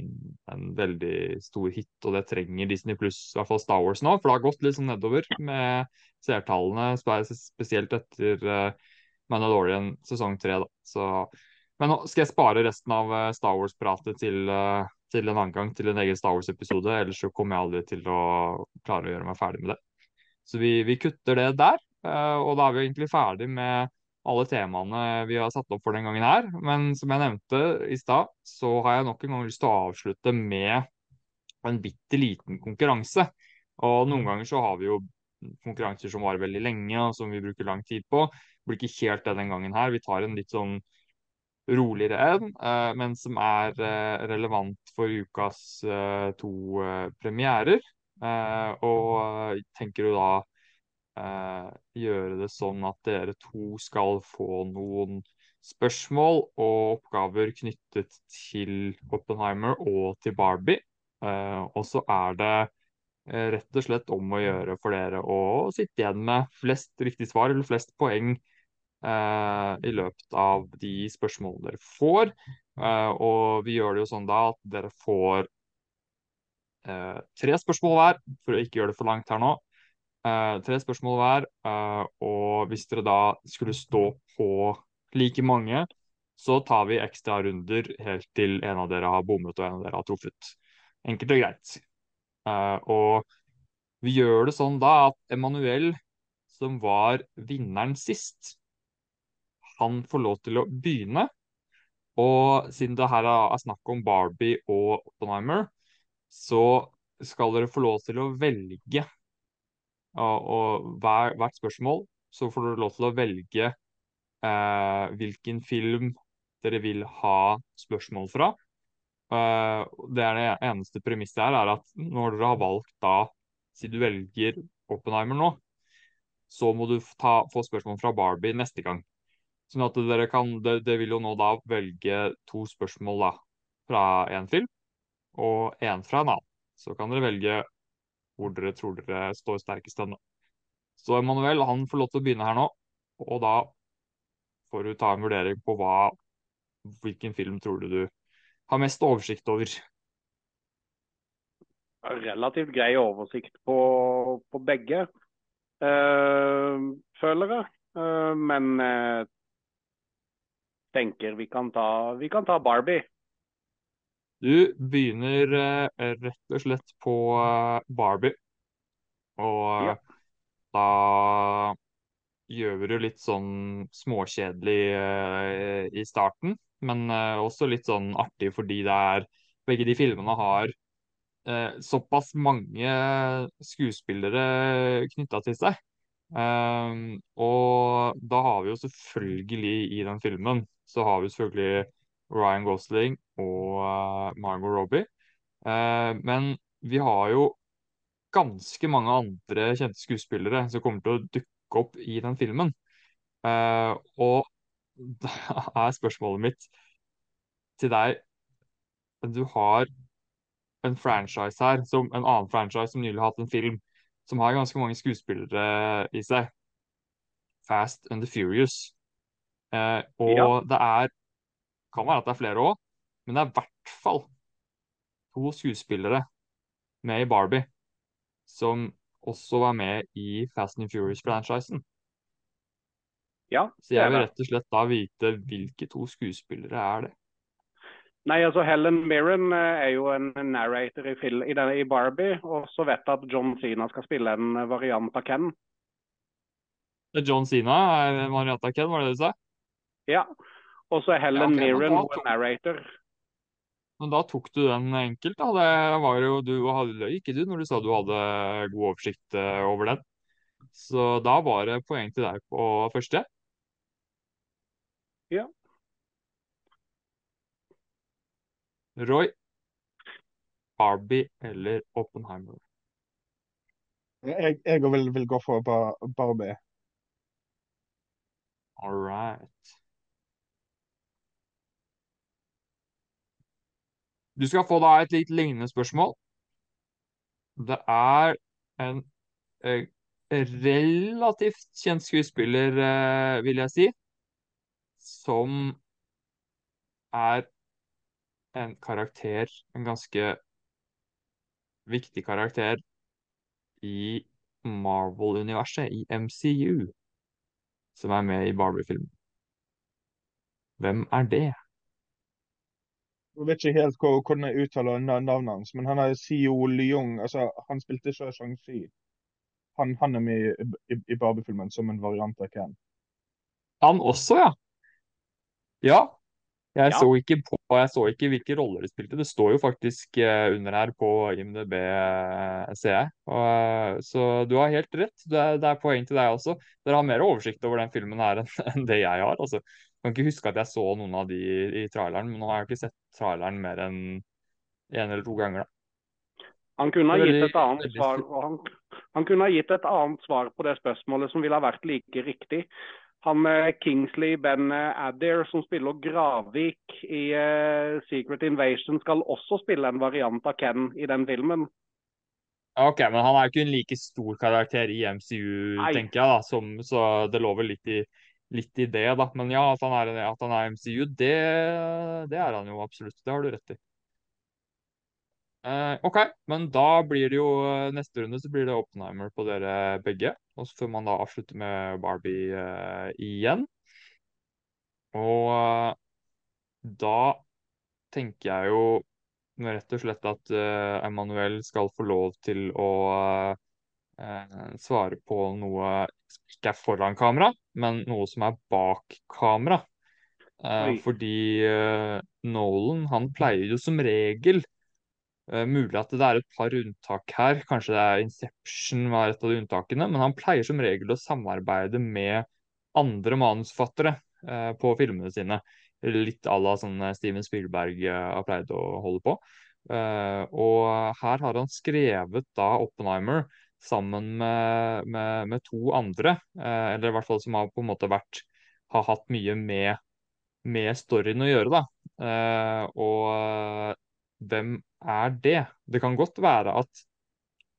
en, veldig stor hit. Og det trenger Disney pluss, i hvert fall Star Wars nå, for det har gått litt sånn nedover med seertallene, spesielt etter uh, Mandalorian sesong tre. Men nå skal jeg spare resten av uh, Star Wars-pratet til, uh, til, en annen gang, til en egen Star Wars-episode. Ellers så kommer jeg aldri til å klare å gjøre meg ferdig med det. Så vi, vi kutter det der, og da er vi egentlig ferdig med alle temaene vi har satt opp for den gangen her. Men som jeg nevnte i stad, så har jeg nok en gang lyst til å avslutte med en bitte liten konkurranse. Og noen ganger så har vi jo konkurranser som varer veldig lenge, og som vi bruker lang tid på. Det blir ikke helt det den gangen her. Vi tar en litt sånn roligere enn, eh, men som er eh, relevant for ukas eh, to premierer. Og tenker jo da gjøre det sånn at dere to skal få noen spørsmål og oppgaver knyttet til Oppenheimer og til Barbie. Og så er det rett og slett om å gjøre for dere å sitte igjen med flest riktige svar eller flest poeng eh, i løpet av de spørsmålene dere får. Eh, og vi gjør det jo sånn da at dere får eh, tre spørsmål hver, for å ikke gjøre det for langt her nå. Uh, tre spørsmål hver. Uh, og hvis dere da skulle stå på like mange, så tar vi ekstra runder helt til en av dere har bommet og en av dere har truffet. Enkelt og greit. Uh, og vi gjør det sånn da at Emanuel, som var vinneren sist, han får lov til å begynne. Og siden det her er snakk om Barbie og Oppenheimer, så skal dere få lov til å velge og, og hver, hvert spørsmål så får dere lov til å velge eh, hvilken film dere vil ha spørsmål fra. Eh, det er det eneste premisset her, er at når dere har valgt da, Siden du velger Oppenheimer nå, så må du ta, få spørsmål fra Barbie neste gang. Sånn at dere kan, det, det vil jo nå da velge to spørsmål da, fra én film, og én fra en annen. Så kan dere velge hvor dere tror dere står sterkest hen. Så Emanuel han får lov til å begynne her nå, og da får du ta en vurdering på hva, hvilken film tror du du har mest oversikt over. Relativt grei oversikt på, på begge, øh, føler jeg. Uh, men uh, tenker vi kan, ta, vi kan ta Barbie. Du begynner uh, rett og slett på uh, Barbie. Og ja. da gjør vi det litt sånn småkjedelig i starten, men også litt sånn artig fordi det er Begge de filmene har såpass mange skuespillere knytta til seg. og da har vi jo selvfølgelig i den filmen så har vi selvfølgelig Ryan Gosling og uh, Margot Robbie. Uh, men vi har jo ganske mange andre kjente skuespillere som kommer til å dukke opp i den filmen. Uh, og da er spørsmålet mitt til deg Du har en franchise her, som en annen franchise som nylig har hatt en film som har ganske mange skuespillere i seg. Fast and the Furious. Eh, og Ja. det er Kan være at det er flere òg, men det er i hvert fall to skuespillere med i Barbie som også var med i Fast and Furious-franchisen. Ja, Så jeg vil rett og slett da vite hvilke to skuespillere er det. Nei, altså Helen Mirren eh, er jo en narrator i, film, i, denne, i Barbie, og så vet jeg at John Cena skal spille en eh, variant av Ken. Det er John Cena er Marietta Ken, var det det du sa? Ja. Og så Helen Ja, okay, Mirren hun er tok- narrator. Men da tok du den enkelt, da. Det var jo, du og løy ikke du når du sa du hadde god oversikt eh, over den. Så da var det poeng til deg på første. Ja. Roy, Barbie eller Oppenheimer? Jeg, òg vil, vil gå for Barbie. All right. Du skal få da et litt lignende spørsmål. Det er en eh, relativt kjent skuespiller, eh, vil jeg si, som er en karakter, en ganske viktig karakter i Marvel-universet, i MCU, som er med i Barbie-filmen. Hvem er det? Jeg vet ikke helt hvor- hvordan jeg uttaler navnet hans, men han er CEO Leung. Altså, han spilte ikke Shang-Chi. Han, han er med i, i, i Barbie-filmen som en variant av Ken. Han også, ja. Ja. Jeg Ja. så ikke på, jeg så ikke hvilke roller de spilte. Det står jo faktisk eh, under her på IMDb, ser jeg. Eh, så du har helt rett. Det er, det er poeng til deg også. Dere har mer oversikt over den filmen her enn enn det jeg har. Altså. Jeg kan ikke huske at jeg så noen av de i, traileren, men nå har jeg ikke sett traileren mer enn én eller to ganger. Da. Han kunne ha gitt et annet svar, han, han kunne ha gitt et annet svar på det spørsmålet som ville ha vært like riktig. Han Kingsley Ben eh, Adair, som spiller Gravik i uh, Secret Invasion, skal også spille en variant av Ken i den filmen. Ok, men han er jo ikke en like stor karakter i MCU, Nei. tenker jeg, da, som, så det lå vel litt i, litt i det, da. Men ja, at han er, at han er MCU, det, det er han jo absolutt. Det har du rett i. Eh, ok, men da blir det jo eh, neste runde så blir det Oppenheimer på dere begge. Og så får man da avslutte med Barbie eh, igjen. Og eh, da tenker jeg jo rett og slett at uh, Emanuel skal få lov til å eh, svare på noe som ikke er foran kamera, men noe som er bak kamera. Eh, fordi eh, Nolan, han pleier jo som regel eh, Mulig at det er et par unntak her, kanskje det er Inception var et av de unntakene, men han pleier som regel å samarbeide med andre manusforfattere eh, på filmene sine. Litt à la sånn eh, Steven Spielberg eh, har pleid å holde på. Eh, og her har han skrevet da Oppenheimer sammen med, med, med to andre, eh, eller i hvert fall som har på en måte vært har hatt mye med, med storyen å gjøre, da. Eh, og hvem er det? Det kan godt være at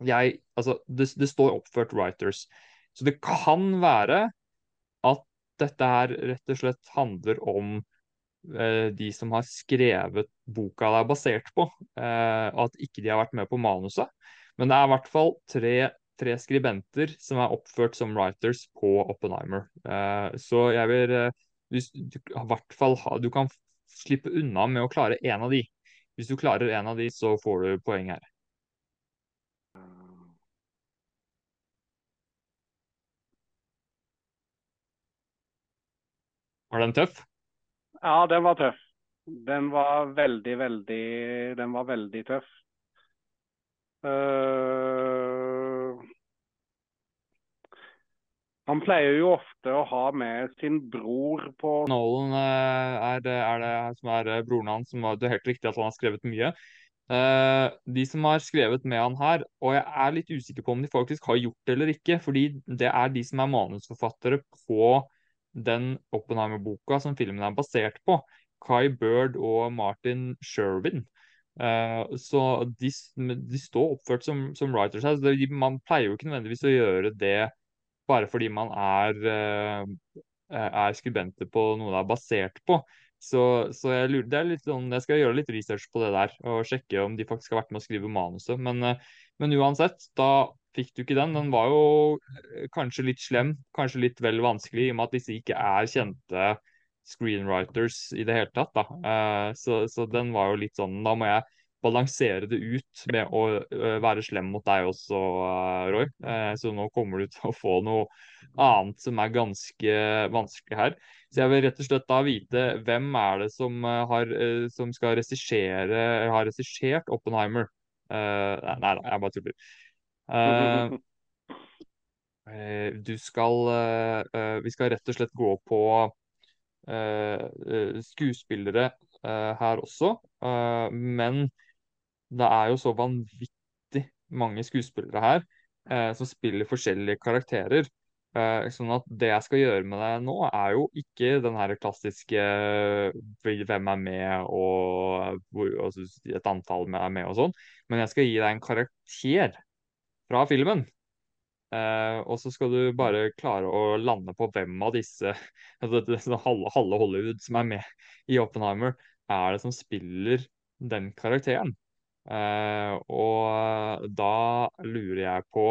jeg Altså, det, det står oppført writers. Så det kan være at dette her rett og slett handler om eh, de som har skrevet boka det er basert på. Eh, at ikke de har vært med på manuset. Men det er i hvert fall tre, tre skribenter som er oppført som writers på Oppenheimer. Eh, så jeg vil eh, du, hvert fall du kan slippe unna med å klare én av de. Hvis du klarer en av de, så får du poeng her. Var den tøff? Ja, den var tøff. Den var veldig, veldig Den var veldig tøff. Eh, han pleier jo ofte å ha med sin bror på Nolan eh, er, det- er det som er eh, broren hans, det er helt riktig at han har skrevet mye. De som har skrevet med han her, og jeg er litt usikker på om de faktisk har gjort det eller ikke, fordi det er de som er manusforfattere på den Oppenheimer-boka som filmen er basert på. Kai Bird og Martin Sherwin. Eh, så de, de står oppført som, som writers her. så Man pleier jo ikke nødvendigvis å gjøre det bare fordi man er eh, er skribenter på noe det er basert på. Så, så jeg lurer, er litt sånn, jeg skal gjøre litt research på det der og sjekke om de faktisk har vært med å skrive manuset. Men, men uansett, da fikk du ikke den. Den var jo kanskje litt slem, kanskje litt vel vanskelig, i og med at disse ikke er kjente screenwriters i det hele tatt. da. Så, så den var jo litt sånn Da må jeg balansere det ut med å uh, være slem mot deg også, uh, Roy. Uh, så nå kommer du til å få noe annet som er ganske vanskelig her. Så jeg vil rett og slett da vite hvem er det som, har, som skal regissere, har regissert Oppenheimer? nei, nei, jeg bare tuller. du skal Vi skal rett og slett gå på skuespillere her også, men det er jo så vanvittig mange skuespillere her eh, som spiller forskjellige karakterer. Eh, sånn at det jeg skal gjøre med deg nå, er jo ikke den her klassiske eh, hvem er med og altså, et antall er med og sånn, men jeg skal gi deg en karakter fra filmen. Uh, og så skal du bare klare å lande på hvem av disse altså, halve, Hollywood som er med i Oppenheimer, er det som spiller den karakteren. Uh, og da lurer jeg på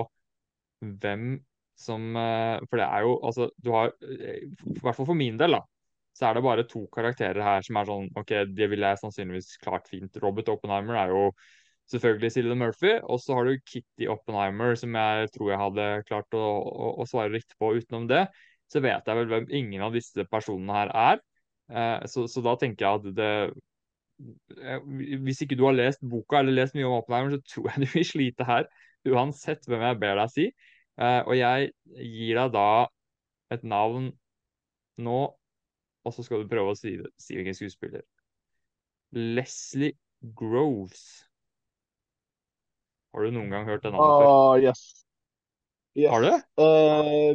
hvem som uh, For det er jo altså Du har I hvert fall for min del, da. Så er det bare to karakterer her som er sånn OK, det ville jeg sannsynligvis klart fint. Robert Oppenheimer er jo selvfølgelig Cillian Murphy. Og så har du Kitty Oppenheimer, som jeg tror jeg hadde klart å, å, å, svare riktig på. Utenom det så vet jeg vel hvem ingen av disse personene her er. Eh, så, så da tenker jeg at det hvis ikke du har lest boka eller lest mye om Oppenheimer, så tror jeg du vil slite her. Uansett hvem jeg ber deg si. Eh, og jeg gir deg da et navn nå, og så skal du prøve å si, si hvilken skuespiller. Leslie Groves. Har du noen gang hørt den navnet før? Uh, yes. yes. Har du? Uh,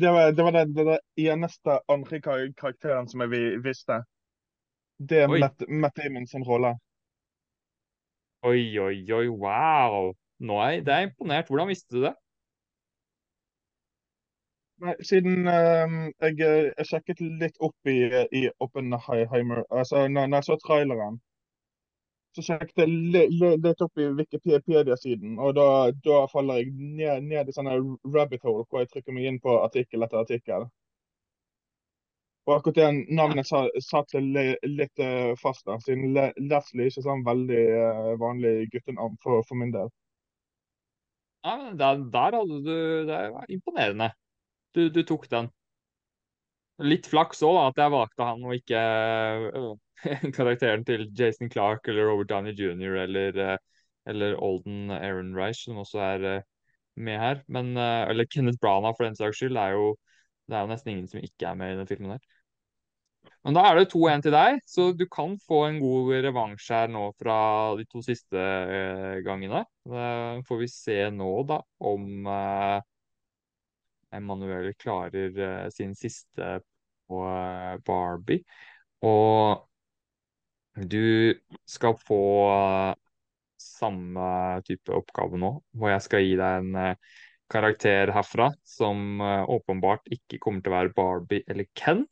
det var, det var den, den eneste andre karakteren som jeg visste. Det er Matt, Matt Damon sin rolle. Oi, oi, oi, wow. Nå er jeg, det er imponert. Hvordan visste du det? Nei, siden um, jeg, jeg, sjekket litt opp i, i Oppenheimer altså når, når, jeg så traileren, så sjekket jeg litt, opp i Wikipedia-siden. Og da, da, faller jeg ned, ned i sånne rabbit hole hvor jeg trykker meg inn på artikkel etter artikkel. Og akkurat det navnet satt litt uh, fast der, siden Le Leslie ikke er sånn veldig uh, vanlig guttenavn for, for, min del. Ja, men der, der hadde du Det var imponerende. Du, du tok den. Litt flaks òg, at jeg valgte han og ikke uh, karakteren til Jason Clark eller Robert Downey jr. eller, eller Olden Aaron Reich, som også er med her. Men, eller Kenneth Branagh, for den saks skyld. er jo det er jo nesten ingen som ikke er med i den filmen her. Men da er det 2-1 til deg, så du kan få en god revansj her nå fra de to siste eh, gangene. Da får vi se nå, da, om uh, Emanuel klarer eh, sin siste på eh, Barbie. Og du skal få eh, samme type oppgave nå, hvor jeg skal gi deg en eh, karakter herfra som uh, åpenbart ikke kommer til å være Barbie eller Ken.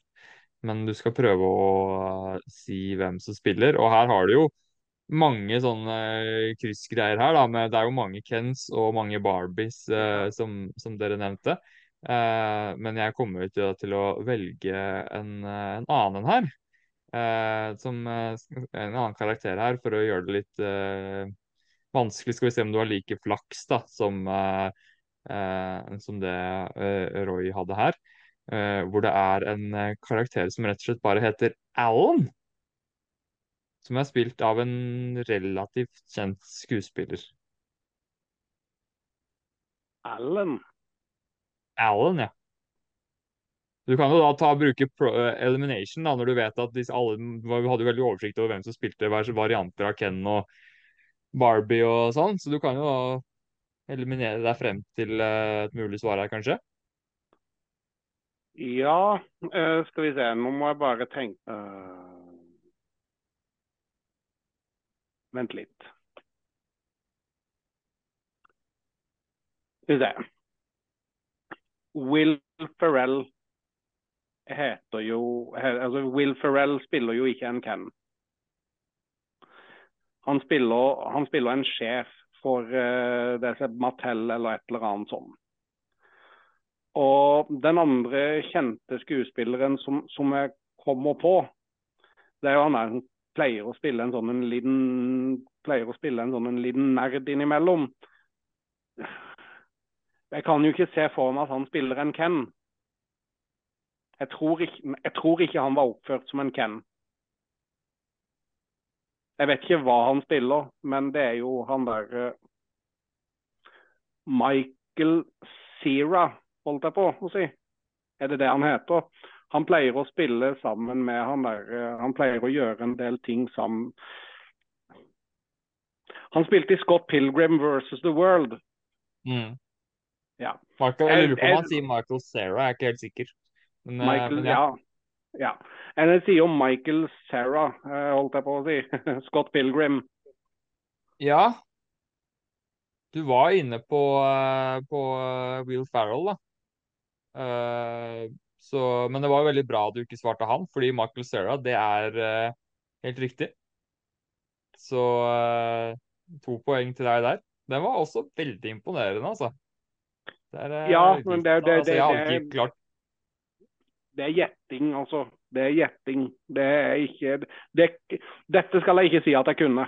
Men du skal prøve å si hvem som spiller. Og her har du jo mange sånne kryssgreier her, da. Med, det er jo mange Kens og mange Barbies som, som, dere nevnte. men jeg kommer til, til å velge en, en annen her. Som en annen karakter her, for å gjøre det litt vanskelig. Skal vi se om du har like flaks da, som eh, som det eh, Roy hadde her. Eh, hvor det er en eh, karakter som rett og slett bare heter Alan. Som er spilt av en relativt kjent skuespiller. Alan? Alan, ja. Du kan jo da ta bruke pro, elimination da, når du vet at alle hadde veldig oversikt over hvem som spilte varianter av Ken og Barbie og sånn, så du kan jo da eliminere deg frem til eh, et mulig svar her, kanskje? Ja, uh, skal vi se. Nå må jeg bare tenke Vent litt. Skal vi se. Will Ferrell heter jo altså Will Ferrell spiller jo ikke en Ken. Han spiller, han spiller en sjef for uh, Mattel eller et eller annet sånt. Og den andre kjente skuespilleren som, som jeg kommer på, det er jo han der som pleier å spille en sånn en liten pleier å spille en sånn en liten nerd innimellom. Jeg kan jo ikke se for meg at han spiller en Ken. Jeg tror, ikke, jeg tror ikke han var oppført som en Ken. Jeg vet ikke hva han spiller, men det er jo han der uh, Michael Cera, holdt jeg på å si. Er det det han heter? Han pleier å spille sammen med han der uh, Han pleier å gjøre en del ting sammen. Han spilte i Scott Pilgrim versus The World. Mm. Ja. Michael, jeg lurer på om han sier Michael Cera, jeg er ikke helt sikker. Men, eh, Michael, men ja. ja. Jeg sier jo Michael Cera, eh, holdt jeg på å si. Scott Pilgrim. Ja. Du var inne på, eh, på Will Farrell, da. Så, men det var veldig bra du ikke svarte han, fordi Michael Sarah, det er helt riktig. Så to poeng til deg der. Den var også veldig imponerende, altså. Det er, ja, men det, det, altså, det, ikke klart... det er gjetting, altså. Det er gjetting. Det er ikke Dette skal jeg ikke si at jeg kunne.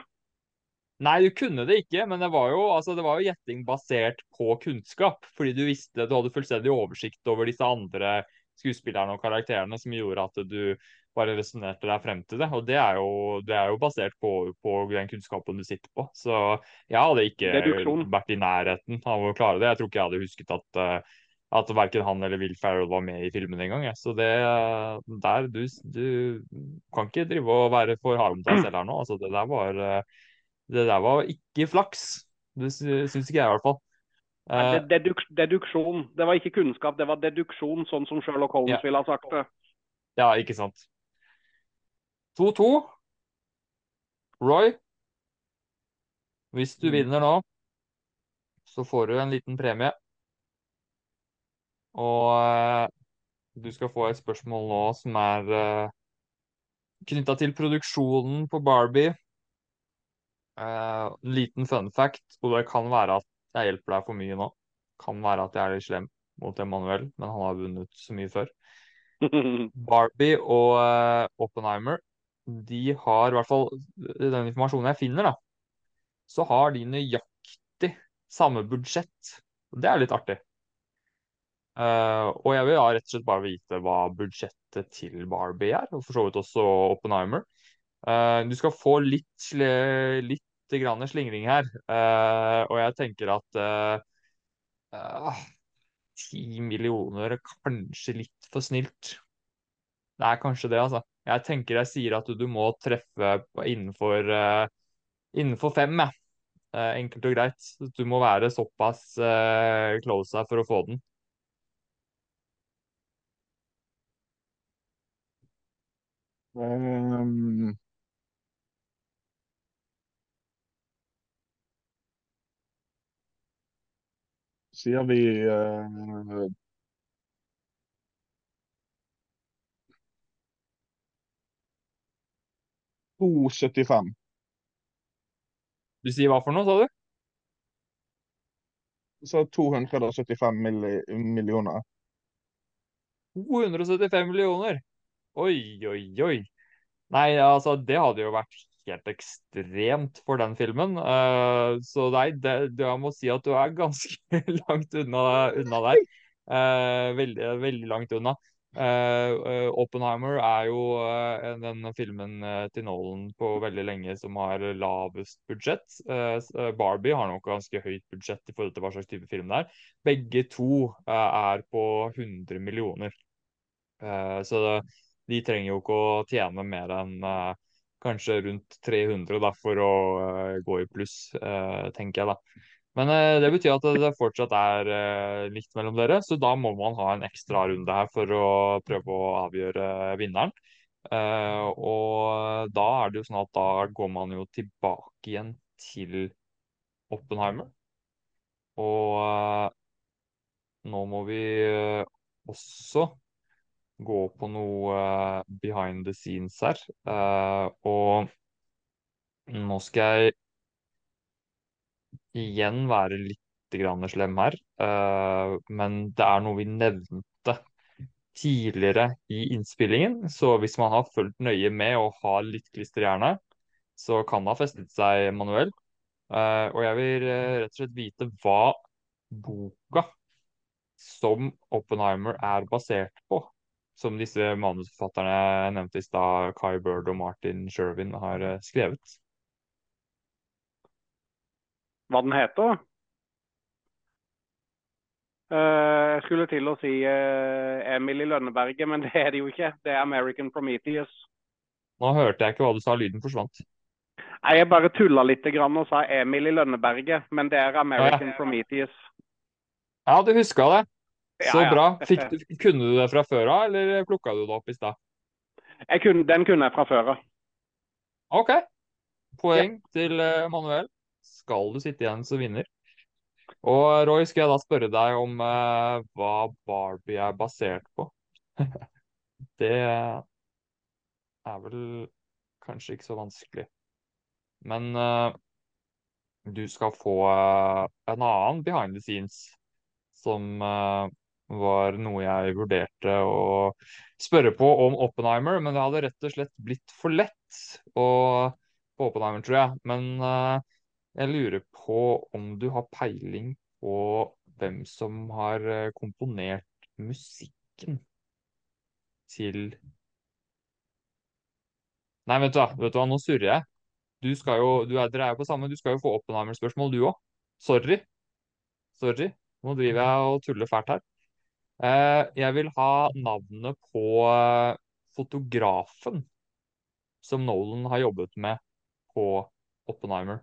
Nei, du kunne det ikke, men det var jo, altså, det var jo gjetting basert på kunnskap. Fordi du visste, du hadde fullstendig oversikt over disse andre skuespillerne og karakterene som gjorde at du bare resonnerte deg frem til det. Og det er jo, det er jo basert på, på, den kunnskapen du sitter på. Så jeg hadde ikke vært i nærheten av å klare det. Jeg tror ikke jeg hadde husket at, uh, at verken han eller Will Ferrell var med i filmen engang. Så det der du, du, kan ikke drive og være for hard mot deg selv her nå. Altså, det der var, uh, det der var ikke flaks. Det syns ikke jeg i hvert fall. Uh, deduk deduksjon. Det var ikke kunnskap, det var deduksjon, sånn som Sherlock Holmes ja. ville ha sagt det. Ja, ikke sant. 2-2. Roy, hvis du mm. vinner nå, så får du en liten premie. Og uh, du skal få et spørsmål nå som er uh, knytta til produksjonen på Barbie. Uh, en liten fun fact, og det kan være at jeg hjelper deg for mye nå. Kan være at jeg er litt slem mot Emanuel, men han har vunnet så mye før. Barbie og uh, Oppenheimer de har, i hvert fall den informasjonen jeg finner, da, så har de nøyaktig samme budsjett. Det er litt artig. Uh, og jeg vil ja, rett og slett bare vite hva budsjettet til Barbie er, og for så vidt også Oppenheimer. Uh, du skal få litt, litt grann slingring her, uh, og jeg tenker at ti millioner er kanskje litt for snilt. Det er kanskje det, altså. Jeg tenker jeg sier at du må treffe innenfor, innenfor fem, jeg. Enkelt og greit. Du må være såpass close her for å få den. Um, sier vi uh, 2,75. Du sier hva for noe, sa du? Så 275 milli millioner. 275 millioner? Oi, oi, oi. Nei, altså, det hadde jo vært helt ekstremt for den filmen. Uh, så nei, det, det, jeg må si at du er ganske langt unna, unna der. Uh, veldig, veldig langt unna. Uh, Oppenheimer er jo den filmen til Nolan på veldig lenge som har lavest budsjett. Barbie har nok ganske høyt budsjett i forhold til hva slags type film det er. Begge to er på 100 millioner. så de trenger jo ikke å tjene mer enn kanskje rundt 300 da, for å gå i pluss, tenker jeg da. Men det betyr at det fortsatt er likt mellom dere, så da må man ha en ekstra runde her for å prøve å avgjøre vinneren. Og da er det jo sånn at da går man jo tilbake igjen til Oppenheimer. Og nå må vi også gå på noe uh, behind the scenes her. Uh, og nå skal jeg igjen være litt grann slem her, uh, men det er noe vi nevnte tidligere i innspillingen. Så hvis man har fulgt nøye med og har litt klister i hjernen, så kan det ha festet seg manuelt. og jeg vil rett og slett vite hva boka som Oppenheimer er basert på, som disse manusforfatterne jeg nevnte i stad, Kai Bird og Martin Sherwin, har skrevet hva den heter. Uh, jeg skulle til å si uh, Emil i Lønneberget, men det er det jo ikke. Det er American Prometheus. Nå hørte jeg ikke hva du sa, lyden forsvant. Nei, Jeg bare tulla litt og sa Emil i Lønneberget, men det er American ja, ja. Prometheus. Ja, du huska det. Så ja, bra. Fikk, kunne du det fra før av, eller plukka du det opp i stad? Den kunne jeg fra før av. OK. Poeng til uh, Manuel skal du sitte igjen som vinner. Og Roy, skal jeg da spørre deg om uh, hva Barbie er basert på? det er vel kanskje ikke så vanskelig. Men uh, du skal få uh, en annen behind the scenes som var noe jeg vurderte å spørre på om Oppenheimer, men det hadde rett og slett blitt for lett å, på Oppenheimer, tror jeg. Men jeg lurer på om du har peiling på hvem som har eh, komponert musikken til Nei, vet du hva, vet du hva, nå surrer jeg. Du skal jo, du er, dere er jo på samme, du skal jo få Oppenheimer-spørsmål, du òg. Sorry. Sorry. Nå driver jeg og tuller fælt her. Eh, jeg vil ha navnet på eh, fotografen som Nolan har jobbet med på Oppenheimer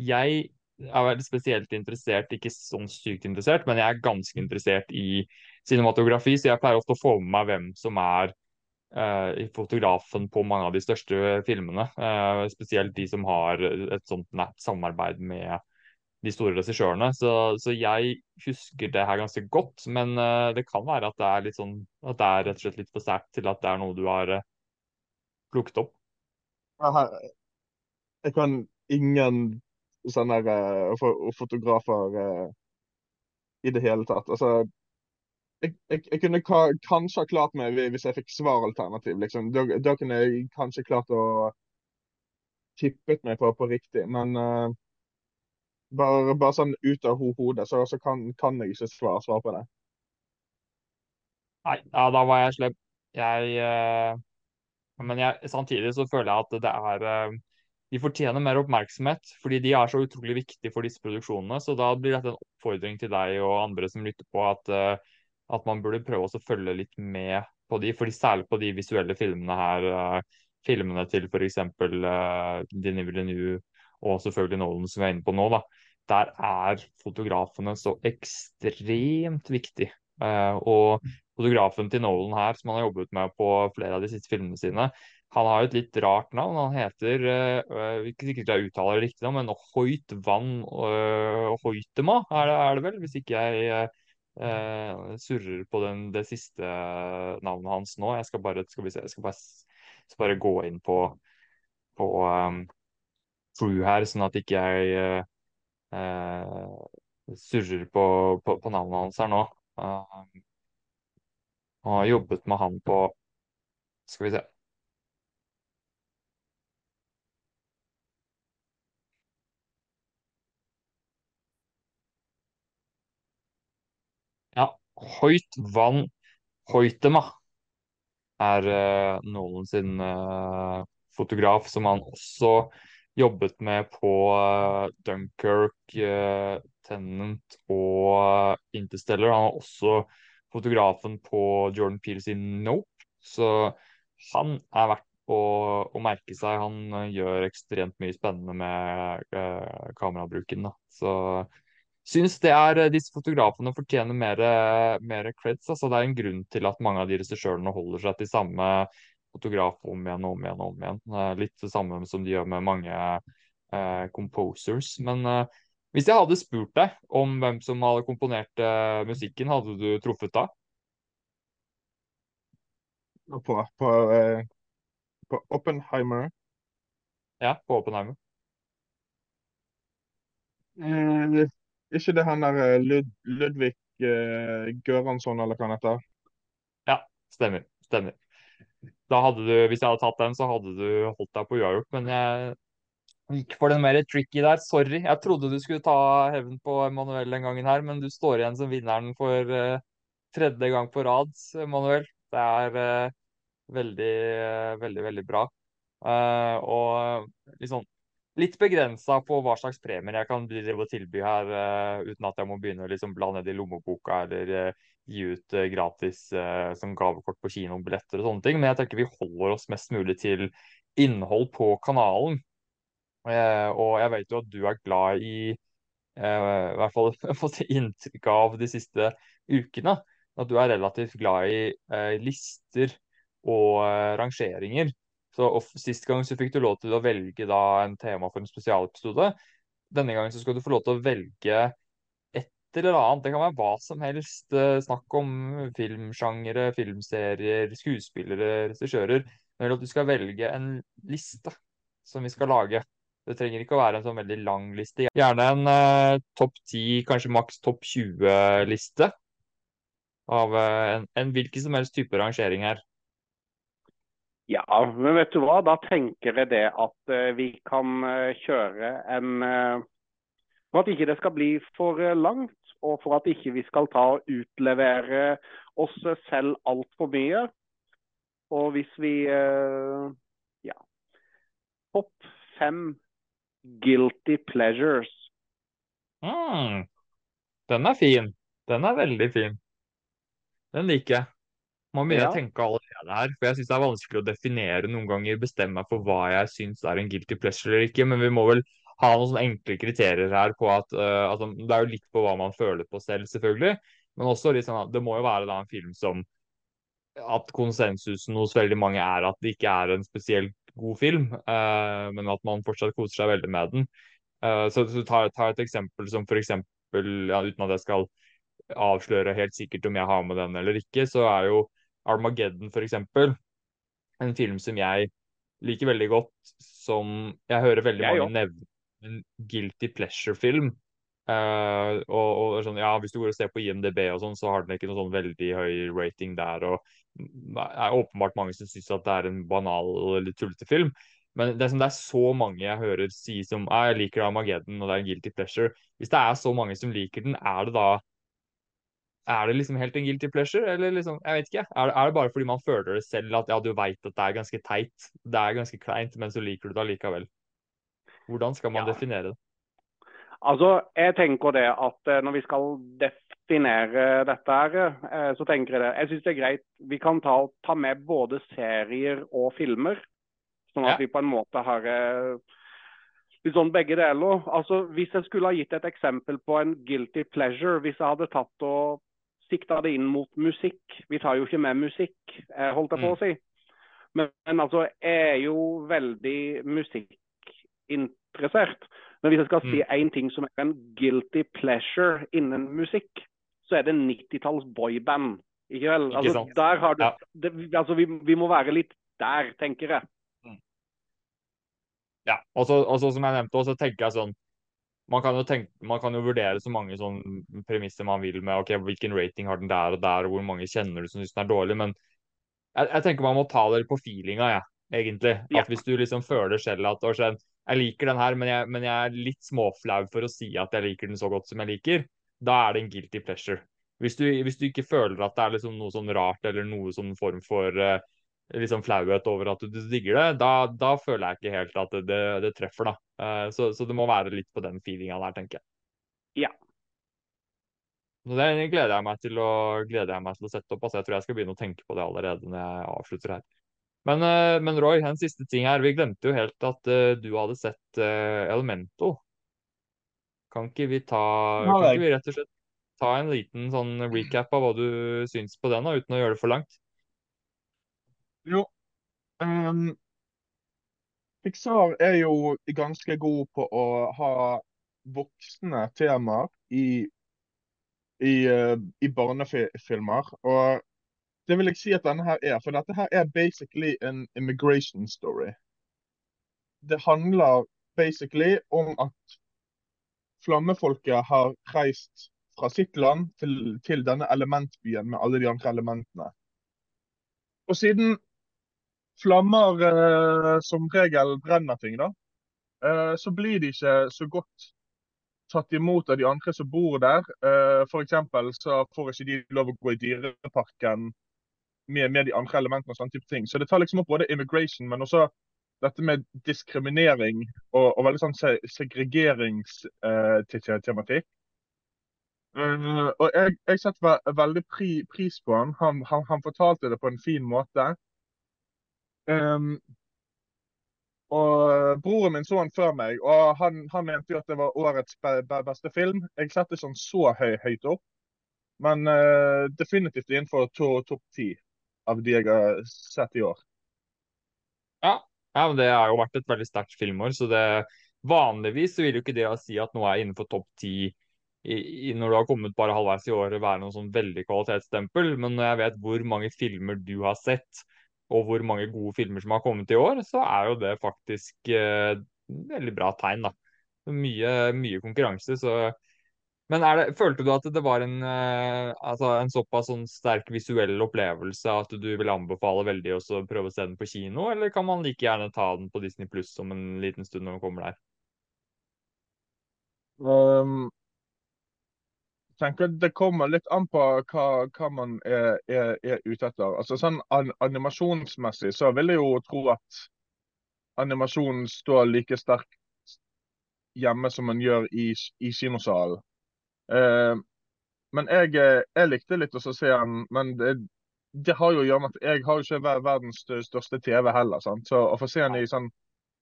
jeg er veldig spesielt interessert, ikke sånn sykt interessert, men jeg er ganske interessert i cinematografi, så jeg pleier ofte å få med meg hvem som er uh, fotografen på mange av de største filmene. Spesielt de som har et sånt nært samarbeid med de store regissørene. Så, så, jeg husker det her ganske godt, men uh, det kan være at det er litt sånn at det er rett og slett litt for sterkt til at det er noe du har plukket opp. Jeg kan ingen sånne uh, fotografer uh, i det hele tatt. Altså, jeg, jeg, jeg kunne ka kanskje ha klart meg hvis jeg fikk svaralternativ. Liksom. Da, da, kunne jeg kanskje klart å tippet meg på, på riktig. Men uh, bare, bare, sånn ut av ho hodet, så, så kan, kan, jeg ikke svare, svare på det. Nei, ja, da var jeg slem. Jeg uh, Men jeg, samtidig så føler jeg at det er uh, de fortjener mer oppmerksomhet, fordi de er så utrolig viktige for disse produksjonene. Så da blir dette en oppfordring til deg og andre som lytter på, at, uh, at man burde prøve å følge litt med på de, fordi særlig på de visuelle filmene her. Filmene til f.eks. Uh, Denis Villeneuve og selvfølgelig Nolan som vi er inne på nå. da, Der er fotografene så ekstremt viktig. Uh, og fotografen til Nolan her, som han har jobbet med på flere av de siste filmene sine, han har et litt rart navn. Han heter øh, Ikke sikkert jeg uttaler det riktig, men Hoit Van øh, Hoitema er det, er det, vel? Hvis ikke jeg øh, surrer på den, det siste navnet hans nå. Jeg skal bare, skal se, jeg skal bare, skal bare gå inn på, på um, True her, sånn at ikke jeg uh, surrer på, på, på, navnet hans her nå. Uh, og har jobbet med han på Skal vi se. Ja, Hoit van Hoitema er uh, Nolan sin uh, fotograf, som han også jobbet med på uh, Dunkerque, uh, Tennant og Interstellar. Han er også fotografen på Jordan Peele sin Nope, så han er verdt å, å merke seg. Han gjør ekstremt mye spennende med kamerabruken. Da. Så syns det er eh, disse fotografene fortjener mer, mer creds. Altså, det er en grunn til at mange av de regissørene holder seg til samme fotograf om igjen og om igjen. og om igjen. Litt det samme som de gjør med mange eh, composers. Men eh, hvis jeg hadde spurt deg om hvem som hadde komponert eh, musikken, hadde du truffet da? på, på, eh, på Oppenheimer. Ja, på Oppenheimer. Eh, ikke det han der eh, Lud Ludvig eh, Göransson, eller hva han heter? Ja, stemmer. Stemmer. Da hadde du, Hvis jeg hadde tatt den, så hadde du holdt deg på uavgjort. Men jeg gikk for den mer tricky der. Sorry. Jeg trodde du skulle ta hevn på Emanuel den gangen her, men du står igjen som vinneren for uh, tredje gang på rad, Emanuel. Det er uh, veldig, uh, veldig, veldig bra. og liksom litt begrensa på hva slags premier jeg kan tilby her, uten at jeg må begynne å liksom bla ned i lommeboka eller gi ut uh, gratis som gavekort på kinobilletter og sånne ting. Men jeg tenker vi holder oss mest mulig til innhold på kanalen. og jeg vet jo at du er glad i i hvert fall fått inntrykk av de siste ukene, at du er relativt glad i lister og rangeringer. Så Sist gang så fikk du lov til å velge da en tema for en spesialepisode. Denne gangen så skal du få lov til å velge eller annet. Det kan være hva som helst. Eh, snakk om filmsjangere, filmserier, skuespillere, regissører. Men at du skal velge en liste som vi skal lage. Det trenger ikke å være en sånn veldig lang liste. Gjerne en eh, topp 10, kanskje maks topp 20-liste. Av eh, en, en hvilken som helst type rangering her. Ja, men vet du hva? Da tenker jeg det at eh, vi kan uh, kjøre en For at ikke det skal bli for langt, og for at ikke vi skal ta og utlevere oss selv altfor mye. Og hvis vi Ja. Topp fem guilty pleasures. Mm. Den er fin. Den er veldig fin. Den liker jeg. Man begynner ja. å tenke allerede her. For jeg syns det er vanskelig å definere noen ganger, bestemme meg for hva jeg syns er en guilty pleasure eller ikke. Men vi må vel ha noen sånne enkle kriterier her på at uh, altså, Det er jo litt på hva man føler på selv, selvfølgelig. Men også litt sånn at det må jo være da en film som At konsensusen hos veldig mange er at det ikke er en spesielt god film, uh, men at man fortsatt koser seg veldig med den. Uh, så, så ta, ta, et eksempel som for eksempel, ja, uten at jeg skal avsløre helt sikkert om jeg har med den eller ikke, så er jo Armageddon, f.eks. En film som jeg liker veldig godt, som jeg hører veldig jeg mange nevne en guilty pleasure-film. Uh, og, og, sånn, ja, Hvis du går og ser på IMDb, og sånn, så har den ikke noen sånn veldig høy rating der. og Det er åpenbart mange som syns at det er en banal eller tullete film. Men det er, det er, så mange jeg hører si som jeg liker Armageddon og det er en guilty pleasure. Hvis det er så mange som liker den, er det da er det liksom helt en guilty pleasure, eller liksom, jeg vet ikke. Er det, er det bare fordi man føler det selv, at ja, du veit at det er ganske teit, det er ganske kleint, men så liker du det allikevel? Hvordan skal man ja. definere det? Altså, jeg tenker det at eh, når vi skal definere dette her, eh, så tenker jeg det. Jeg syns det er greit. Vi kan ta, ta, med både serier og filmer. Sånn at ja. vi på en måte har eh, litt sånn begge deler. Altså, Hvis jeg skulle ha gitt et eksempel på en guilty pleasure, hvis jeg hadde tatt og sikta det inn mot musikk. Vi tar jo ikke med musikk, holdt jeg på å mm. si. Men, men altså, jeg er jo veldig musikkinteressert. Men hvis jeg skal si én mm. ting som er en guilty pleasure innen musikk, så er det 90-talls boyband. Ikke vel? Altså, der har du, det, altså, vi, vi, må være litt der, tenker jeg. Mm. Ja, og så som jeg nevnte, så tenker jeg sånn man kan, jo tenke, man kan jo vurdere så mange sånn premisser man vil med ok, hvilken rating har den der og der, og hvor mange kjenner du som syns den er dårlig. Men jeg, jeg, tenker man må ta det på feelinga, jeg, ja, egentlig. At Hvis du liksom føler selv at jeg liker den her, men jeg, men jeg, er litt småflau for å si at jeg liker den så godt som jeg liker, da er det en guilty pleasure. Hvis du, hvis du ikke føler at det er liksom noe sånn rart eller noe sånn form for uh, liksom flauhet over at du digger det, da, da, føler jeg ikke helt at det, det, det treffer, da. Uh, så, så, det må være litt på den feelinga der, tenker jeg. Ja. Så det gleder jeg meg til å, gleder jeg meg til å sette opp. altså Jeg tror jeg skal begynne å tenke på det allerede når jeg avslutter her. Men, uh, men Roy, en siste ting her. Vi glemte jo helt at uh, du hadde sett Elemento. Kan ikke vi ta Kan ikke vi rett og slett ta en liten sånn recap av hva du syns på den, da, uten å gjøre det for langt? Jo. Um, Pixar er jo ganske god på å ha voksne temaer i, i, uh, i barnefilmer. Og Det vil jeg si at denne her er. For dette her er basically en immigration story. Det handler basically om at flammefolket har reist fra sitt land til, til denne elementbyen med alle de andre elementene. Og siden flammer eh, som regel brenner ting, da, eh, så blir de ikke så godt tatt imot av de andre som bor der. Eh, F.eks. så får ikke de lov å gå i dyreparken med, med, de andre elementene og sånne type ting. Så det tar liksom opp både immigration, men også dette med diskriminering og, og veldig sånn segregeringstematikk. Uh, og jeg, jeg setter veldig pri, pris på han. Han, han. han, fortalte det på en fin måte. Um, og Broren min så han før meg, og han, han mente jo at det var årets be, be, beste film. Jeg setter ikke sånn så høy, høyt opp, men uh, definitivt innenfor topp to, ti av de jeg har sett i år. Ja, ja, men Det har jo vært et veldig sterkt filmår. så det Vanligvis vil jo ikke det å si at noe er innenfor topp ti når du har kommet bare halvveis i året, være noe sånn veldig kvalitetsstempel. Men når jeg vet hvor mange filmer du har sett, og hvor mange gode filmer som har kommet i år, så er jo det faktisk eh, veldig bra tegn. da. Mye, mye konkurranse. så men det, følte du at det var en, uh, altså en såpass sånn sterk visuell opplevelse at du vil anbefale veldig å prøve å se den på kino, eller kan man like gjerne ta den på Disney Pluss om en liten stund når den kommer der? Um, tenker Det kommer litt an på hva, hva man er, er, er, ute etter. Altså sånn an, Animasjonsmessig så vil jeg jo tro at animasjonen står like sterkt hjemme som man gjør i, i kinosalen. Eh, men jeg, eh, jeg, likte litt å se den, men det, det, har jo å gjøre med at jeg har ikke verdens største TV heller. Sant? Så å få se den i sånn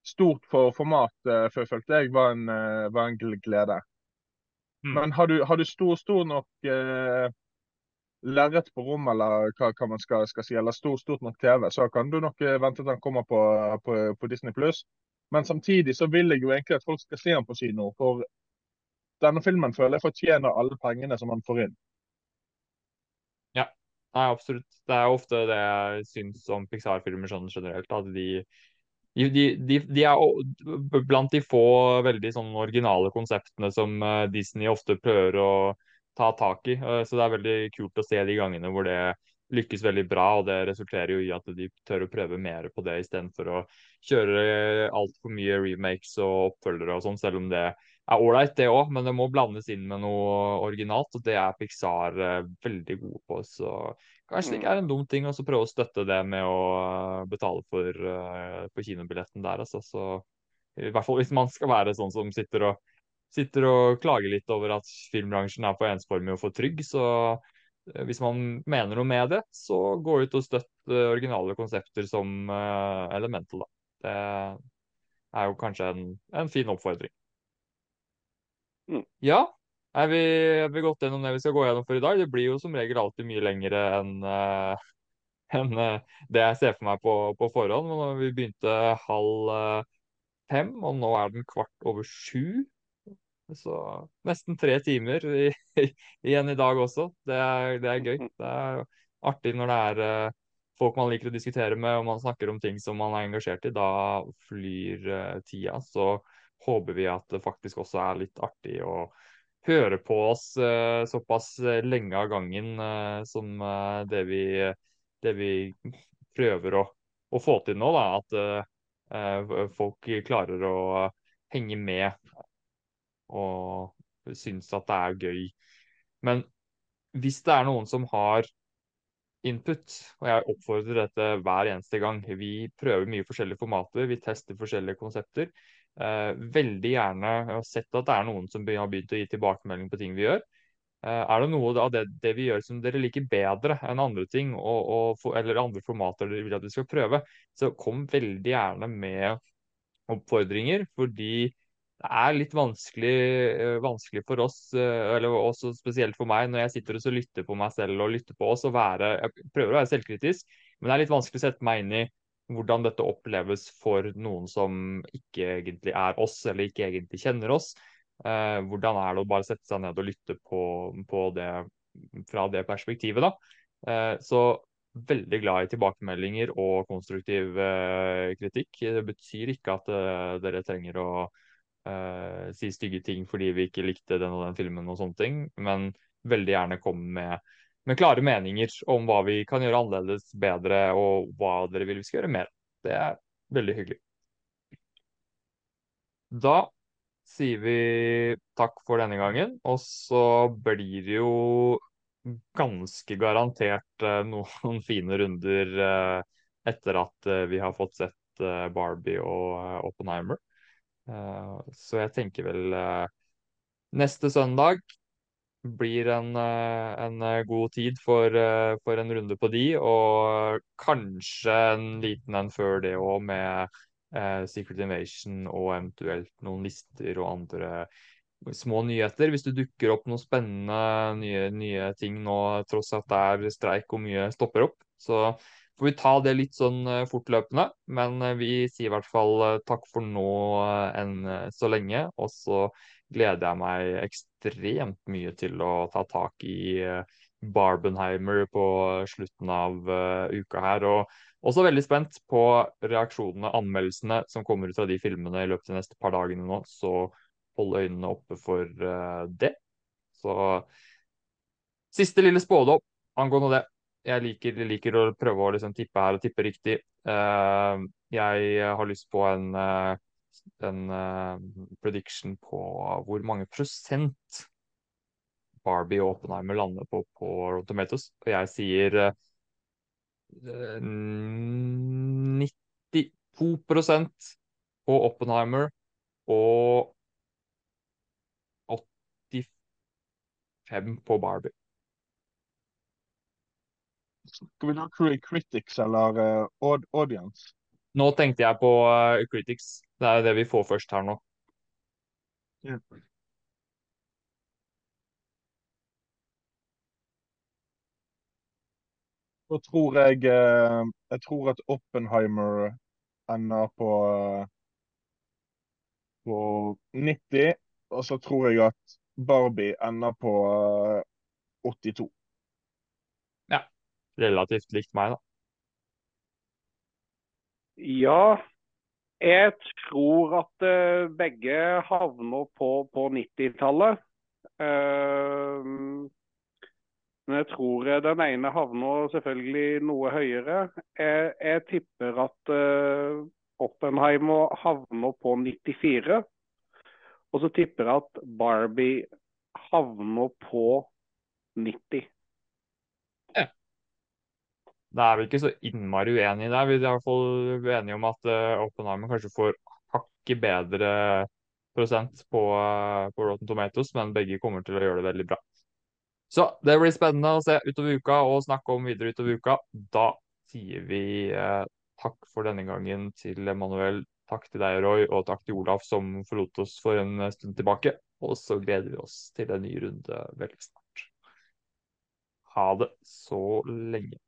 stort for format uh, følte jeg var en, var en glede. Mm. Men har du, har du, stor, stor nok eh, lerret på rommet, eller hva, hva man skal, skal, si, eller stor, stort nok TV, så kan du nok vente til den kommer på, på, på Disney pluss. Men samtidig så vil jeg jo egentlig at folk skal se den på kino. For denne filmen føler jeg fortjener alle pengene som man får inn. Ja, Nei, absolutt. Det er ofte det jeg syns om Pixar-filmer sånn generelt. At de, de, de, de, er blant de få veldig sånn originale konseptene som eh, Disney ofte prøver å ta tak i. Eh, så det er veldig kult å se de gangene hvor det lykkes veldig bra, og det resulterer jo i at de tør å prøve mer på det istedenfor å kjøre altfor mye remakes og oppfølgere og sånn, selv om det er ålreit, det òg, men det må blandes inn med noe originalt. Og det er Pixar eh, veldig gode på. Så kanskje det ikke er en dum ting å prøve å støtte det med å eh, betale for uh, på kinobilletten der, altså. Så i hvert fall hvis man skal være sånn som sitter og, sitter og klager litt over at filmbransjen er for ensformig og for trygg, så hvis man mener noe med det, så gå ut og støtt originale konsepter som Elemental, da. Det er jo kanskje en, en fin oppfordring. Mm. Ja, er vi, er vi gått gjennom det vi skal gå gjennom for i dag? Det blir jo som regel alltid mye lengre enn uh, en, uh, det jeg ser for meg på, på forhånd. Men vi begynte halv uh, fem, og nå er den kvart over sju. Så nesten tre timer i, igjen i dag også. Det er, det er, gøy. Det er artig når det er folk man liker å diskutere med, og man snakker om ting som man er engasjert i. Da flyr tida. Så håper vi at det faktisk også er litt artig å høre på oss uh, såpass lenge av gangen uh, som uh, det, vi, det, vi, prøver å, å, få til nå. Da. At folk klarer å henge med og synes at det er gøy. Men hvis det er noen som har input, og jeg oppfordrer dette hver eneste gang Vi prøver mye forskjellige formater, vi tester forskjellige konsepter. Uh, veldig gjerne jeg har sett at det er noen som har begynt å gi tilbakemelding på ting vi gjør. Uh, er det noe av det, det, vi gjør som dere liker bedre enn andre ting, og, og, eller andre formater dere vil at vi skal prøve, så kom veldig gjerne med oppfordringer. Fordi det er litt vanskelig, uh, vanskelig for oss, eller også spesielt for meg, når jeg sitter og lytter på meg selv og lytter på oss, og være, jeg prøver å være selvkritisk, men det er litt vanskelig å sette meg inn i hvordan dette oppleves for noen som ikke egentlig er oss, eller ikke egentlig kjenner oss. Eh, hvordan er det å bare sette seg ned og lytte på, på det fra det perspektivet, da. Eh, så veldig glad i tilbakemeldinger og konstruktiv eh, kritikk. Det betyr ikke at uh, dere trenger å uh, si stygge ting fordi vi ikke likte den og den filmen og sånne ting, men veldig gjerne komme med, med klare meninger om hva vi kan gjøre annerledes, bedre, og hva dere vil vi skal gjøre mer. Det er veldig hyggelig. Da sier vi takk for denne gangen, og så blir det jo ganske garantert uh, noen fine runder uh, etter at uh, vi har fått sett Barbie og Oppenheimer. så jeg tenker vel neste søndag blir en, en god tid for, for, en runde på de, og kanskje en liten en før det òg, med Secret Invasion og eventuelt noen lister og andre små nyheter. Hvis det dukker opp noen spennende nye, nye ting nå, tross at det er streik og mye stopper opp, så får vi ta det litt sånn eh, fortløpende. Men eh, vi sier i hvert fall eh, takk for nå enn så lenge. Og så gleder jeg meg ekstremt mye til å ta tak i Barbenheimer på slutten av uka her. Og også veldig spent på reaksjonene, anmeldelsene som kommer ut fra de filmene i løpet av de neste par dagene nå. Så hold øynene oppe for uh, det. Så siste lille spådom angående det. Jeg liker, liker å prøve å liksom tippe her og tippe riktig. Jeg har lyst på en, en prediction på hvor mange prosent Barbie og Oppenheimer lander på på Rotten Tomatoes. Og jeg sier 92% på Oppenheimer og 85 på Barbie. Skal vi da Critics eller uh, Audience? Nå tenkte jeg på uh, Critics. Det er det vi får først her nå. Ja. Så tror jeg uh, Jeg tror at Oppenheimer ender på på 90. Og så tror jeg at Barbie ender på 82. Eh, ja. Relativt likt meg, da. Ja. Jeg tror at uh, begge havner på, på 90-tallet. Uh, eh, men jeg tror den ene havner selvfølgelig noe høyere. Jeg, jeg tipper at Oppenheimer havner på 94. Og så tipper jeg at Barbie havner på 90. Da er vi ikke så innmari uenige der. Vi er i hvert fall enige om at uh, Oppenheimer kanskje får hakket bedre prosent på, uh, på Rotten Tomatoes, men begge kommer til å gjøre det veldig bra. Så det blir spennende å se utover uka og snakke om videre utover uka. Da sier vi uh, takk for denne gangen til Emanuel Takk til deg, Roy, og takk til Olaf som forlot oss for en stund tilbake. Og så gleder vi oss til en ny runde veldig snart. Ha det så lenge.